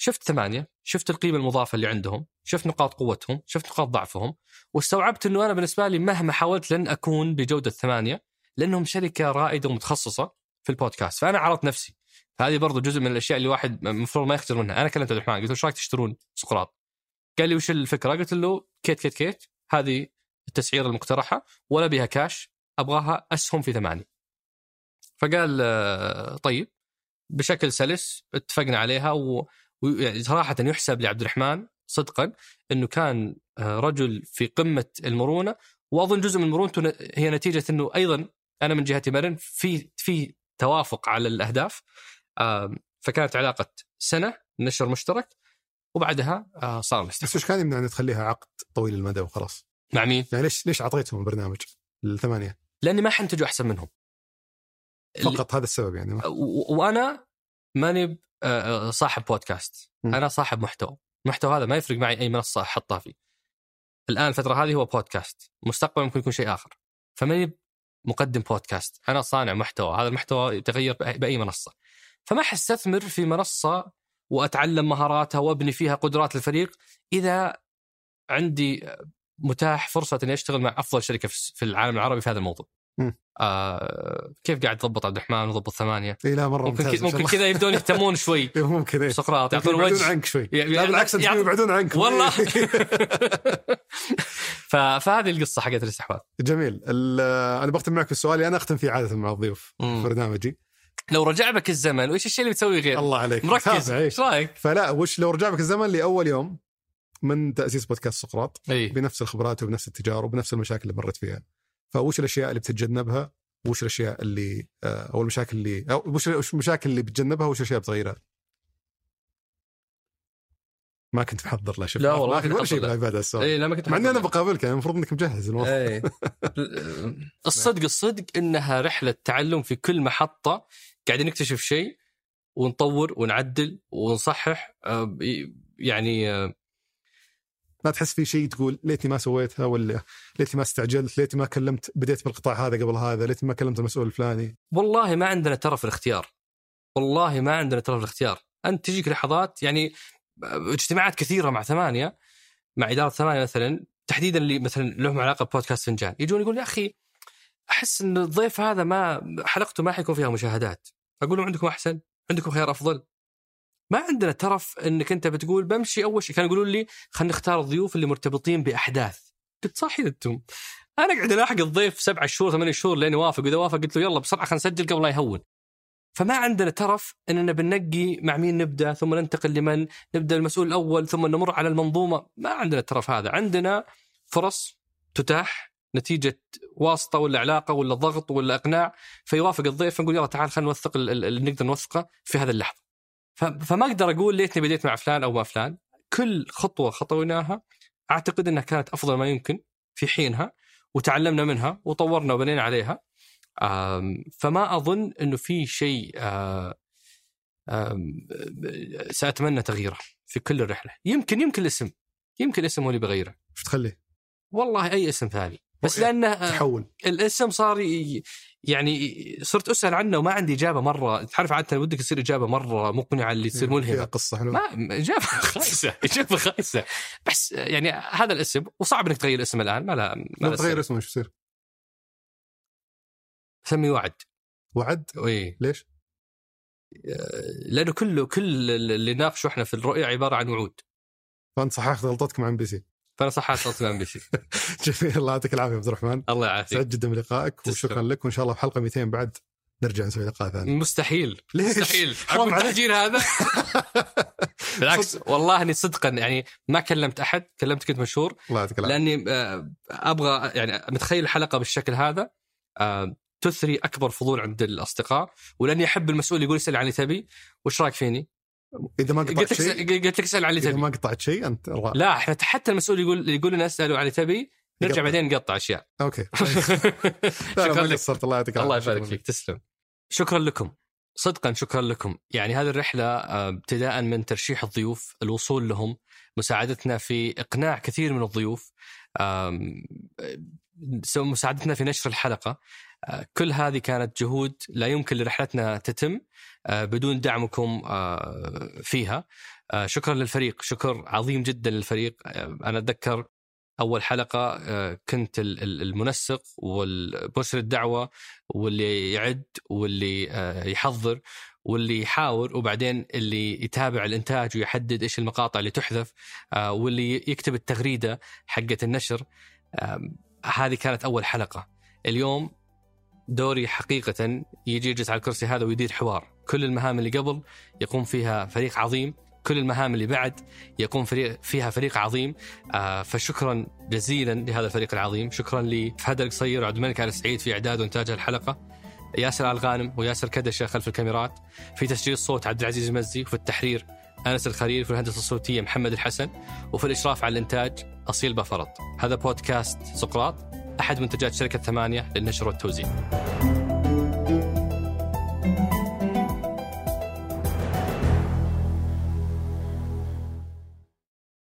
Speaker 2: شفت ثمانية شفت القيمة المضافة اللي عندهم شفت نقاط قوتهم شفت نقاط ضعفهم واستوعبت إنه أنا بالنسبة لي مهما حاولت لن أكون بجودة ثمانية لأنهم شركة رائدة ومتخصصة في البودكاست. فأنا عرضت نفسي. هذه برضو جزء من الأشياء اللي الواحد المفروض ما يخجل منها. أنا كلمت عبد الرحمن قلت له إيش رايك تشترون سقراط؟ قال لي وش الفكرة؟ قلت له كيت كيت كيت هذه التسعيره المقترحة ولا بها كاش أبغاها أسهم في ثمانية. فقال آه، طيب. بشكل سلس اتفقنا عليها. ويعني صراحة يحسب لعبد الرحمن صدقا إنه كان آه، رجل في قمة المرونة وأظن جزء من مرونته هي نتيجة إنه أيضا أنا من جهتي مرن في في توافق على الأهداف. فكانت علاقة سنة نشر مشترك وبعدها آه، صار
Speaker 3: بس
Speaker 2: الاستحواذ
Speaker 3: وش كان يمنع أن تخليها عقد طويل المدى وخلاص؟
Speaker 2: مع مين؟
Speaker 3: يعني ليش ليش اعطيتهم البرنامج؟ الثمانية.
Speaker 2: لأني ما حنتجوا أحسن منهم.
Speaker 3: فقط هذا السبب يعني ما-
Speaker 2: وأنا ماني آه، آه، صاحب بودكاست.
Speaker 3: م.
Speaker 2: أنا صاحب محتوى. المحتوى هذا ما يفرق معي أي منصة أحطها فيه. الآن الفترة هذه هو بودكاست. مستقبلا ممكن يكون شيء آخر. فماني مقدم بودكاست. أنا صانع محتوى. هذا المحتوى يتغير بأي- بأي منصة. فما حستثمر في منصة وأتعلم مهاراتها وأبني فيها قدرات الفريق إذا عندي متاح فرصة إني أشتغل مع أفضل شركة في العالم العربي في هذا الموضوع. آه كيف قاعد تضبط عبد الرحمن وضبط ثمانية؟
Speaker 3: اي لا مرة
Speaker 2: ممكن
Speaker 3: ممتاز
Speaker 2: ممكن. كذا يبدون يهتمون شوي.
Speaker 3: إيه، ممكن إيه.
Speaker 2: سقراط يعطون
Speaker 3: يبعدون
Speaker 2: وجه.
Speaker 3: عنك شوي.
Speaker 2: يعني-
Speaker 3: لا بالعكس يبعدون عنك
Speaker 2: والله. ف... فهذه القصة حقت الاستحواذ.
Speaker 3: جميل. أنا بختم معك في السؤال اللي أنا أختم فيه عادة مع الضيوف. في برنامجي.
Speaker 2: لو رجع بك الزمن وش الشيء اللي بتسويه غير؟
Speaker 3: الله عليك
Speaker 2: مركز. إيش رأيك؟
Speaker 3: فلا وش لو رجع بك الزمن لأول يوم من تأسيس بودكاست سقراط
Speaker 2: اي
Speaker 3: بنفس الخبرات وبنفس التجارب وبنفس المشاكل اللي مريت فيها فوش الأشياء اللي بتتجنبها وش الأشياء اللي آه، أو المشاكل اللي أو وش المشاكل اللي بتجنبها وش الأشياء بتغيرها ما كنت محضر لا شوف
Speaker 2: لا والله
Speaker 3: ما ولا شيء. بالعباده السؤال
Speaker 2: اي لا ما كنت
Speaker 3: مع إني
Speaker 2: أنا.
Speaker 3: بقابلك يعني المفروض إنك مجهز الموضوع
Speaker 2: إيه الصدق الصدق إنها رحلة تعلم في كل محطة قاعدين نكتشف شيء ونطور ونعدل ونصحح آه، يعني آه،
Speaker 3: ما تحس في شيء تقول ليتني ما سويتها ولا ليتني ما استعجلت ليتني ما كلمت بديت بالقطاع هذا قبل هذا ليتني ما كلمت المسؤول الفلاني.
Speaker 2: والله ما عندنا ترى في الاختيار. والله ما عندنا ترى في الاختيار. أنت تجيك لحظات يعني اجتماعات كثيرة مع ثمانية مع إدارة ثمانية مثلا تحديدا اللي مثلا لهم علاقة ببودكاست فنجان. يجون يقول يا أخي أحس إن الضيف هذا ما حلقته ما حيكون فيها مشاهدات. أقول لهم عندكم أحسن عندكم خيار أفضل. ما عندنا ترف إنك أنت بتقول بمشي أول شيء كانوا يقولون لي خلينا نختار الضيوف اللي مرتبطين بأحداث. قلت صحيح أنتم. أنا قاعد ألاحق الضيف سبعة شهور ثمانية شهور لين يوافق وإذا وافق قلت له يلا بسرعة خلينا نسجل قبل لا يهون. فما عندنا ترف اننا بننقي مع مين نبدأ ثم ننتقل لمن؟ نبدأ المسؤول الأول ثم نمر على المنظومة. ما عندنا الترف هذا. عندنا فرص تتاح نتيجة واسطة ولا علاقة ولا ضغط ولا إقناع فيوافق الضيف نقول يلا تعال خلينا نوثق ال- ال- اللي نقدر نوثقه في هذه اللحظة. فما أقدر أقول ليتني بديت مع فلان أو مع فلان. كل خطوة خطوناها أعتقد إنها كانت أفضل ما يمكن في حينها وتعلمنا منها وطورنا وبنينا عليها. فما أظن إنه في شيء سأتمنى تغييره في كل الرحلة. يمكن يمكن الاسم. يمكن الاسم هو اللي بيغيره
Speaker 3: وش تخلي؟
Speaker 2: والله أي اسم ثاني. بس. لأنه آه،
Speaker 3: تحول.
Speaker 2: الاسم صار ي- يعني صرت أسأل عنه وما عندي إجابة مرة. تعرف عادة ودك تصير إجابة مرة مقنعة اللي تصير
Speaker 3: فيها
Speaker 2: ملهمة.
Speaker 3: قصة حلوة.
Speaker 2: ما إجابة خايسة إجابة خايسة. بس يعني هذا الاسم وصعب إنك تغير الاسم الآن ما لا ما
Speaker 3: لو تغير. اسمه إيش يصير؟
Speaker 2: سمي وعد.
Speaker 3: وعد؟
Speaker 2: إي.
Speaker 3: ليش؟
Speaker 2: لأنه كله كل اللي ناقشه إحنا في الرؤية عبارة عن وعود.
Speaker 3: فأنت صححت غلطتك مع ام بي سي
Speaker 2: فانا صح صوت ام بي سي
Speaker 3: جميل. الله يعطيك العافية عبد الرحمن.
Speaker 2: الله يعافيك.
Speaker 3: سعيد جدا بلقائك. وشكرا لك. وإن شاء الله في حلقة 200 بعد نرجع نسوي لقاء ثاني.
Speaker 2: مستحيل.
Speaker 3: ليش؟
Speaker 2: مستحيل.
Speaker 3: حرام.
Speaker 2: التهجير هذا. بالعكس والله أني صدقا يعني ما كلمت أحد. كلمت كنت مشهور.
Speaker 3: الله يعطيك العافية.
Speaker 2: لأني آه، أبغى يعني متخيل الحلقة بالشكل هذا آه، تثري أكبر فضول عند الأصدقاء. ولأني أحب المسؤول يقول اسال عن اللي تبي. وش رأيك فيني؟
Speaker 3: إذا ما قطعت شيء
Speaker 2: قلت لك اسال عن اللي
Speaker 3: إذا
Speaker 2: تبي.
Speaker 3: ما قطعت شيء أنت رائع
Speaker 2: لا إحنا حتى المسؤول يقول يقول لنا اسألوا اللي تبي نرجع. بعدين نقطع أشياء.
Speaker 3: أوكي. لا
Speaker 2: شكرا لك.
Speaker 3: قصرت الله يعطيك
Speaker 2: الله يبارك فيك. تسلم. شكرا لكم. صدقا شكرا لكم. يعني هذه الرحلة آه، ابتداء من ترشيح الضيوف الوصول لهم مساعدتنا في إقناع كثير من الضيوف آه، مساعدتنا في نشر الحلقة. آه، كل هذه كانت جهود لا يمكن لرحلتنا تتم آه، بدون دعمكم آه، فيها. آه، شكرا للفريق شكر عظيم جدا للفريق. آه، أنا أتذكر أول حلقة آه، كنت ال- ال- المنسق والمرسل الدعوة واللي يعد واللي آه، يحضر واللي يحاور وبعدين اللي يتابع الإنتاج ويحدد إيش المقاطع اللي تحذف آه، واللي يكتب التغريدة حقة النشر. هذه كانت أول حلقة. اليوم دوري حقيقة يجي يجلس على الكرسي هذا ويدير حوار. كل المهام اللي قبل يقوم فيها فريق عظيم كل المهام اللي بعد يقوم فريق فيها فريق عظيم. آه، فشكرا جزيلا لهذا الفريق العظيم. شكرا لفهد القصير وعبد الملك آل سعيد في إعداد وإنتاج الحلقة. ياسر الغانم وياسر كدشة خلف الكاميرات. في تسجيل الصوت عبد العزيز المزي وفي التحرير أنس الخليل في الهندسة الصوتية محمد الحسن وفي الإشراف على الإنتاج أصيل بفرط. هذا بودكاست سقراط. أحد منتجات شركة ثمانية للنشر والتوزيع.